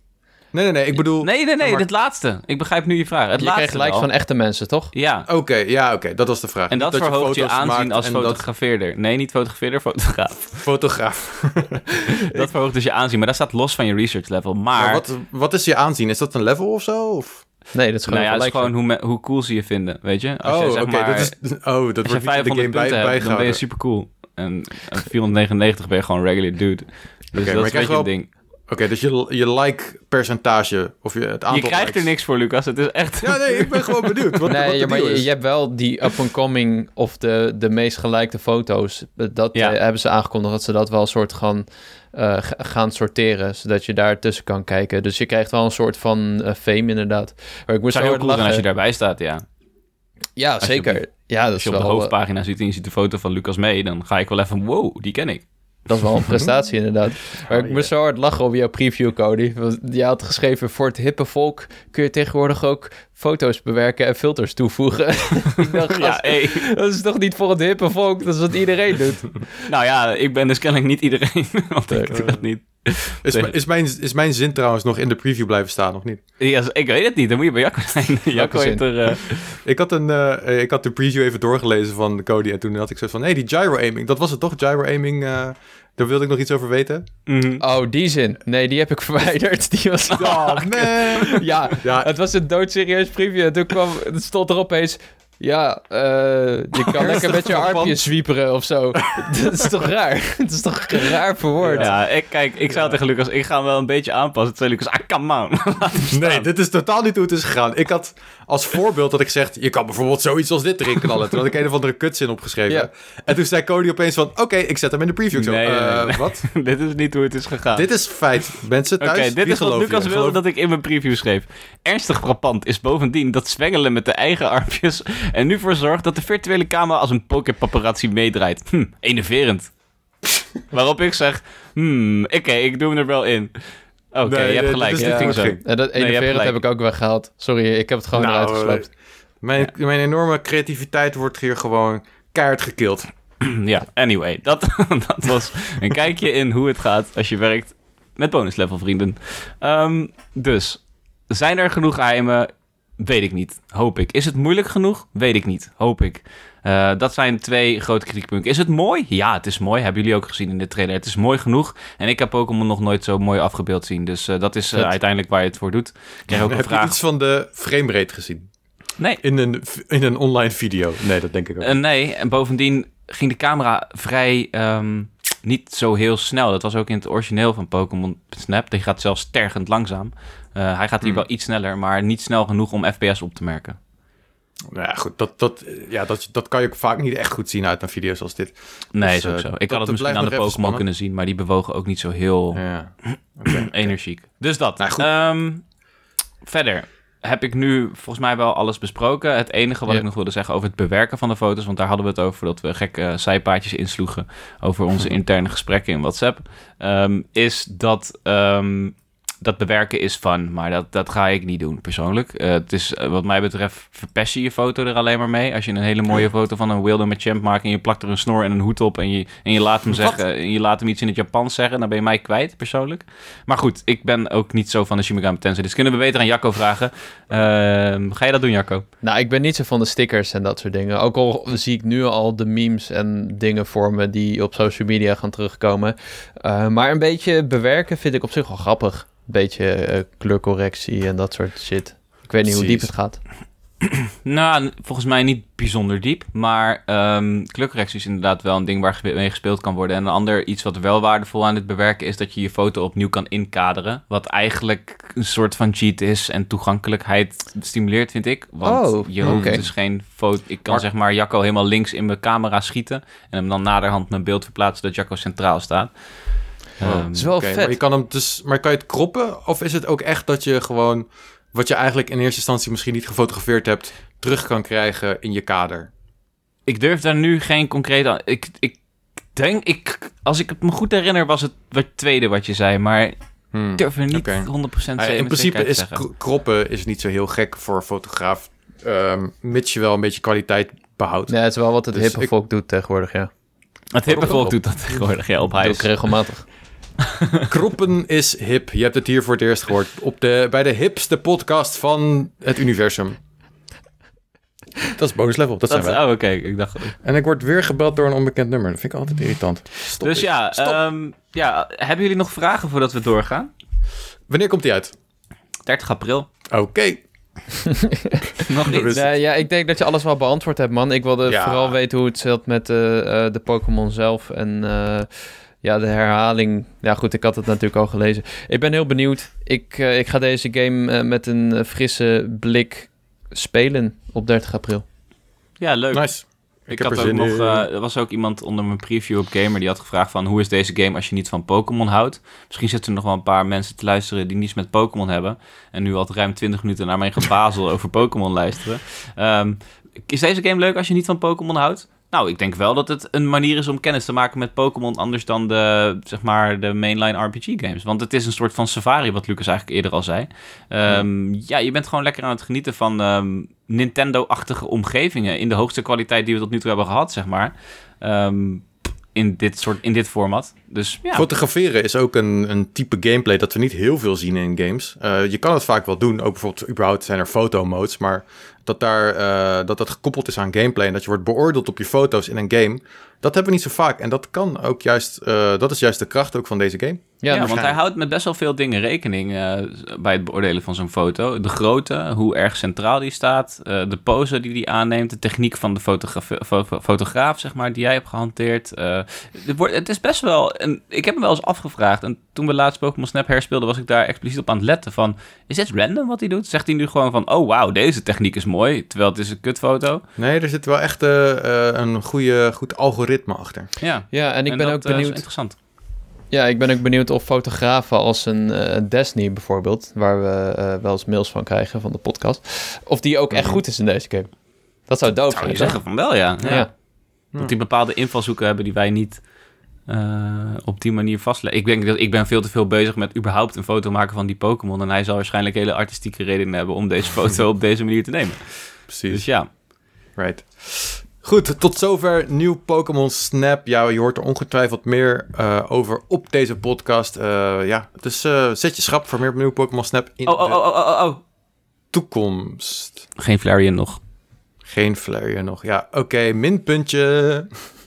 Nee, nee, nee, ik bedoel... Nee, nee, nee, maar... dit laatste. Ik begrijp nu je vraag. Het je laatste kreeg likes van echte mensen, toch? Ja. Oké, ja, oké. Dat was de vraag. En dat, dat verhoogt je, je aanzien als fotografeerder. Dat... Nee, niet fotografeerder, fotograaf. Fotograaf. dat verhoogt dus je aanzien. Maar dat staat los van je research level. Maar... maar wat, wat is je aanzien? Is dat een level of zo? Of... Nee, dat is gewoon, nou ja, dat is gewoon hoe, hoe cool ze je vinden, weet je? Als oh, oké. Okay, dat is... Oh, dat wordt niet de game bij, hebt, dan ben je super cool. En 499 ben je gewoon regular dude. Dus okay, dat is een beetje een ding. Oké, dus je, je like-percentage of je, het aantal Je krijgt er niks voor, Lucas. Het is echt... Ja, nee, ik ben gewoon benieuwd. Wat, nee, wat maar je, je, hebt wel die up-and-coming of de, de meest gelikte foto's. Dat ja. Eh, hebben ze aangekondigd dat ze dat wel een soort gaan, uh, gaan sorteren. Zodat je daar tussen kan kijken. Dus je krijgt wel een soort van uh, fame inderdaad. Maar ik moest Zou heel cool lachen. als je daarbij staat, ja. Ja, zeker. ja, dat als je op de hoofdpagina ziet en je ziet de foto van Lucas mee... dan ga ik wel even, wow, die ken ik. Dat is wel een prestatie inderdaad. Maar ik moest zo hard lachen op jouw preview, Cody. Je had geschreven, voor het hippe volk kun je tegenwoordig ook foto's bewerken en filters toevoegen. ik dacht, ja, hey. dat is toch niet voor het hippe volk, dat is wat iedereen doet. nou ja, ik ben dus kennelijk niet iedereen, want ik doe dat niet. Is, is, mijn, is mijn zin trouwens nog in de preview blijven staan, of niet? Ja, ik weet het niet. Dan moet je bij Jacco zijn. Jacco heeft er... Uh... Ik, had een, uh, ik had de preview even doorgelezen van Cody en toen had ik zo van... Hé, hey, die gyro-aiming, dat was het toch? Gyro-aiming, uh, daar wilde ik nog iets over weten. Mm. Oh, die zin. Nee, die heb ik verwijderd. Die was... Oh, man! ja, ja, het was een doodserieus preview. En toen kwam... Het stond er opeens... Ja, uh, je kan lekker met je armpjes zwieperen of zo. dat is toch raar? dat is toch raar verwoord? Ja, ik, kijk, ik zou tegen Lucas, ik ga hem wel een beetje aanpassen. Toen zei Lucas, ah, come on. nee, dit is totaal niet hoe het is gegaan. Ik had als voorbeeld dat ik zeg, je kan bijvoorbeeld zoiets als dit erin knallen. Toen had ik een of andere kutzin opgeschreven. En toen zei Cody opeens van, oké, ik zet hem in de preview. Zo, nee, uh, wat? dit is niet hoe het is gegaan. Dit is feit. Mensen thuis, Oké, dit is wat Lucas wilde dat ik in mijn preview schreef. Ernstig frappant is bovendien dat zwengelen met de eigen armpjes en nu voor zorgt dat de virtuele camera als een pokerpaparazzi meedraait. Hm, enerverend. Waarop ik zeg, hmm, oké, ik doe hem er wel in. Oké, je hebt gelijk. Ja, ging. Ja, dat enerverend heb ik ook weggehaald. Sorry, ik heb het gewoon nou, eruit gesloopt. Mijn, mijn enorme creativiteit wordt hier gewoon keihard gekild. ja, anyway, dat, dat was een kijkje in hoe het gaat als je werkt met bonuslevel vrienden. Um, dus, zijn er genoeg geheimen? Weet ik niet. Hoop ik. Is het moeilijk genoeg? Weet ik niet. Hoop ik. Uh, dat zijn twee grote kritiekpunten. Is het mooi? Ja, het is mooi. Hebben jullie ook gezien in de trailer. Het is mooi genoeg. En ik heb Pokémon nog nooit zo mooi afgebeeld zien. Dus uh, dat is uh, uiteindelijk waar je het voor doet. Ik krijg ook een heb vraag. je iets van de framerate gezien? Nee. In een, in een online video? Nee, dat denk ik ook. nee, en bovendien ging de camera vrij... Um, niet zo heel snel. Dat was ook in het origineel van Pokémon Snap. Die gaat zelfs tergend langzaam. Hij gaat hier hmm. wel iets sneller, maar niet snel genoeg om FPS op te merken. Nou ja, goed, dat, dat, ja, dat, dat kan je ook vaak niet echt goed zien uit een video zoals dit. Nee, dus, is ook zo. Ik had het misschien aan de Pokémon kunnen zien, maar die bewogen ook niet zo heel ja. okay, energiek. Dus dat. Nou, goed. Um, verder heb ik nu volgens mij wel alles besproken. Het enige wat ik nog wilde zeggen over het bewerken van de foto's, want daar hadden we het over dat we gekke zijpaadjes insloegen over onze interne gesprekken in WhatsApp, um, is dat um, dat bewerken is fun, maar dat, dat ga ik niet doen persoonlijk. Uh, het is, uh, wat mij betreft, verpest je je foto er alleen maar mee. Als je een hele mooie foto van een Wilder met Champ maakt en je plakt er een snor en een hoed op en je, en je, laat, hem zeggen, en je laat hem iets in het Japans zeggen, dan ben je mij kwijt persoonlijk. Maar goed, ik ben ook niet zo van de Shin Megami Tensei, dus kunnen we beter aan Jacco vragen. Uh, ga je dat doen, Jacco? Nou, ik ben niet zo van de stickers en dat soort dingen. Ook al zie ik nu al de memes en dingen voor me die op social media gaan terugkomen. Uh, maar een beetje bewerken vind ik op zich wel grappig beetje uh, kleurcorrectie en dat soort shit. Ik weet niet hoe diep het gaat. nou, volgens mij niet bijzonder diep. Maar um, kleurcorrectie is inderdaad wel een ding waar mee gespeeld kan worden. En een ander iets wat wel waardevol aan het bewerken is dat je je foto opnieuw kan inkaderen. Wat eigenlijk een soort van cheat is en toegankelijkheid stimuleert, vind ik. Want oh, je hoeft dus geen foto. Ik kan zeg maar Jacco helemaal links in mijn camera schieten. En hem dan naderhand mijn beeld verplaatsen dat Jacco centraal staat. Um, is wel vet. Maar, je kan hem dus, maar kan je het kroppen? Of is het ook echt dat je gewoon... wat je eigenlijk in eerste instantie misschien niet gefotografeerd hebt... terug kan krijgen in je kader? Ik durf daar nu geen concreet aan... Ik, ik denk... Ik, als ik het me goed herinner was het het tweede wat je zei. Maar hmm, ik durf er niet 100% zeker In principe is kroppen is niet zo heel gek voor een fotograaf. Um, mits je wel een beetje kwaliteit behoudt. Ja, het is wel wat het dus hippe volk doet tegenwoordig, ja. Het hippe volk doet dat tegenwoordig, ja, op huis. Ook regelmatig. Kroppen is hip. Je hebt het hier voor het eerst gehoord. Op de, bij de hipste podcast van het universum. Dat is bonus level. Dat, zijn we. Oh, oké. Ik dacht. En ik word weer gebeld door een onbekend nummer. Dat vind ik altijd irritant. Stop dus ja, um, ja, hebben jullie nog vragen voordat we doorgaan? Wanneer komt die uit? 30 april. Oké. nog iets? Ja, ja, ik denk dat je alles wel beantwoord hebt, man. Ik wilde vooral weten hoe het zit met uh, uh, de Pokémon zelf. En uh, ja, de herhaling. Ja, goed, ik had het natuurlijk al gelezen. Ik ben heel benieuwd. Ik, uh, ik ga deze game uh, met een uh, frisse blik spelen op 30 april. Ja, leuk. Nice. Ik, ik had ook nog, er was ook iemand onder mijn preview op Gamer die had gevraagd van hoe is deze game als je niet van Pokémon houdt. Misschien zitten er nog wel een paar mensen te luisteren die niets met Pokémon hebben en nu al ruim 20 minuten naar mijn gebazel over Pokémon luisteren. Um, is deze game leuk als je niet van Pokémon houdt? Nou, ik denk wel dat het een manier is om kennis te maken met Pokémon anders dan de, zeg maar, de mainline RPG games. Want het is een soort van safari, wat Lucas eigenlijk eerder al zei. Um, ja. je bent gewoon lekker aan het genieten van um, Nintendo-achtige omgevingen in de hoogste kwaliteit die we tot nu toe hebben gehad, zeg maar. Um, in dit, soort, in dit format. Dus, ja. Fotograferen is ook een, een type gameplay dat we niet heel veel zien in games. Uh, je kan het vaak wel doen. Ook bijvoorbeeld, überhaupt zijn er fotomodes. Maar dat, daar, uh, dat dat gekoppeld is aan gameplay. En dat je wordt beoordeeld op je foto's in een game. Dat hebben we niet zo vaak. En dat kan ook juist, uh, dat is juist de kracht ook van deze game. Ja, want hij houdt met best wel veel dingen rekening uh, bij het beoordelen van zo'n foto. De grootte, hoe erg centraal die staat, uh, de pose die hij aanneemt, de techniek van de fotograaf, fo fotograaf zeg maar, die jij hebt gehanteerd. het, wordt, het is best wel, en ik heb me wel eens afgevraagd, en toen we laatst Pokémon Snap herspeelden, was ik daar expliciet op aan het letten van, is dit random wat hij doet? Zegt hij nu gewoon van, oh wauw, deze techniek is mooi, terwijl het is een kutfoto? Nee, er zit wel echt een goede, goed algoritme achter. Ja, ja en ik ben ook benieuwd. interessant. Ja, ik ben ook benieuwd of fotografen als een uh, Destiny bijvoorbeeld, waar we uh, wel eens mails van krijgen van de podcast, of die ook echt mhm. goed is in deze game. Dat zou doof zijn. je zeggen van wel, ja. ja. Dat die bepaalde invalshoeken hebben die wij niet uh, op die manier vastleggen. Ik denk dat ik ben veel te veel bezig met überhaupt een foto maken van die Pokémon. En hij zal waarschijnlijk hele artistieke redenen hebben om deze foto op deze manier te nemen. Precies. Dus ja. Right. Goed, tot zover nieuw Pokémon Snap. Ja, je hoort er ongetwijfeld meer uh, over op deze podcast. Uh, ja, dus zet je schrap voor meer nieuw Pokémon Snap in oh, oh, oh, oh, oh, oh. toekomst. Geen Flareon nog. Geen Flareon nog. Ja, oké, okay, minpuntje.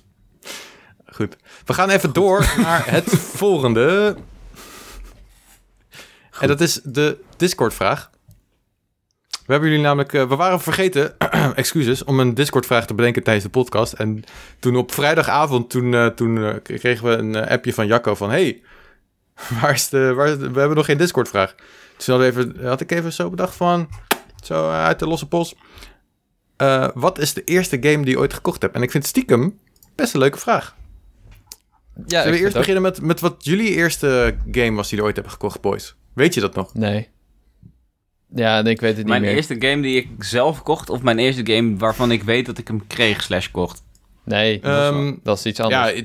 Goed. We gaan even door naar het volgende. Goed. En dat is de Discord-vraag. We hebben jullie namelijk, uh, we waren vergeten, excuses, om een Discord-vraag te bedenken tijdens de podcast. En toen op vrijdagavond, toen, uh, toen uh, kregen we een appje van Jacco van, hey, waar is de, waar is de, we hebben nog geen Discord-vraag. Toen had, even, had ik even zo bedacht van, zo uit de losse pols. wat is de eerste game die je ooit gekocht hebt? En ik vind stiekem best een leuke vraag. Ja, Zullen we eerst beginnen met, met wat jullie eerste game was die je ooit hebben gekocht, boys? Weet je dat nog? Nee. Ja, ik weet het niet mijn meer. Mijn eerste game die ik zelf kocht, of mijn eerste game waarvan ik weet dat ik hem kreeg slash kocht? Nee, um, dat, is, iets anders. Ja,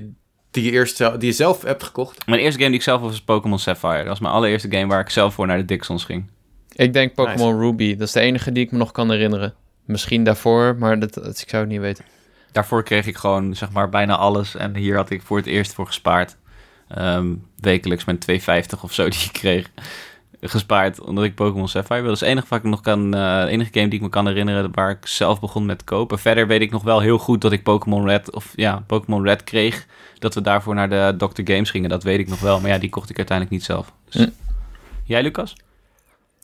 die je, eerst, die je zelf hebt gekocht? Mijn eerste game die ik zelf was Pokémon Sapphire. Dat was mijn allereerste game waar ik zelf voor naar de Dixons ging. Ik denk Pokémon Ruby. Dat is de enige die ik me nog kan herinneren. Misschien daarvoor, maar dat, dat, ik zou het niet weten. Daarvoor kreeg ik gewoon zeg maar bijna alles. En hier had ik voor het eerst voor gespaard. Um, wekelijks mijn 2,50 of zo die ik kreeg gespaard omdat ik Pokémon Sapphire wil. Dat is het enige, wat ik nog kan, uh, enige game die ik me kan herinneren waar ik zelf begon met kopen. Verder weet ik nog wel heel goed dat ik Pokémon Red of ja, Pokémon Red kreeg. Dat we daarvoor naar de Dr. Games gingen. Dat weet ik nog wel. Maar ja, die kocht ik uiteindelijk niet zelf. Dus... Jij, Lucas?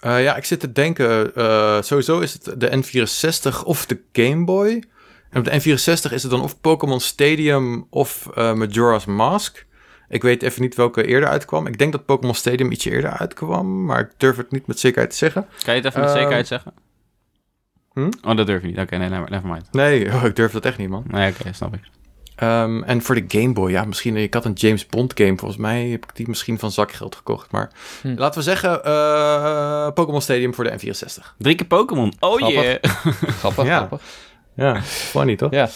Uh, ja, ik zit te denken. Uh, sowieso is het de N64 of de Game Boy. En op de N64 is het dan of Pokémon Stadium of Majora's Mask. Ik weet even niet welke eerder uitkwam. Ik denk dat Pokémon Stadium ietsje eerder uitkwam, maar ik durf het niet met zekerheid te zeggen. Kan je het even met ehm, zekerheid zeggen? Hm? Oh, dat durf je niet. Oké, nee, never, mind. Nee, oh, ik durf dat echt niet, man. Nee, oké, snap ik. Um, en voor de Game Boy, ja, misschien... Ik had een James Bond game. Volgens mij heb ik die misschien van zakgeld gekocht. Maar hm. laten we zeggen, uh, Pokémon Stadium voor de N64. Drie keer Pokémon. Oh yeah. grappig, ja. grappig. Ja, funny toch? Ja.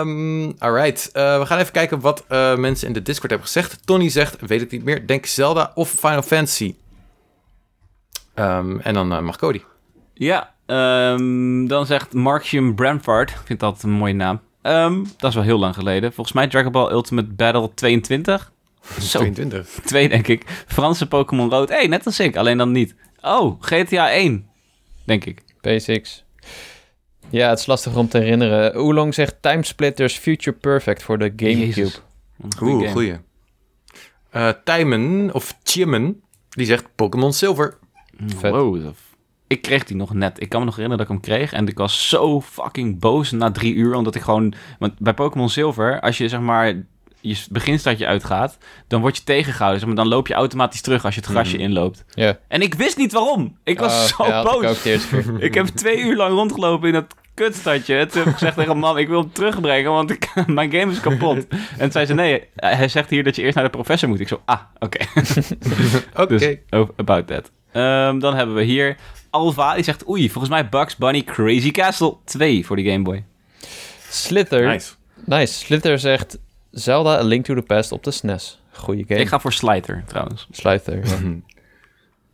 Um, alright, uh, we gaan even kijken wat uh, mensen in de Discord hebben gezegd. Tony zegt, weet het niet meer, denk Zelda of Final Fantasy. Um, en dan uh, mag Cody. Ja, um, dan zegt Markium Bramford, ik vind dat een mooie naam. dat is wel heel lang geleden. Volgens mij Dragon Ball Ultimate Battle 22. Zo, 22? Twee, denk ik. Franse Pokémon Rood. Hé, hey, net als ik, alleen dan niet. Oh, GTA 1, denk ik. Basics. Ja, het is lastig om te herinneren. Oolong zegt Timesplitters Future Perfect voor de Gamecube. Oeh, goeie. Uh, Tijmen, of Chimmen, die zegt Pokémon Silver. Wow, ik kreeg die nog net. Ik kan me nog herinneren dat ik hem kreeg. En ik was zo fucking boos na drie uur. Omdat ik gewoon... Want bij Pokémon Silver, als je zeg maar je beginstadje uitgaat, dan word je tegengehouden. Zeg maar, dan loop je automatisch terug als je het grasje mm. inloopt. Ja. En ik wist niet waarom. Ik was oh, zo boos. Ik, ik, heb twee uur lang rondgelopen in dat kutstadje. En toen heb ik gezegd tegen mam, ik wil hem terugbrengen, want ik, mijn game is kapot. En toen zei ze, nee, hij zegt hier dat je eerst naar de professor moet. Ik zo, ah, oké. oké. Dus, about that. Um, dan hebben we hier Alva, die zegt, oei, volgens mij Bugs Bunny Crazy Castle 2 voor de Game Boy. Slither. Nice. Nice. Slither zegt Zelda A Link to the Past op de SNES. Goeie game. Ik ga voor Slider trouwens. Slider, ja.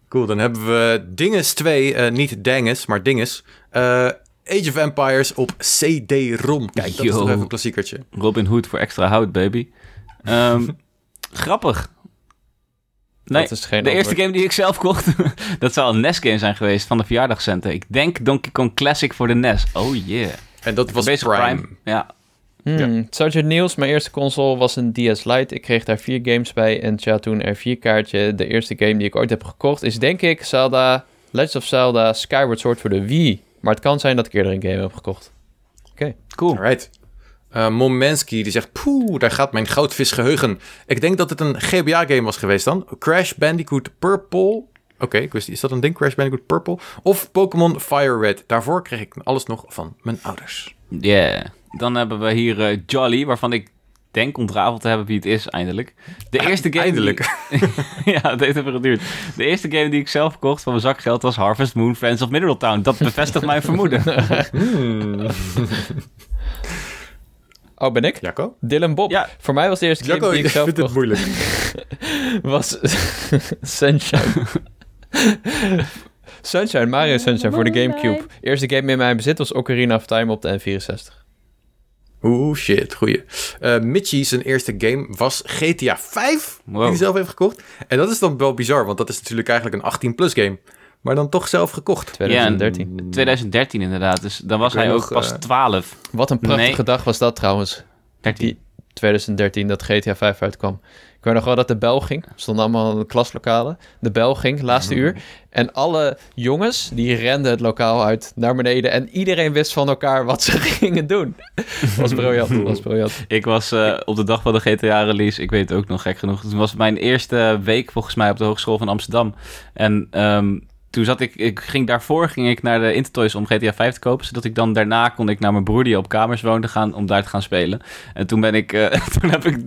Cool, dan hebben we Dinges 2, uh, niet Danges, maar Dinges. Uh, Age of Empires op CD-ROM. Kijk, dat is toch even een klassiekertje. Robin Hood voor extra hout, baby. Um, grappig. Nee, dat is geen de eerste game die ik zelf kocht, dat zou een NES-game zijn geweest van de verjaardagscenten. Ik denk Donkey Kong Classic voor de NES. Oh yeah. En dat was Prime. Prime. Ja. Hmm. Ja. Sergeant Niels, mijn eerste console was een DS Lite. Ik kreeg daar vier games bij en tja, toen er vier kaartje. De eerste game die ik ooit heb gekocht is denk ik Zelda, Legend of Zelda, Skyward Sword voor de Wii. Maar het kan zijn dat ik eerder een game heb gekocht. Oké, cool. Alright. Uh, Momensky die zegt, poeh, daar gaat mijn goudvisgeheugen. Ik denk dat het een GBA-game was geweest dan. Crash Bandicoot Purple. Oké, ik wist Is dat een ding, Crash Bandicoot Purple? Of Pokémon Fire Red. Daarvoor kreeg ik alles nog van mijn ouders. Ja. Yeah. Dan hebben we hier uh, Jolly, waarvan ik denk ontrafeld te hebben wie het is, eindelijk. De eerste game... Eindelijk. ja, het heeft even geduurd. De eerste game die ik zelf kocht van mijn zakgeld was Harvest Moon Friends of Mineral Town. Dat bevestigt mijn vermoeden. Hmm. Oh, ben ik? Jacco? Dylan Bob. Ja. Voor mij was de eerste game die ik zelf kocht... het moeilijk. was Sunshine. Sunshine, Mario Sunshine voor de Gamecube. Eerste game in mijn bezit was Ocarina of Time op de N64. Oeh, shit, goeie. Uh, Mitchie, zijn eerste game was GTA 5, die hij zelf heeft gekocht. En dat is dan wel bizar, want dat is natuurlijk eigenlijk een 18-plus game. Maar dan toch zelf gekocht. 2013. Ja, 2013 inderdaad, dus dan was hij ook pas 12. Eh, Wat een prachtige dag was dat trouwens. 13. 2013, dat GTA 5 uitkwam. Weet nog wel dat de bel ging. We stonden allemaal in de klaslokalen. De bel ging, laatste uur. En alle jongens, die renden het lokaal uit naar beneden. En iedereen wist van elkaar wat ze gingen doen. was briljant, was briljant. Ik was uh, op de dag van de GTA-release, ik weet het ook nog gek genoeg. Toen was mijn eerste week volgens mij op de Hogeschool van Amsterdam. En um, toen zat ik, ik ging daarvoor ging ik naar de Intertoys om GTA 5 te kopen, zodat ik dan daarna kon ik naar mijn broer die op kamers woonde gaan om daar te gaan spelen. En toen ben ik, uh, toen heb ik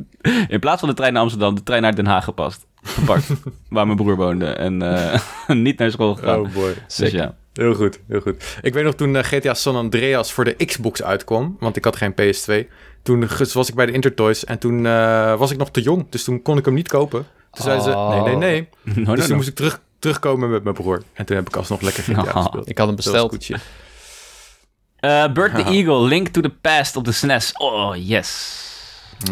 in plaats van de trein naar Amsterdam de trein naar Den Haag gepast, gepakt, waar mijn broer woonde en uh, niet naar school gegaan. Oh boy. Dus ja. Heel goed, heel goed. Ik weet nog toen eh, GTA San Andreas voor de Xbox uitkwam, want ik had geen PS2. Toen was ik bij de Intertoys en toen was ik nog te jong, dus toen kon ik hem niet kopen. Toen zeiden ze, nee, nee, nee. No, dus toen moest ik terug, terugkomen met mijn broer. En toen heb ik alsnog lekker GTA oh, gespeeld. Ik had hem besteld. Uh, Bird the Eagle, Link to the Past op de SNES. Oh, yes.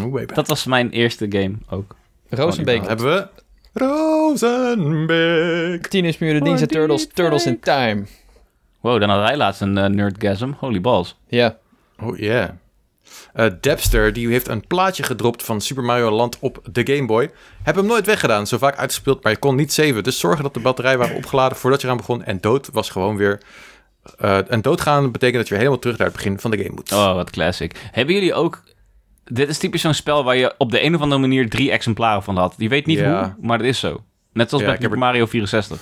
Oh, dat was mijn eerste game ook. Rosenbeek. hebben we Rosenbeek. Teenage Mutant Ninja Turtles, Turtles in Time. Wow, dan had hij laatst een uh, nerdgasm. Holy balls. Ja. Oh yeah. Uh, Depster, die heeft een plaatje gedropt van Super Mario Land op de Game Boy. Heb hem nooit weggedaan, zo vaak uitgespeeld, maar je kon niet saven. Dus zorgen dat de batterij waren opgeladen voordat je eraan begon. En dood was gewoon weer... Uh, en doodgaan betekent dat je weer helemaal terug naar het begin van de game moet. Oh, wat classic. Hebben jullie ook dit is typisch zo'n spel waar je op de een of andere manier drie exemplaren van had. Je weet niet hoe, maar het is zo. Net zoals bij Super Mario 64.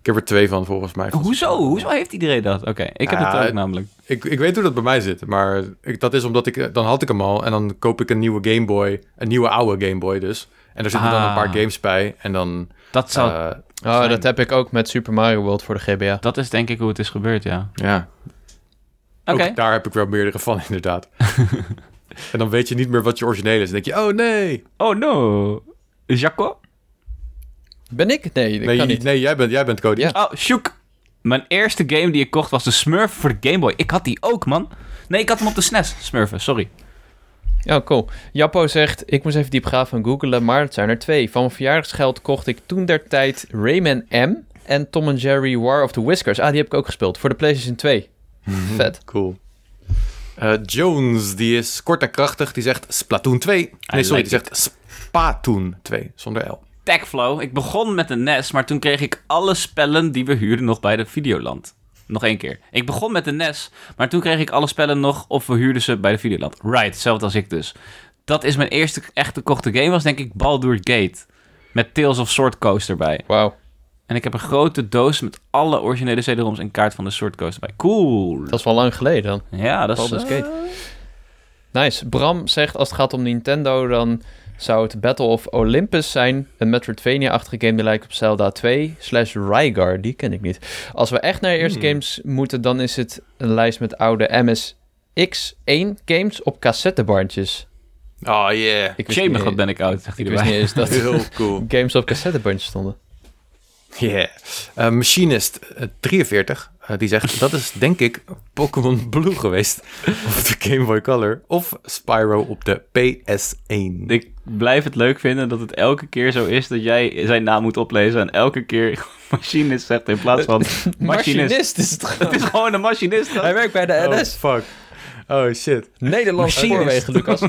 Ik heb er twee van, volgens mij. Hoezo? Hoezo heeft iedereen dat? Oké, ik heb het ook namelijk. Ik, ik weet hoe dat bij mij zit, maar ik, dat is omdat ik... Dan had ik hem al en dan koop ik een nieuwe Game Boy. Een nieuwe oude Game Boy dus. En er zitten dan een paar ah. games bij en dan... Dat zou... Uh, oh, dat heb ik ook met Super Mario World voor de GBA. Dat is denk ik hoe het is gebeurd, ja. Ja. Oké. Daar heb ik wel meerdere van, inderdaad. En dan weet je niet meer wat je origineel is. Dan denk je, oh nee. Oh no. Jaco? Ben ik? Nee, ik nee, kan niet. Nee, jij bent, jij bent Cody. Oh, shook. Mijn eerste game die ik kocht was de Smurf voor de Game Boy. Ik had die ook, man. Nee, ik had hem op de SNES, Smurfen, sorry. Ja, cool. Jappo zegt, ik moest even diep gaan van googelen, maar het zijn er twee. Van mijn verjaardagsgeld kocht ik toen der tijd Rayman M en Tom Jerry War of the Whiskers. Ah, die heb ik ook gespeeld voor de PlayStation 2. Mhm. Vet. Cool. Uh, Jones, die is kort en krachtig. Die zegt Splatoon 2. Nee, sorry, die zegt Spatoon 2, zonder L. Tagflow. Ik begon met een NES, maar toen kreeg ik alle spellen die we huurden nog bij de Videoland. Nog één keer. Ik begon met een NES, maar toen kreeg ik alle spellen nog of we huurden ze bij de Videoland. Right, hetzelfde als ik dus. Dat is mijn eerste echte kochte game, was denk ik Baldur Gate. Met Tales of Sword Coast erbij. Wauw. En ik heb een grote doos met alle originele CD-ROMs en kaart van de Sword Coast erbij. Cool. Dat is wel lang geleden dan. Ja, dat is... Uh... Nice. Bram zegt als het gaat om Nintendo, dan zou het Battle of Olympus zijn. Een Metroidvania-achtige game die lijkt op Zelda 2 slash Rygar. Die ken ik niet. Als we echt naar de eerste hmm. games moeten, dan is het een lijst met oude MSX1 games op cassettebandjes. Oh yeah. Ik Shame, wat ben ik oud, zegt hij erbij. Ik wist niet eens dat Heel cool. games op cassettebandjes stonden. Yeah. Uh, Machinist 43, uh, uh, die zegt dat is denk ik Pokémon Blue geweest op de Game Boy Color of Spyro op de PS1. Ik blijf het leuk vinden dat het elke keer zo is dat jij zijn naam moet oplezen en elke keer machinist zegt in plaats van machinist. machinist is het gewoon. Het is gewoon een machinist. Hij werkt bij de NS. Oh, fuck. Oh shit. Nederlands spoorwegen, Lucas.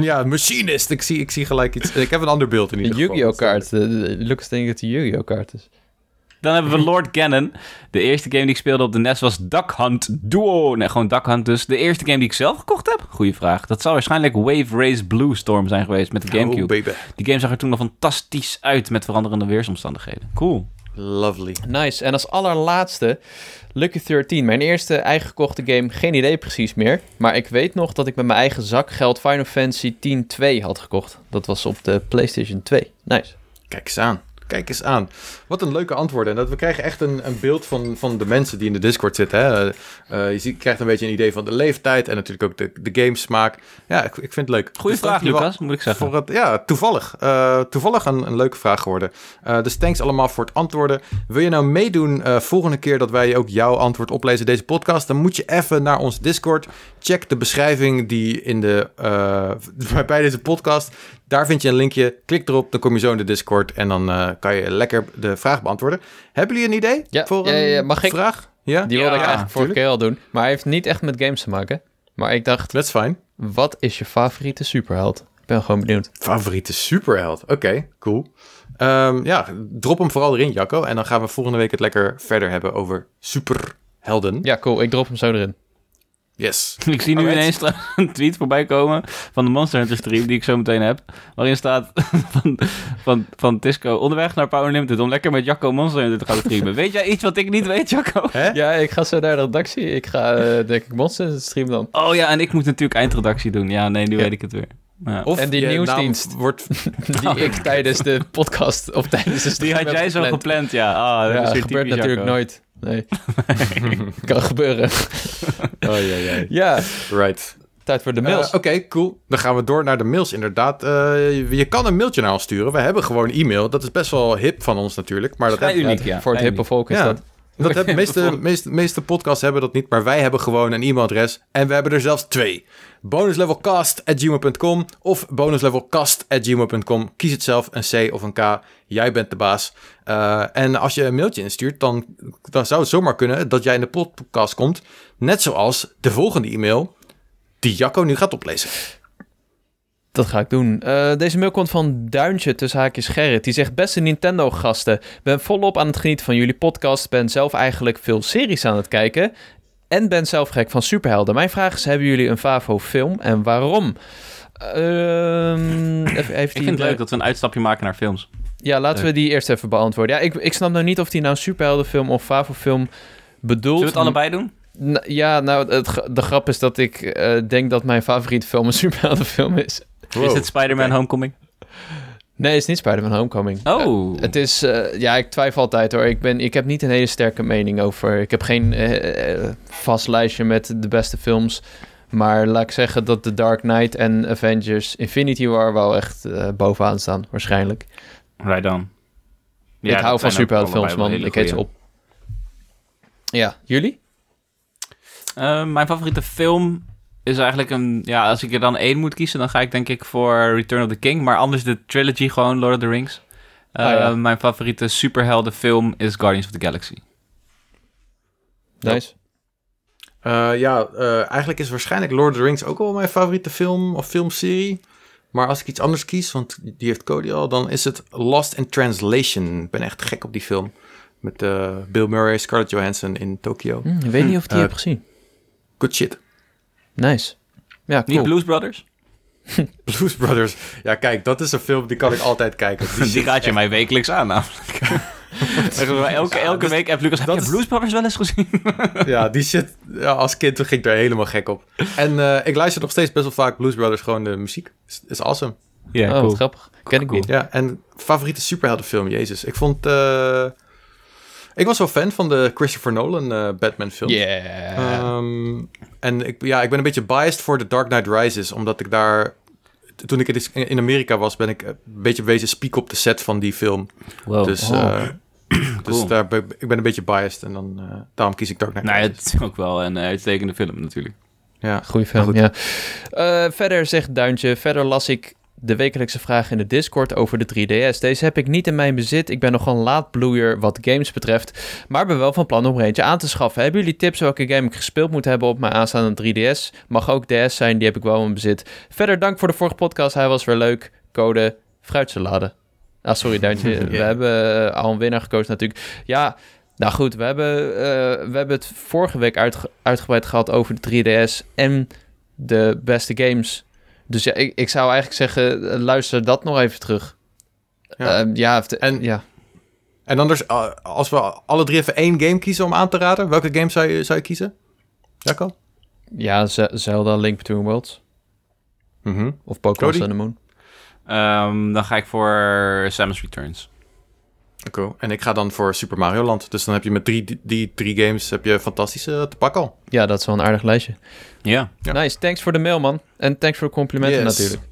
ja, machinist. Ik zie, ik zie gelijk iets. Ik heb een ander beeld in ieder geval. Een Yu-Gi-Oh kaart. Lucas denkt dat het een Yu-Gi-Oh kaart is. Dan hebben we Lord Cannon. De eerste game die ik speelde op de NES was Duck Hunt Duo. Nee, gewoon Duck Hunt dus. De eerste game die ik zelf gekocht heb? Goeie vraag. Dat zou waarschijnlijk Wave Race Blue Storm zijn geweest met de Gamecube. Oh, Die game zag er toen nog fantastisch uit met veranderende weersomstandigheden. Cool. Lovely. Nice. En als allerlaatste, Lucky 13. Mijn eerste eigen gekochte game. Geen idee precies meer. Maar ik weet nog dat ik met mijn eigen zakgeld Final Fantasy 10-2 had gekocht. Dat was op de PlayStation 2. Nice. Kijk eens aan. Kijk eens aan. Wat een leuke antwoorden. En dat we krijgen echt een, een beeld van, van de mensen die in de Discord zitten. Hè? Uh, je ziet, krijgt een beetje een idee van de leeftijd en natuurlijk ook de, de gamesmaak. Ja, ik, ik vind het leuk. Goeie dus vraag, Lucas, moet ik zeggen. Voor het, ja, toevallig. Uh, toevallig een, een leuke vraag geworden. Uh, dus thanks allemaal voor het antwoorden. Wil je nou meedoen volgende keer dat wij ook jouw antwoord oplezen deze podcast? Dan moet je even naar ons Discord. Check de beschrijving die in de, bij deze podcast. Daar vind je een linkje. Klik erop, dan kom je zo in de Discord. En dan kan je lekker de vraag beantwoorden. Hebben jullie een idee ja, voor ja, ja, Mag ik? vraag? Ja? Die wilde ik eigenlijk vorige keer al doen. Maar hij heeft niet echt met games te maken. Maar ik dacht... That's fine. Wat is je favoriete superheld? Ik ben gewoon benieuwd. Favoriete superheld? Oké, cool. Um, ja, drop hem vooral erin, Jacco. En dan gaan we volgende week het lekker verder hebben over superhelden. Ja, cool. Ik drop hem zo erin. Yes. ik zie nu ineens een tweet voorbij komen van de Monster Hunter stream die ik zo meteen heb. Waarin staat van, van, van Tisco onderweg naar Power Limited om lekker met Jacco Monster Hunter te gaan streamen. weet jij iets wat ik niet weet, Jacco? Ja, ik ga zo naar de redactie. Ik ga uh, denk ik Monster Hunter streamen dan. Oh ja, en ik moet natuurlijk eindredactie doen. Ja, nee, nu weet ik het weer. Ja. Of en die nieuwsdienst wordt die ik tijdens de podcast of tijdens de stream Die had jij zo gepland, ja. Ah, dat ja, is gebeurt natuurlijk nooit. Nee. kan gebeuren. oh, ja, ja. Ja. Right. Tijd voor de mails. Oké, cool. Dan gaan we door naar de mails inderdaad. je kan een mailtje naar ons sturen. We hebben gewoon e-mail. Dat is best wel hip van ons natuurlijk. Maar dat uniek, ja. Voor het hippe volk is dat. Dat hebben, meeste, meeste, meeste podcasts hebben dat niet, maar wij hebben gewoon een e-mailadres. En we hebben er zelfs twee. bonuslevelcast.gmail.com of bonuslevelcast.gmail.com. Kies het zelf, een C of een K. Jij bent de baas. Uh, en als je een mailtje instuurt, dan, dan zou het zomaar kunnen dat jij in de podcast komt. Net zoals de volgende e-mail, die Jacco nu gaat oplezen. Dat ga ik doen. Uh, deze mail komt van Duintje tussen haakjes Gerrit. Die zegt, beste Nintendo-gasten, ben volop aan het genieten van jullie podcast. Ben zelf eigenlijk veel series aan het kijken. En ben zelf gek van superhelden. Mijn vraag is, hebben jullie een Favo-film en waarom? Uh, even, ik vind het leuk dat we een uitstapje maken naar films. Ja, laten we die eerst even beantwoorden. Ja, ik, ik snap nou niet of die nou een superheldenfilm of Favo-film bedoelt. Zullen we het allebei doen? ja, nou, het, de grap is dat ik uh, denk dat mijn favoriete film een superheldenfilm is. Is het Spider-Man Homecoming? Nee, het is niet Spider-Man Homecoming. Oh. Uh, het is, uh, ja, ik twijfel altijd hoor. Ik, ben, ik heb niet een hele sterke mening over. Ik heb geen uh, vast lijstje met de beste films. Maar laat ik zeggen dat The Dark Knight en Avengers Infinity War wel echt bovenaan staan, waarschijnlijk. Right on. Ja, ik hou van superheldenfilms, man. Ik heet ze op. Ja, jullie? mijn favoriete film is eigenlijk een... Ja, als ik er dan één moet kiezen, dan ga ik denk ik voor Return of the King. Maar anders de trilogy gewoon, Lord of the Rings. Uh, Mijn favoriete superheldenfilm is Guardians of the Galaxy. Nice. Uh, ja, uh, eigenlijk is waarschijnlijk Lord of the Rings ook wel mijn favoriete film of filmserie. Maar als ik iets anders kies, want die heeft Cody al, dan is het Lost in Translation. Ik ben echt gek op die film. Met Bill Murray, Scarlett Johansson in Tokyo. Mm, ik weet niet of ik die heb gezien. Good shit. Nice. Ja, cool. Niet Blues Brothers? Blues Brothers. Ja, kijk, dat is een film die kan ik altijd kijken. Die, die gaat je mij wekelijks aan, namelijk. elke, elke week heb Lucas, heb je Blues Brothers wel eens gezien? ja, die shit, ja, als kind ging ik daar helemaal gek op. En uh, ik luister nog steeds best wel vaak Blues Brothers, gewoon de muziek. Is, is awesome. Ja, yeah, oh, cool. grappig. Ken ik niet. Ja, en favoriete superheldenfilm, jezus. Ik vond... Uh, ik was wel fan van de Christopher Nolan uh, Batman film. Yeah. Um, en ik, ja, ik ben een beetje biased voor The Dark Knight Rises, omdat ik daar... Toen ik in Amerika was, ben ik een beetje bezig spiek op de set van die film. Wow. Dus, uh, dus daar ben, ik ben een beetje biased en dan, uh, daarom kies ik Dark Knight nou, Het is ook wel een uitstekende film natuurlijk. Ja, goede film, ja. Uh, verder zegt Duintje, verder las ik de wekelijkse vraag in de Discord over de 3DS. Deze heb ik niet in mijn bezit. Ik ben nogal een laadbloeier wat games betreft. Maar ben wel van plan om er eentje aan te schaffen. Hebben jullie tips welke game ik gespeeld moet hebben op mijn aanstaande 3DS? Mag ook DS zijn, die heb ik wel in bezit. Verder dank voor de vorige podcast. Hij was weer leuk. Code fruitsalade. Ah, sorry Duintje. We hebben uh, al een winnaar gekozen natuurlijk. Ja, nou goed. We hebben, uh, we hebben het vorige week uitgebreid gehad over de 3DS en de beste games dus ja, ik, ik zou eigenlijk zeggen, eh, luister dat nog even terug. Ja, uh, ja, en, ja. En anders, uh, als we alle drie even één game kiezen om aan te raden, welke game zou je, zou je kiezen? Jacco? Ja, Zelda Link Between Worlds. Mm -hmm. Of Pokémon Sun and Moon. Um, dan ga ik voor Samus Returns. Cool. En ik ga dan voor Super Mario Land. Dus dan heb je met drie, die drie games heb je fantastische te pakken al. Ja, dat is wel een aardig lijstje. Ja. Nice. Thanks voor de mail, man. En thanks voor de complimenten natuurlijk.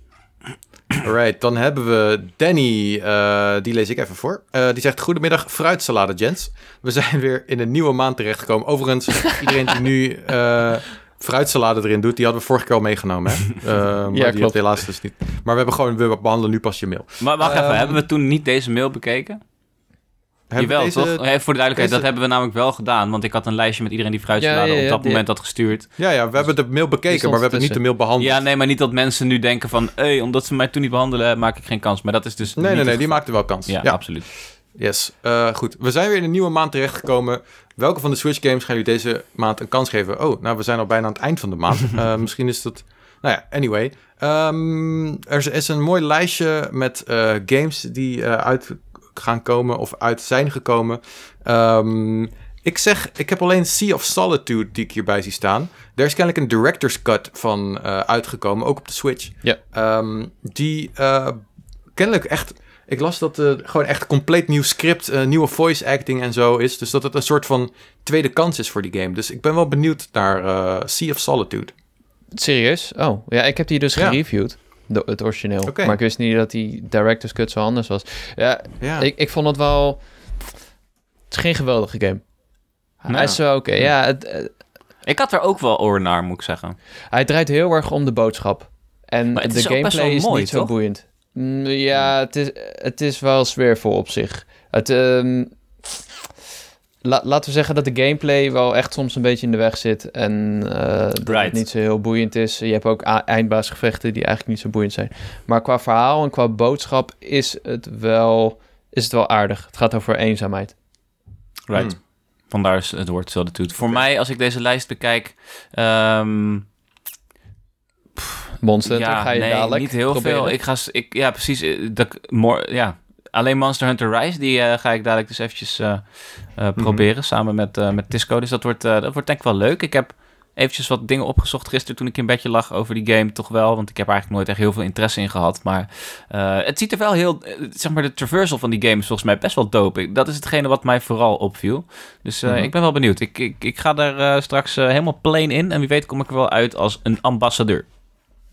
Alright, dan hebben we Danny. Uh, die lees ik even voor. Uh, die zegt: Goedemiddag, fruitsalade, gents. We zijn weer in een nieuwe maand terechtgekomen. Overigens, iedereen die nu uh, fruitsalade erin doet, die hadden we vorige keer al meegenomen. Hè? maar ja, die klopt. helaas dus niet. Maar we hebben gewoon, we behandelen nu pas je mail. Maar wacht even, ehm, hebben we toen niet deze mail bekeken? Jawel, deze... toch? voor de duidelijkheid, dat hebben we namelijk wel gedaan. Want ik had een lijstje met iedereen die fruitsalade ja, op dat moment had gestuurd. Ja, ja, we hebben de mail bekeken, maar we hebben niet de mail behandeld. Ja, nee, maar niet dat mensen nu denken van... Hey, omdat ze mij toen niet behandelen, maak ik geen kans. Maar dat is dus Nee, nee, nee, die maakte wel kans. Ja, absoluut. Yes, uh, goed. We zijn weer in een nieuwe maand terechtgekomen. Welke van de Switch games gaan jullie deze maand een kans geven? Oh, nou, we zijn al bijna aan het eind van de maand. uh, misschien is dat... Nou ja, anyway. Um, er is een mooi lijstje met uh, games die uit gaan komen of uit zijn gekomen. Um, ik zeg, ik heb alleen Sea of Solitude die ik hierbij zie staan. Er is kennelijk een director's cut van uh, uitgekomen, ook op de Switch. Ja. Um, die uh, kennelijk echt Ik las dat het gewoon echt compleet nieuw script, nieuwe voice acting en zo is. Dus dat het een soort van tweede kans is voor die game. Dus ik ben wel benieuwd naar Sea of Solitude. Serieus? Oh, ja, ik heb die dus gereviewd. De, het origineel. Maar ik wist niet dat die director's cut zo anders was. Ja, ja. Ik, ik vond het wel... Het is geen geweldige game. Hij is zo oké. Ja, het, ik had er ook wel oor naar, moet ik zeggen. Hij draait heel erg om de boodschap. En de is gameplay is niet zo boeiend. Mm, ja, het is, het is wel sfeervol op zich. Het, um, laten we zeggen dat de gameplay wel echt soms een beetje in de weg zit. En uh, dat het niet zo heel boeiend is. Je hebt ook eindbaasgevechten die eigenlijk niet zo boeiend zijn. Maar qua verhaal en qua boodschap is het wel, is het wel aardig. Het gaat over eenzaamheid. Right. Hmm. Vandaar is het woord solitude. Voor mij, als ik deze lijst bekijk... Um, Monster ja, ga je nee, dadelijk niet heel veel. Ik ga, ik, ja, precies. Eh, dat, more, ja, alleen Monster Hunter Rise, die uh, ga ik dadelijk dus eventjes uh, uh, proberen. Samen met, met Tisco. Dus dat wordt, dat wordt denk ik wel leuk. Ik heb eventjes wat dingen opgezocht gisteren toen ik in bedje lag over die game. Toch wel, want ik heb eigenlijk nooit echt heel veel interesse in gehad. Maar het ziet er wel heel, zeg maar de traversal van die game is volgens mij best wel dope. Dat is hetgene wat mij vooral opviel. Dus uh, ik ben wel benieuwd. Ik, ik, ik ga daar straks helemaal plain in. En wie weet kom ik er wel uit als een ambassadeur.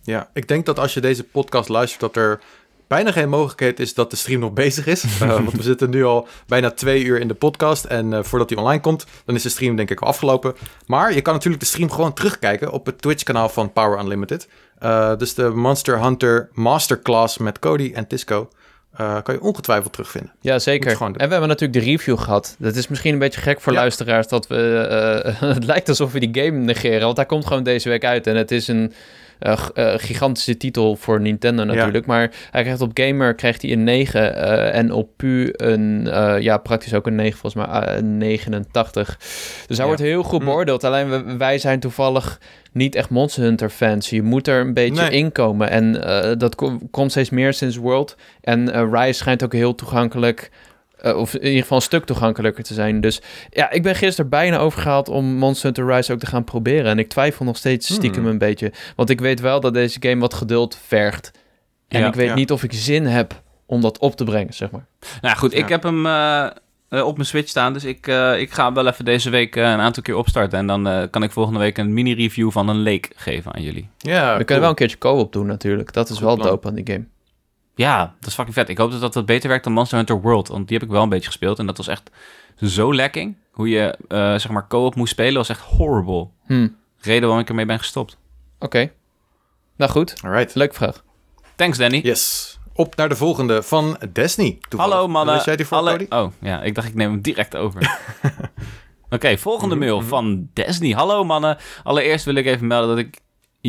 Ja, ik denk dat als je deze podcast luistert, dat er bijna geen mogelijkheid is dat de stream nog bezig is. Uh, want we zitten nu al bijna twee uur in de podcast. En uh, voordat die online komt, dan is de stream denk ik al afgelopen. Maar je kan natuurlijk de stream gewoon terugkijken op het Twitch-kanaal van Power Unlimited. Uh, dus de Monster Hunter Masterclass met Cody en Tisco. kan je ongetwijfeld terugvinden. Ja, zeker. En we hebben natuurlijk de review gehad. Dat is misschien een beetje gek voor luisteraars dat we. het lijkt alsof we die game negeren. Want hij komt gewoon deze week uit. En het is een uh, gigantische titel voor Nintendo natuurlijk. Maar hij krijgt op Gamer krijgt hij een 9 uh, en op Pu een, ja, praktisch ook een 9, volgens mij 89. Dus hij wordt heel goed hm. beoordeeld. Alleen wij zijn toevallig niet echt Monster Hunter fans. Je moet er een beetje in komen. En dat komt steeds meer sinds World. En Rise schijnt ook heel toegankelijk uh, of in ieder geval een stuk toegankelijker te zijn. Dus ja, ik ben gisteren bijna overgehaald om Monster Hunter Rise ook te gaan proberen. En ik twijfel nog steeds stiekem hmm. een beetje. Want ik weet wel dat deze game wat geduld vergt. En ik weet niet of ik zin heb om dat op te brengen, zeg maar. Nou goed, ik heb hem uh, op mijn Switch staan. Dus ik, uh, ik ga wel even deze week een aantal keer opstarten. En dan kan ik volgende week een mini-review van een Lake geven aan jullie. Ja, We kunnen wel een keertje co-op doen natuurlijk. Dat is wel dope aan die game. Ja, dat is fucking vet. Ik hoop dat dat wat beter werkt dan Monster Hunter World. Want die heb ik wel een beetje gespeeld. En dat was echt zo lekking. Hoe je, uh, zeg maar, co-op moest spelen was echt horrible. Hmm. Reden waarom ik ermee ben gestopt. Oké. Nou goed. Alright. Leuke vraag. Thanks, Danny. Yes. Op naar de volgende van Destiny. Hallo mannen. jij die voor, Alle... Oh, ja. Ik dacht ik neem hem direct over. Oké, volgende mail van Destiny. Hallo mannen. Allereerst wil ik even melden dat ik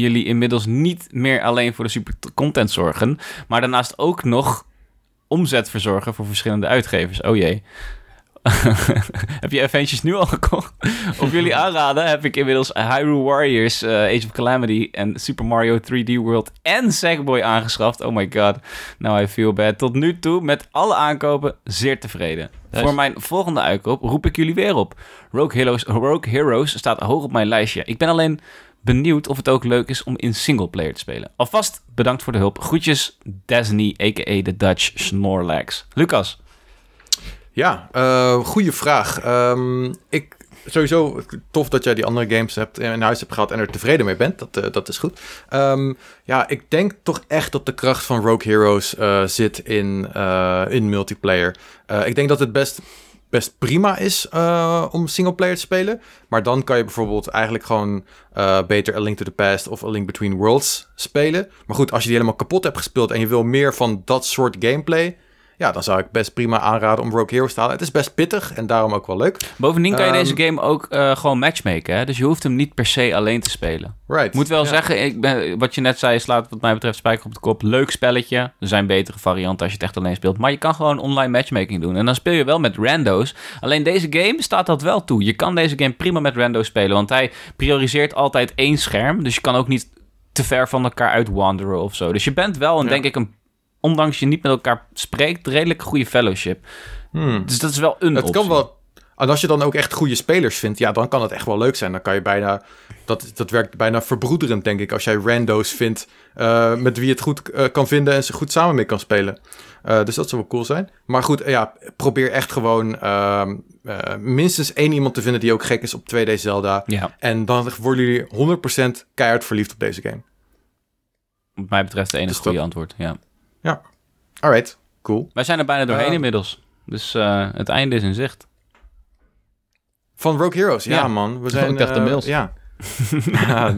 jullie inmiddels niet meer alleen voor de super content zorgen, maar daarnaast ook nog omzet verzorgen voor verschillende uitgevers. Oh jee. heb je eventjes nu al gekocht? Op jullie aanraden heb ik inmiddels Hyrule Warriors, uh, Age of Calamity en Super Mario 3D World en Sackboy aangeschaft. Oh my god, now I feel bad. Tot nu toe met alle aankopen zeer tevreden. Voor mijn volgende uitkoop roep ik jullie weer op. Rogue Heroes, Rogue Heroes staat hoog op mijn lijstje. Ik ben alleen benieuwd of het ook leuk is om in singleplayer te spelen. Alvast bedankt voor de hulp. Groetjes, Disney, a.k.a. de Dutch Snorlax. Lucas. Ja, uh, goede vraag. Um, ik sowieso tof dat jij die andere games hebt in huis hebt gehad en er tevreden mee bent. Dat, uh, dat is goed. Um, ja, ik denk toch echt dat de kracht van Rogue Heroes zit in, in multiplayer. ik denk dat het best best prima is uh, om singleplayer te spelen. Maar dan kan je bijvoorbeeld eigenlijk gewoon uh, beter A Link to the Past of A Link Between Worlds spelen. Maar goed, als je die helemaal kapot hebt gespeeld en je wil meer van dat soort gameplay, ja, dan zou ik best prima aanraden om Rogue Heroes te halen. Het is best pittig en daarom ook wel leuk. Bovendien kan je deze ehm, game ook uh, gewoon matchmaken. Hè? Dus je hoeft hem niet per se alleen te spelen. Right. Moet wel zeggen, ik ben, wat je net zei, slaat wat mij betreft spijker op de kop. Leuk spelletje. Er zijn betere varianten als je het echt alleen speelt. Maar je kan gewoon online matchmaking doen. En dan speel je wel met rando's. Alleen deze game staat dat wel toe. Je kan deze game prima met rando's spelen. Want hij prioriseert altijd één scherm. Dus je kan ook niet te ver van elkaar uitwanderen of zo. Dus je bent wel, een, denk ik, een ondanks je niet met elkaar spreekt, redelijk goede fellowship. Hmm. Dus dat is wel een het Kan wel, En als je dan ook echt goede spelers vindt, ja, dan kan het echt wel leuk zijn. Dan kan je bijna, dat, dat werkt bijna verbroederend, denk ik, als jij rando's vindt uh, met wie je het goed uh, kan vinden en ze goed samen mee kan spelen. Uh, dus dat zou wel cool zijn. Maar goed, ja, probeer echt gewoon ehm, minstens één iemand te vinden die ook gek is op 2D Zelda. Ja. En dan worden jullie 100% keihard verliefd op deze game. Wat mij betreft de enige dus goede antwoord, ja. Ja, alright, cool. Wij zijn er bijna doorheen inmiddels. Dus het einde is in zicht. Van Rogue Heroes, ja, man. We zijn, ik dacht de mails. Ja, ja,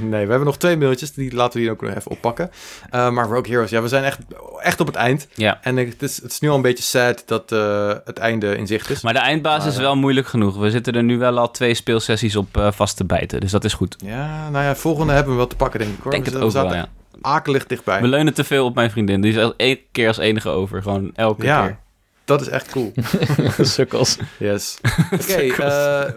nee, we hebben nog twee mailtjes. Die laten we hier ook nog even oppakken. Uh, maar Rogue Heroes, ja, we zijn echt, echt op het eind. Ja. En het is, het is nu al een beetje sad dat uh, het einde in zicht is. Maar de eindbaas is wel moeilijk genoeg. We zitten er nu wel al twee speelsessies op uh, vast te bijten. Dus dat is goed. Ja, nou ja, volgende hebben we wel te pakken, denk ik hoor. Denk we het ook wel, ja. Akelig dichtbij. We leunen te veel op mijn vriendin. Die is één keer als enige over. Gewoon elke ja. keer. Dat is echt cool. Sukkels. Yes. Oké, okay,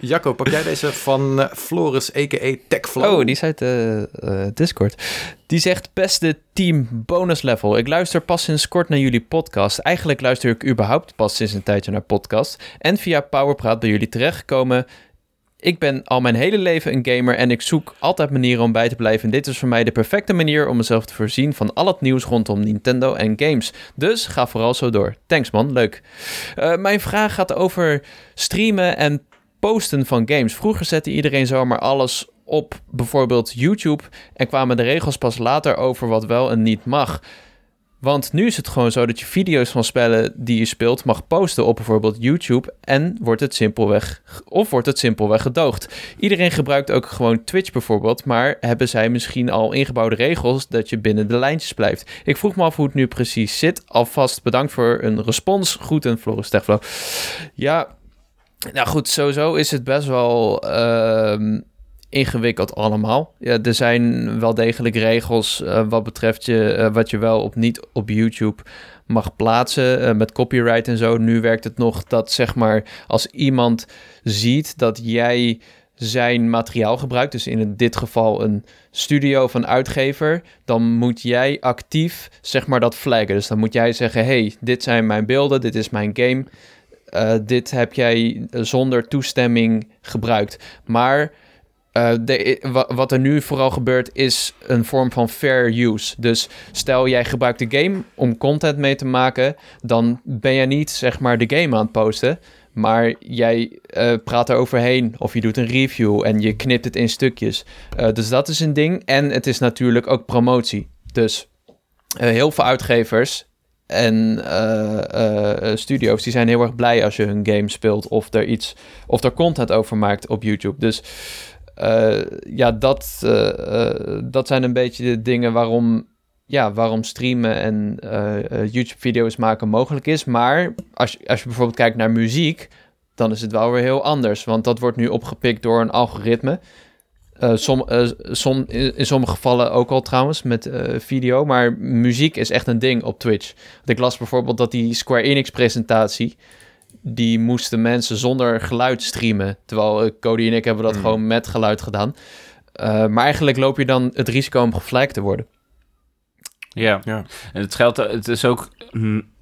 Jacco, pak jij deze van uh, Floris, a.k.a. Techflow? Oh, die is uit de uh, Discord. Die zegt, beste team bonus level. Ik luister pas sinds kort naar jullie podcast. Eigenlijk luister ik überhaupt pas sinds een tijdje naar podcast. En via Powerpraat bij jullie terechtgekomen. Ik ben al mijn hele leven een gamer en ik zoek altijd manieren om bij te blijven. dit is voor mij de perfecte manier om mezelf te voorzien van al het nieuws rondom Nintendo en games. Dus ga vooral zo door. Thanks man, leuk. Uh, mijn vraag gaat over streamen en posten van games. Vroeger zette iedereen zomaar alles op bijvoorbeeld YouTube en kwamen de regels pas later over wat wel en niet mag. Want nu is het gewoon zo dat je video's van spellen die je speelt mag posten op bijvoorbeeld YouTube en wordt het simpelweg of wordt het simpelweg gedoogd. Iedereen gebruikt ook gewoon Twitch bijvoorbeeld, maar hebben zij misschien al ingebouwde regels dat je binnen de lijntjes blijft? Ik vroeg me af hoe het nu precies zit. Alvast bedankt voor een respons. Groeten Floris Techflow. Ja, nou goed, sowieso is het best wel uh, ingewikkeld allemaal. Ja, er zijn wel degelijk regels uh, wat betreft je, uh, wat je wel op niet op YouTube mag plaatsen uh, met copyright en zo. Nu werkt het nog dat zeg maar als iemand ziet dat jij zijn materiaal gebruikt, dus in dit geval een studio van uitgever, dan moet jij actief zeg maar dat flaggen. Dus dan moet jij zeggen: hey, dit zijn mijn beelden, dit is mijn game. Dit heb jij zonder toestemming gebruikt. Maar de, wat er nu vooral gebeurt is een vorm van fair use. Dus stel jij gebruikt de game om content mee te maken, dan ben je niet zeg maar de game aan het posten. Maar jij uh, praat er overheen of je doet een review en je knipt het in stukjes. dus dat is een ding. En het is natuurlijk ook promotie. Dus heel veel uitgevers en studio's die zijn heel erg blij als je hun game speelt of er iets of er content over maakt op YouTube. Dus ja, dat, dat zijn een beetje de dingen waarom, ja, waarom streamen en YouTube-video's maken mogelijk is. Maar als, als je bijvoorbeeld kijkt naar muziek, dan is het wel weer heel anders. Want dat wordt nu opgepikt door een algoritme. Som, som, in, sommige gevallen ook al trouwens met video. Maar muziek is echt een ding op Twitch. Want ik las bijvoorbeeld dat die Square Enix presentatie... die moesten mensen zonder geluid streamen. Terwijl Cody en ik hebben dat mm. gewoon met geluid gedaan. maar eigenlijk loop je dan het risico om geflagd te worden. Ja, ja. en het geldt... Het is ook...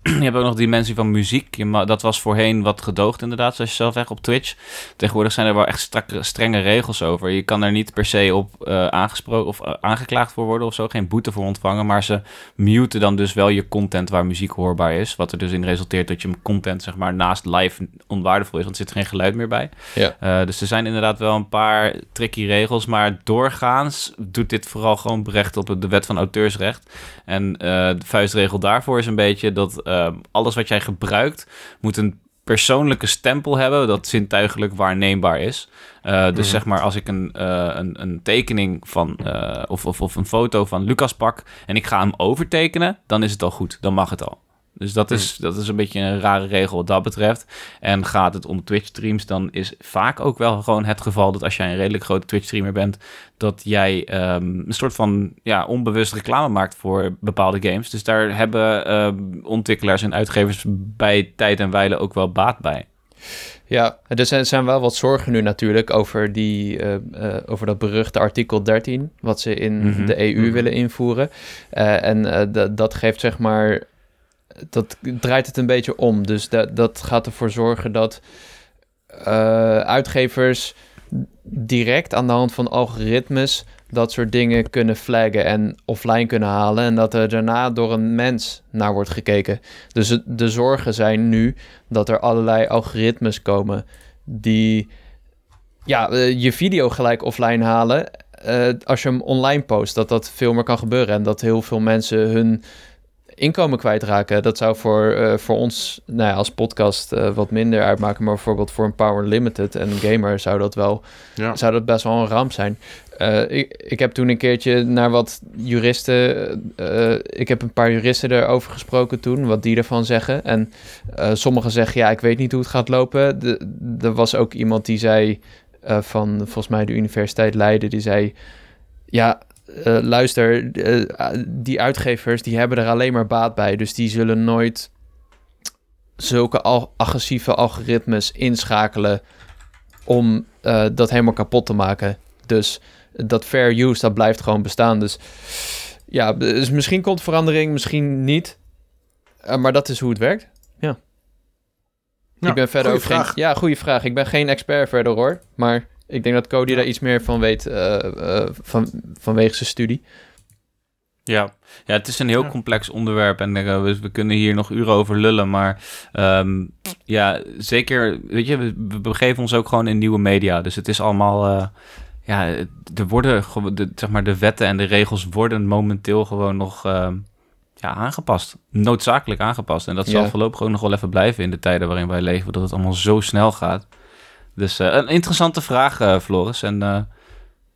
Je hebt ook nog de dimensie van muziek. Je dat was voorheen wat gedoogd inderdaad, zoals je zelf zegt, op Twitch. Tegenwoordig zijn er wel echt strakke, strenge regels over. Je kan er niet per se op uh, aangesproken of uh, aangeklaagd voor worden of zo. Geen boete voor ontvangen. Maar ze muten dan dus wel je content waar muziek hoorbaar is. Wat er dus in resulteert dat je content zeg maar naast live onwaardevol is. Want er zit geen geluid meer bij. Ja. Uh, dus er zijn inderdaad wel een paar tricky regels. Maar doorgaans doet dit vooral gewoon berecht op de wet van auteursrecht. En de vuistregel daarvoor is een beetje dat uh, alles wat jij gebruikt moet een persoonlijke stempel hebben dat zintuigelijk waarneembaar is. Uh, dus mm. zeg maar, als ik een, uh, een, een, tekening van, uh, of, of, of een foto van Lucas pak en ik ga hem overtekenen, dan is het al goed. Dan mag het al. Dus dat is, dat is een beetje een rare regel wat dat betreft. En gaat het om Twitch-streams, dan is vaak ook wel gewoon het geval dat als jij een redelijk grote Twitch-streamer bent, dat jij um, een soort van ja, onbewust reclame maakt voor bepaalde games. Dus daar hebben uh, ontwikkelaars en uitgevers bij tijd en wijle ook wel baat bij. Ja, er zijn, zijn wel wat zorgen nu natuurlijk over, die, uh, uh, over dat beruchte artikel 13, wat ze in mm -hmm. de EU mm -hmm. willen invoeren. Uh, en dat geeft zeg maar dat draait het een beetje om. Dus dat, dat gaat ervoor zorgen dat uitgevers direct aan de hand van algoritmes dat soort dingen kunnen flaggen en offline kunnen halen. En dat er daarna door een mens naar wordt gekeken. Dus de zorgen zijn nu dat er allerlei algoritmes komen die ja, eh, je video gelijk offline halen. Uh, als je hem online post, dat dat veel meer kan gebeuren. En dat heel veel mensen hun inkomen kwijtraken. Dat zou voor, uh, voor ons nou ja, als podcast uh, wat minder uitmaken. Maar bijvoorbeeld voor een Power Limited en een gamer zou dat wel ja. zou dat best wel een ramp zijn. Uh, ik, ik heb toen een keertje naar wat juristen. ik heb een paar juristen erover gesproken toen, wat die ervan zeggen. En sommigen zeggen ja, ik weet niet hoe het gaat lopen. er was ook iemand die zei van volgens mij de Universiteit Leiden, die zei. Ja, uh, luister, uh, die uitgevers die hebben er alleen maar baat bij. Dus die zullen nooit zulke al agressieve algoritmes inschakelen om uh, dat helemaal kapot te maken. Dus dat fair use, dat blijft gewoon bestaan. Dus ja, dus misschien komt verandering, misschien niet. maar dat is hoe het werkt. Ja. ik ben verder ook geen... Ja, goede vraag. Ik ben geen expert verder hoor. Maar ik denk dat Cody daar iets meer van weet uh, uh, van, vanwege zijn studie. Ja. ja, het is een heel complex onderwerp en uh, we, we, kunnen hier nog uren over lullen. Maar um, ja, zeker, weet je, we, we, begeven ons ook gewoon in nieuwe media. Dus het is allemaal, ja, er worden, de, zeg maar, de wetten en de regels worden momenteel gewoon nog ehm, ja, aangepast. Noodzakelijk aangepast. En dat zal voorlopig ook nog wel even blijven in de tijden waarin wij leven, dat het allemaal zo snel gaat. Dus uh, een interessante vraag, uh, Floris. En uh,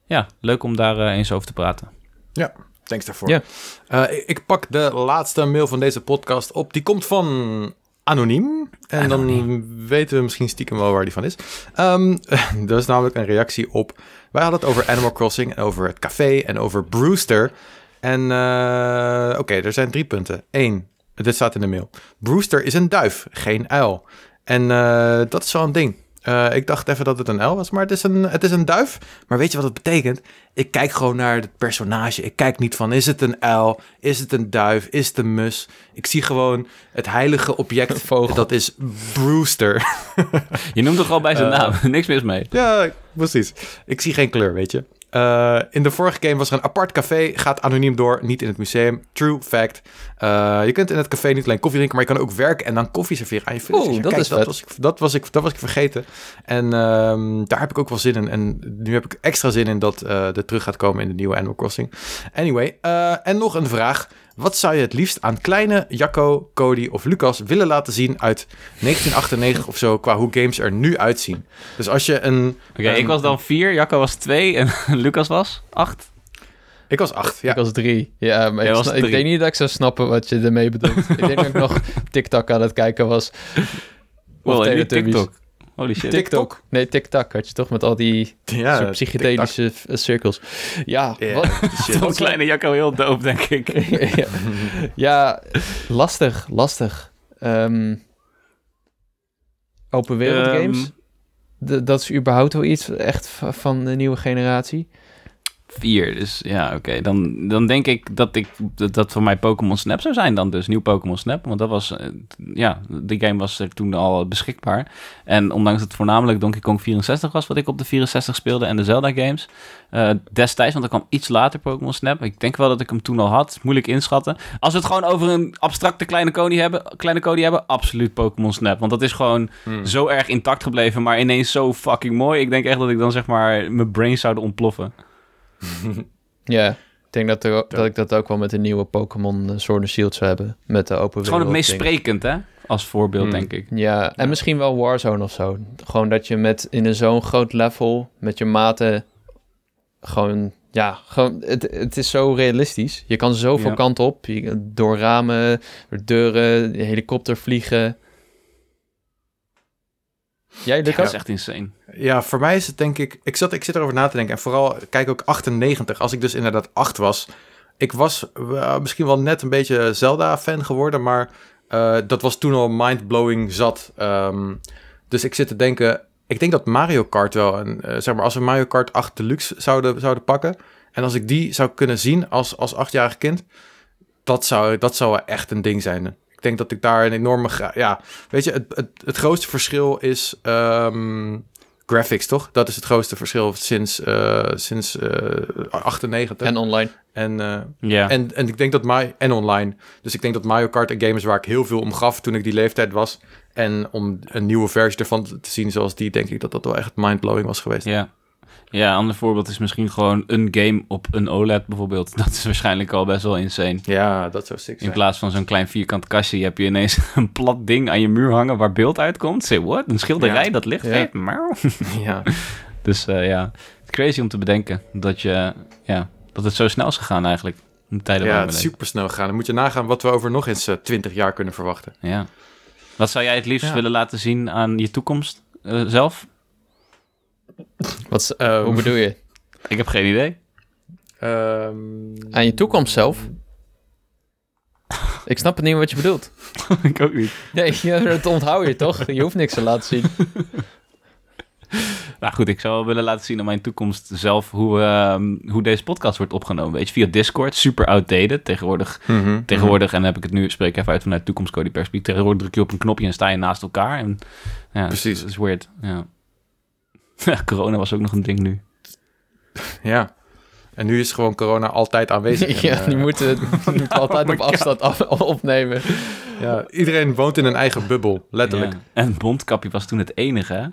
ja, leuk om daar eens over te praten. Ja, thanks daarvoor. Ja. ik pak de laatste mail van deze podcast op. Die komt van Anoniem. En dan weten we misschien stiekem wel waar die van is. Um, dat is namelijk een reactie op... Wij hadden het over Animal Crossing en over het café en over Brewster. En oké, er zijn drie punten. Eén, dit staat in de mail. Brewster is een duif, geen uil. En dat is zo'n ding. Uh, ik dacht even dat het een L was, maar het is, een, het is een duif. Maar weet je wat het betekent? Ik kijk gewoon naar het personage. Ik kijk niet van, is het een L? Is het een duif? Is het een mus? Ik zie gewoon het heilige object. Vogel. Dat is Brewster. je noemt toch al bij zijn uh, naam? Niks mis mee. Ja, precies. Ik zie geen kleur, weet je. Uh, in de vorige game was er een apart café, gaat anoniem door, niet in het museum. True fact. Uh, je kunt in het café niet alleen koffie drinken, maar je kan ook werken en dan koffie serveren aan je Oeh, dat is dat was, ik, dat, was ik, dat was ik vergeten. En uh, daar heb ik ook wel zin in. En nu heb ik extra zin in dat uh, er terug gaat komen in de nieuwe Animal Crossing. Anyway, en nog een vraag. Wat zou je het liefst aan kleine Jacco, Cody of Lucas willen laten zien uit 1998 of zo, qua hoe games er nu uitzien? Dus als je een... Oké, ik was dan vier, Jacco was twee en Lucas was acht? Ik was acht, ja. Ik was drie. Ja, maar ik, was ik denk niet dat ik zou snappen wat je ermee bedoelt. ik denk dat ik nog TikTok aan het kijken was. Of well, TikTok. Holy shit. TikTok? Nee, TikTok had je toch met al die ja, psychedelische cirkels. Ja, yeah, wat? Een kleine Jacco heel doop, denk ik. ja. ja, lastig, lastig. Um, open wereld um, games? dat is überhaupt wel iets echt van de nieuwe generatie. Vier, dus ja, oké. Dan, dan denk ik dat, ik dat, dat voor mij Pokémon Snap zou zijn dan dus. Nieuw Pokémon Snap, want dat was... Uh, ja, de game was er toen al beschikbaar. En ondanks dat het voornamelijk Donkey Kong 64 was... wat ik op de 64 speelde en de Zelda games... Uh, destijds, want er kwam iets later Pokémon Snap. Ik denk wel dat ik hem toen al had. Moeilijk inschatten. Als we het gewoon over een abstracte kleine Cody hebben... Kleine Cody hebben, absoluut Pokémon Snap. Want dat is gewoon hmm. zo erg intact gebleven... maar ineens zo fucking mooi. Ik denk echt dat ik dan zeg maar... mijn brain zou ontploffen. ja, ik denk dat, er, dat ik dat ook wel met de nieuwe Pokémon eh, Sword and Shield zou hebben. Met de open wereld. Gewoon het meest sprekend, hè? Als voorbeeld, hmm. denk ik. Ja, en misschien wel Warzone of zo. Gewoon dat je met in een zo'n groot level met je maten gewoon ja, gewoon, het, het is zo realistisch. Je kan zoveel ja. kanten op. Je, door ramen, door deuren, helikopter vliegen. Jij, Lucas? Ja, dat is echt insane. Ja, voor mij is het denk ik... Ik, zat, ik zit erover na te denken. En vooral, kijk ook 98. Als ik dus inderdaad 8 was... Ik was uh, misschien wel net een beetje Zelda-fan geworden... maar uh, dat was toen al mind-blowing zat. Um, dus ik zit te denken... Ik denk dat Mario Kart wel... Een, uh, zeg maar, als we Mario Kart 8 Deluxe zouden, zouden pakken... en als ik die zou kunnen zien als, als achtjarig kind... Dat zou, dat zou echt een ding zijn ik denk dat ik daar een enorme... Ja, weet je, het, het, het grootste verschil is... Ehm, graphics, toch? Dat is het grootste verschil sinds, uh, sinds uh, 98. En online. En, uh, en, en ik denk dat Mario... En online. Dus ik denk dat Mario Kart een game is waar ik heel veel om gaf toen ik die leeftijd was. En om een nieuwe versie ervan te zien zoals die, denk ik dat dat wel echt mindblowing was geweest. Ja. Ja, een ander voorbeeld is misschien gewoon een game op een OLED bijvoorbeeld. Dat is waarschijnlijk al best wel insane. Ja, dat zou sick zijn. In plaats van zo'n klein vierkant kastje heb je ineens een plat ding aan je muur hangen waar beeld uitkomt. Say what? Een schilderij dat licht ja. ja. Dus uh, ja, crazy om te bedenken dat, je, ja, dat het zo snel is gegaan eigenlijk. Tijden ja, het is super snel gegaan. Dan moet je nagaan wat we over nog eens uh, eh, 20 jaar kunnen verwachten. Ja. Wat zou jij het liefst willen laten zien aan je toekomst uh, zelf? Wat, um, hoe bedoel je? Ik heb geen idee. Um, Aan je toekomst zelf? Ik snap het niet wat je bedoelt. ik ook niet. Nee, dat onthoud je toch? Je hoeft niks te laten zien. nou goed, ik zou wel willen laten zien aan mijn toekomst zelf hoe, uh, hoe deze podcast wordt opgenomen. Weet je, via Discord, super outdated. Tegenwoordig, mm -hmm, tegenwoordig en heb ik het nu, spreek even uit vanuit toekomstcode perspectief. Tegenwoordig druk je op een knopje en sta je naast elkaar. En, ja, Precies. Dat is weird, ja. corona was ook nog een ding nu. Ja. En nu is gewoon corona altijd aanwezig. ja, die moeten, moet altijd oh op afstand af, opnemen. Ja, iedereen woont in een eigen bubbel, letterlijk. En bondkapje was toen het enige, hè?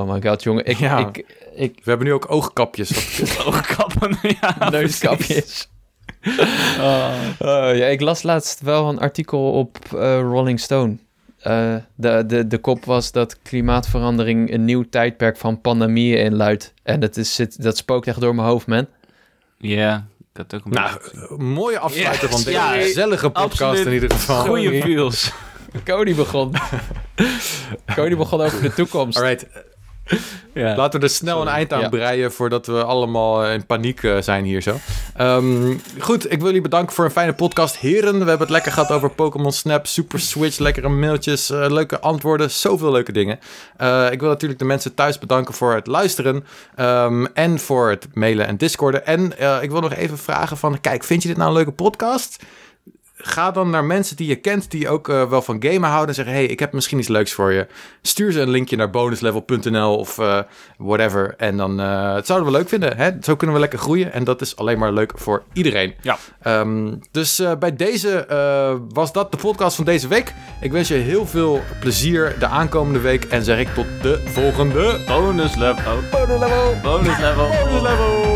Oh my god, jongen. Ik, ja. ik, ik... We hebben nu ook oogkapjes. Oogkappen, ja. Neuskapjes. Oh. ja, ik las laatst wel een artikel op uh, Rolling Stone. Uh, de, de, de kop was dat klimaatverandering een nieuw tijdperk van pandemieën inluidt. En dat, is, zit, dat spookt echt door mijn hoofd, man. Ja, had ook een Nou, mooie afsluiter van deze ja, gezellige podcast in ieder geval. Goeie feels. Cody begon. Cody begon over de toekomst. Alright, ja. Laten we er snel een eind aan breien voordat we allemaal in paniek eh, zijn hier zo. Ehm, goed, ik wil jullie bedanken voor een fijne podcast. Heren, we hebben het lekker gehad over Pokémon Snap, Super Switch, lekkere mailtjes, uh, leuke antwoorden, zoveel leuke dingen. Uh, ik wil natuurlijk de mensen thuis bedanken voor het luisteren um, en voor het mailen en discorden. En ik wil nog even vragen van, kijk, vind je dit nou een leuke podcast? Ga dan naar mensen die je kent, die ook uh, wel van gamen houden. En zeggen: hey, ik heb misschien iets leuks voor je. Stuur ze een linkje naar bonuslevel.nl of uh, whatever. En dan uh, het zouden we leuk vinden. Hè? Zo kunnen we lekker groeien. En dat is alleen maar leuk voor iedereen. Ja. Um, dus bij deze was dat de podcast van deze week. Ik wens je heel veel plezier de aankomende week. En zeg ik tot de volgende bonus level. Bonus level. Bonus level. Bonus level.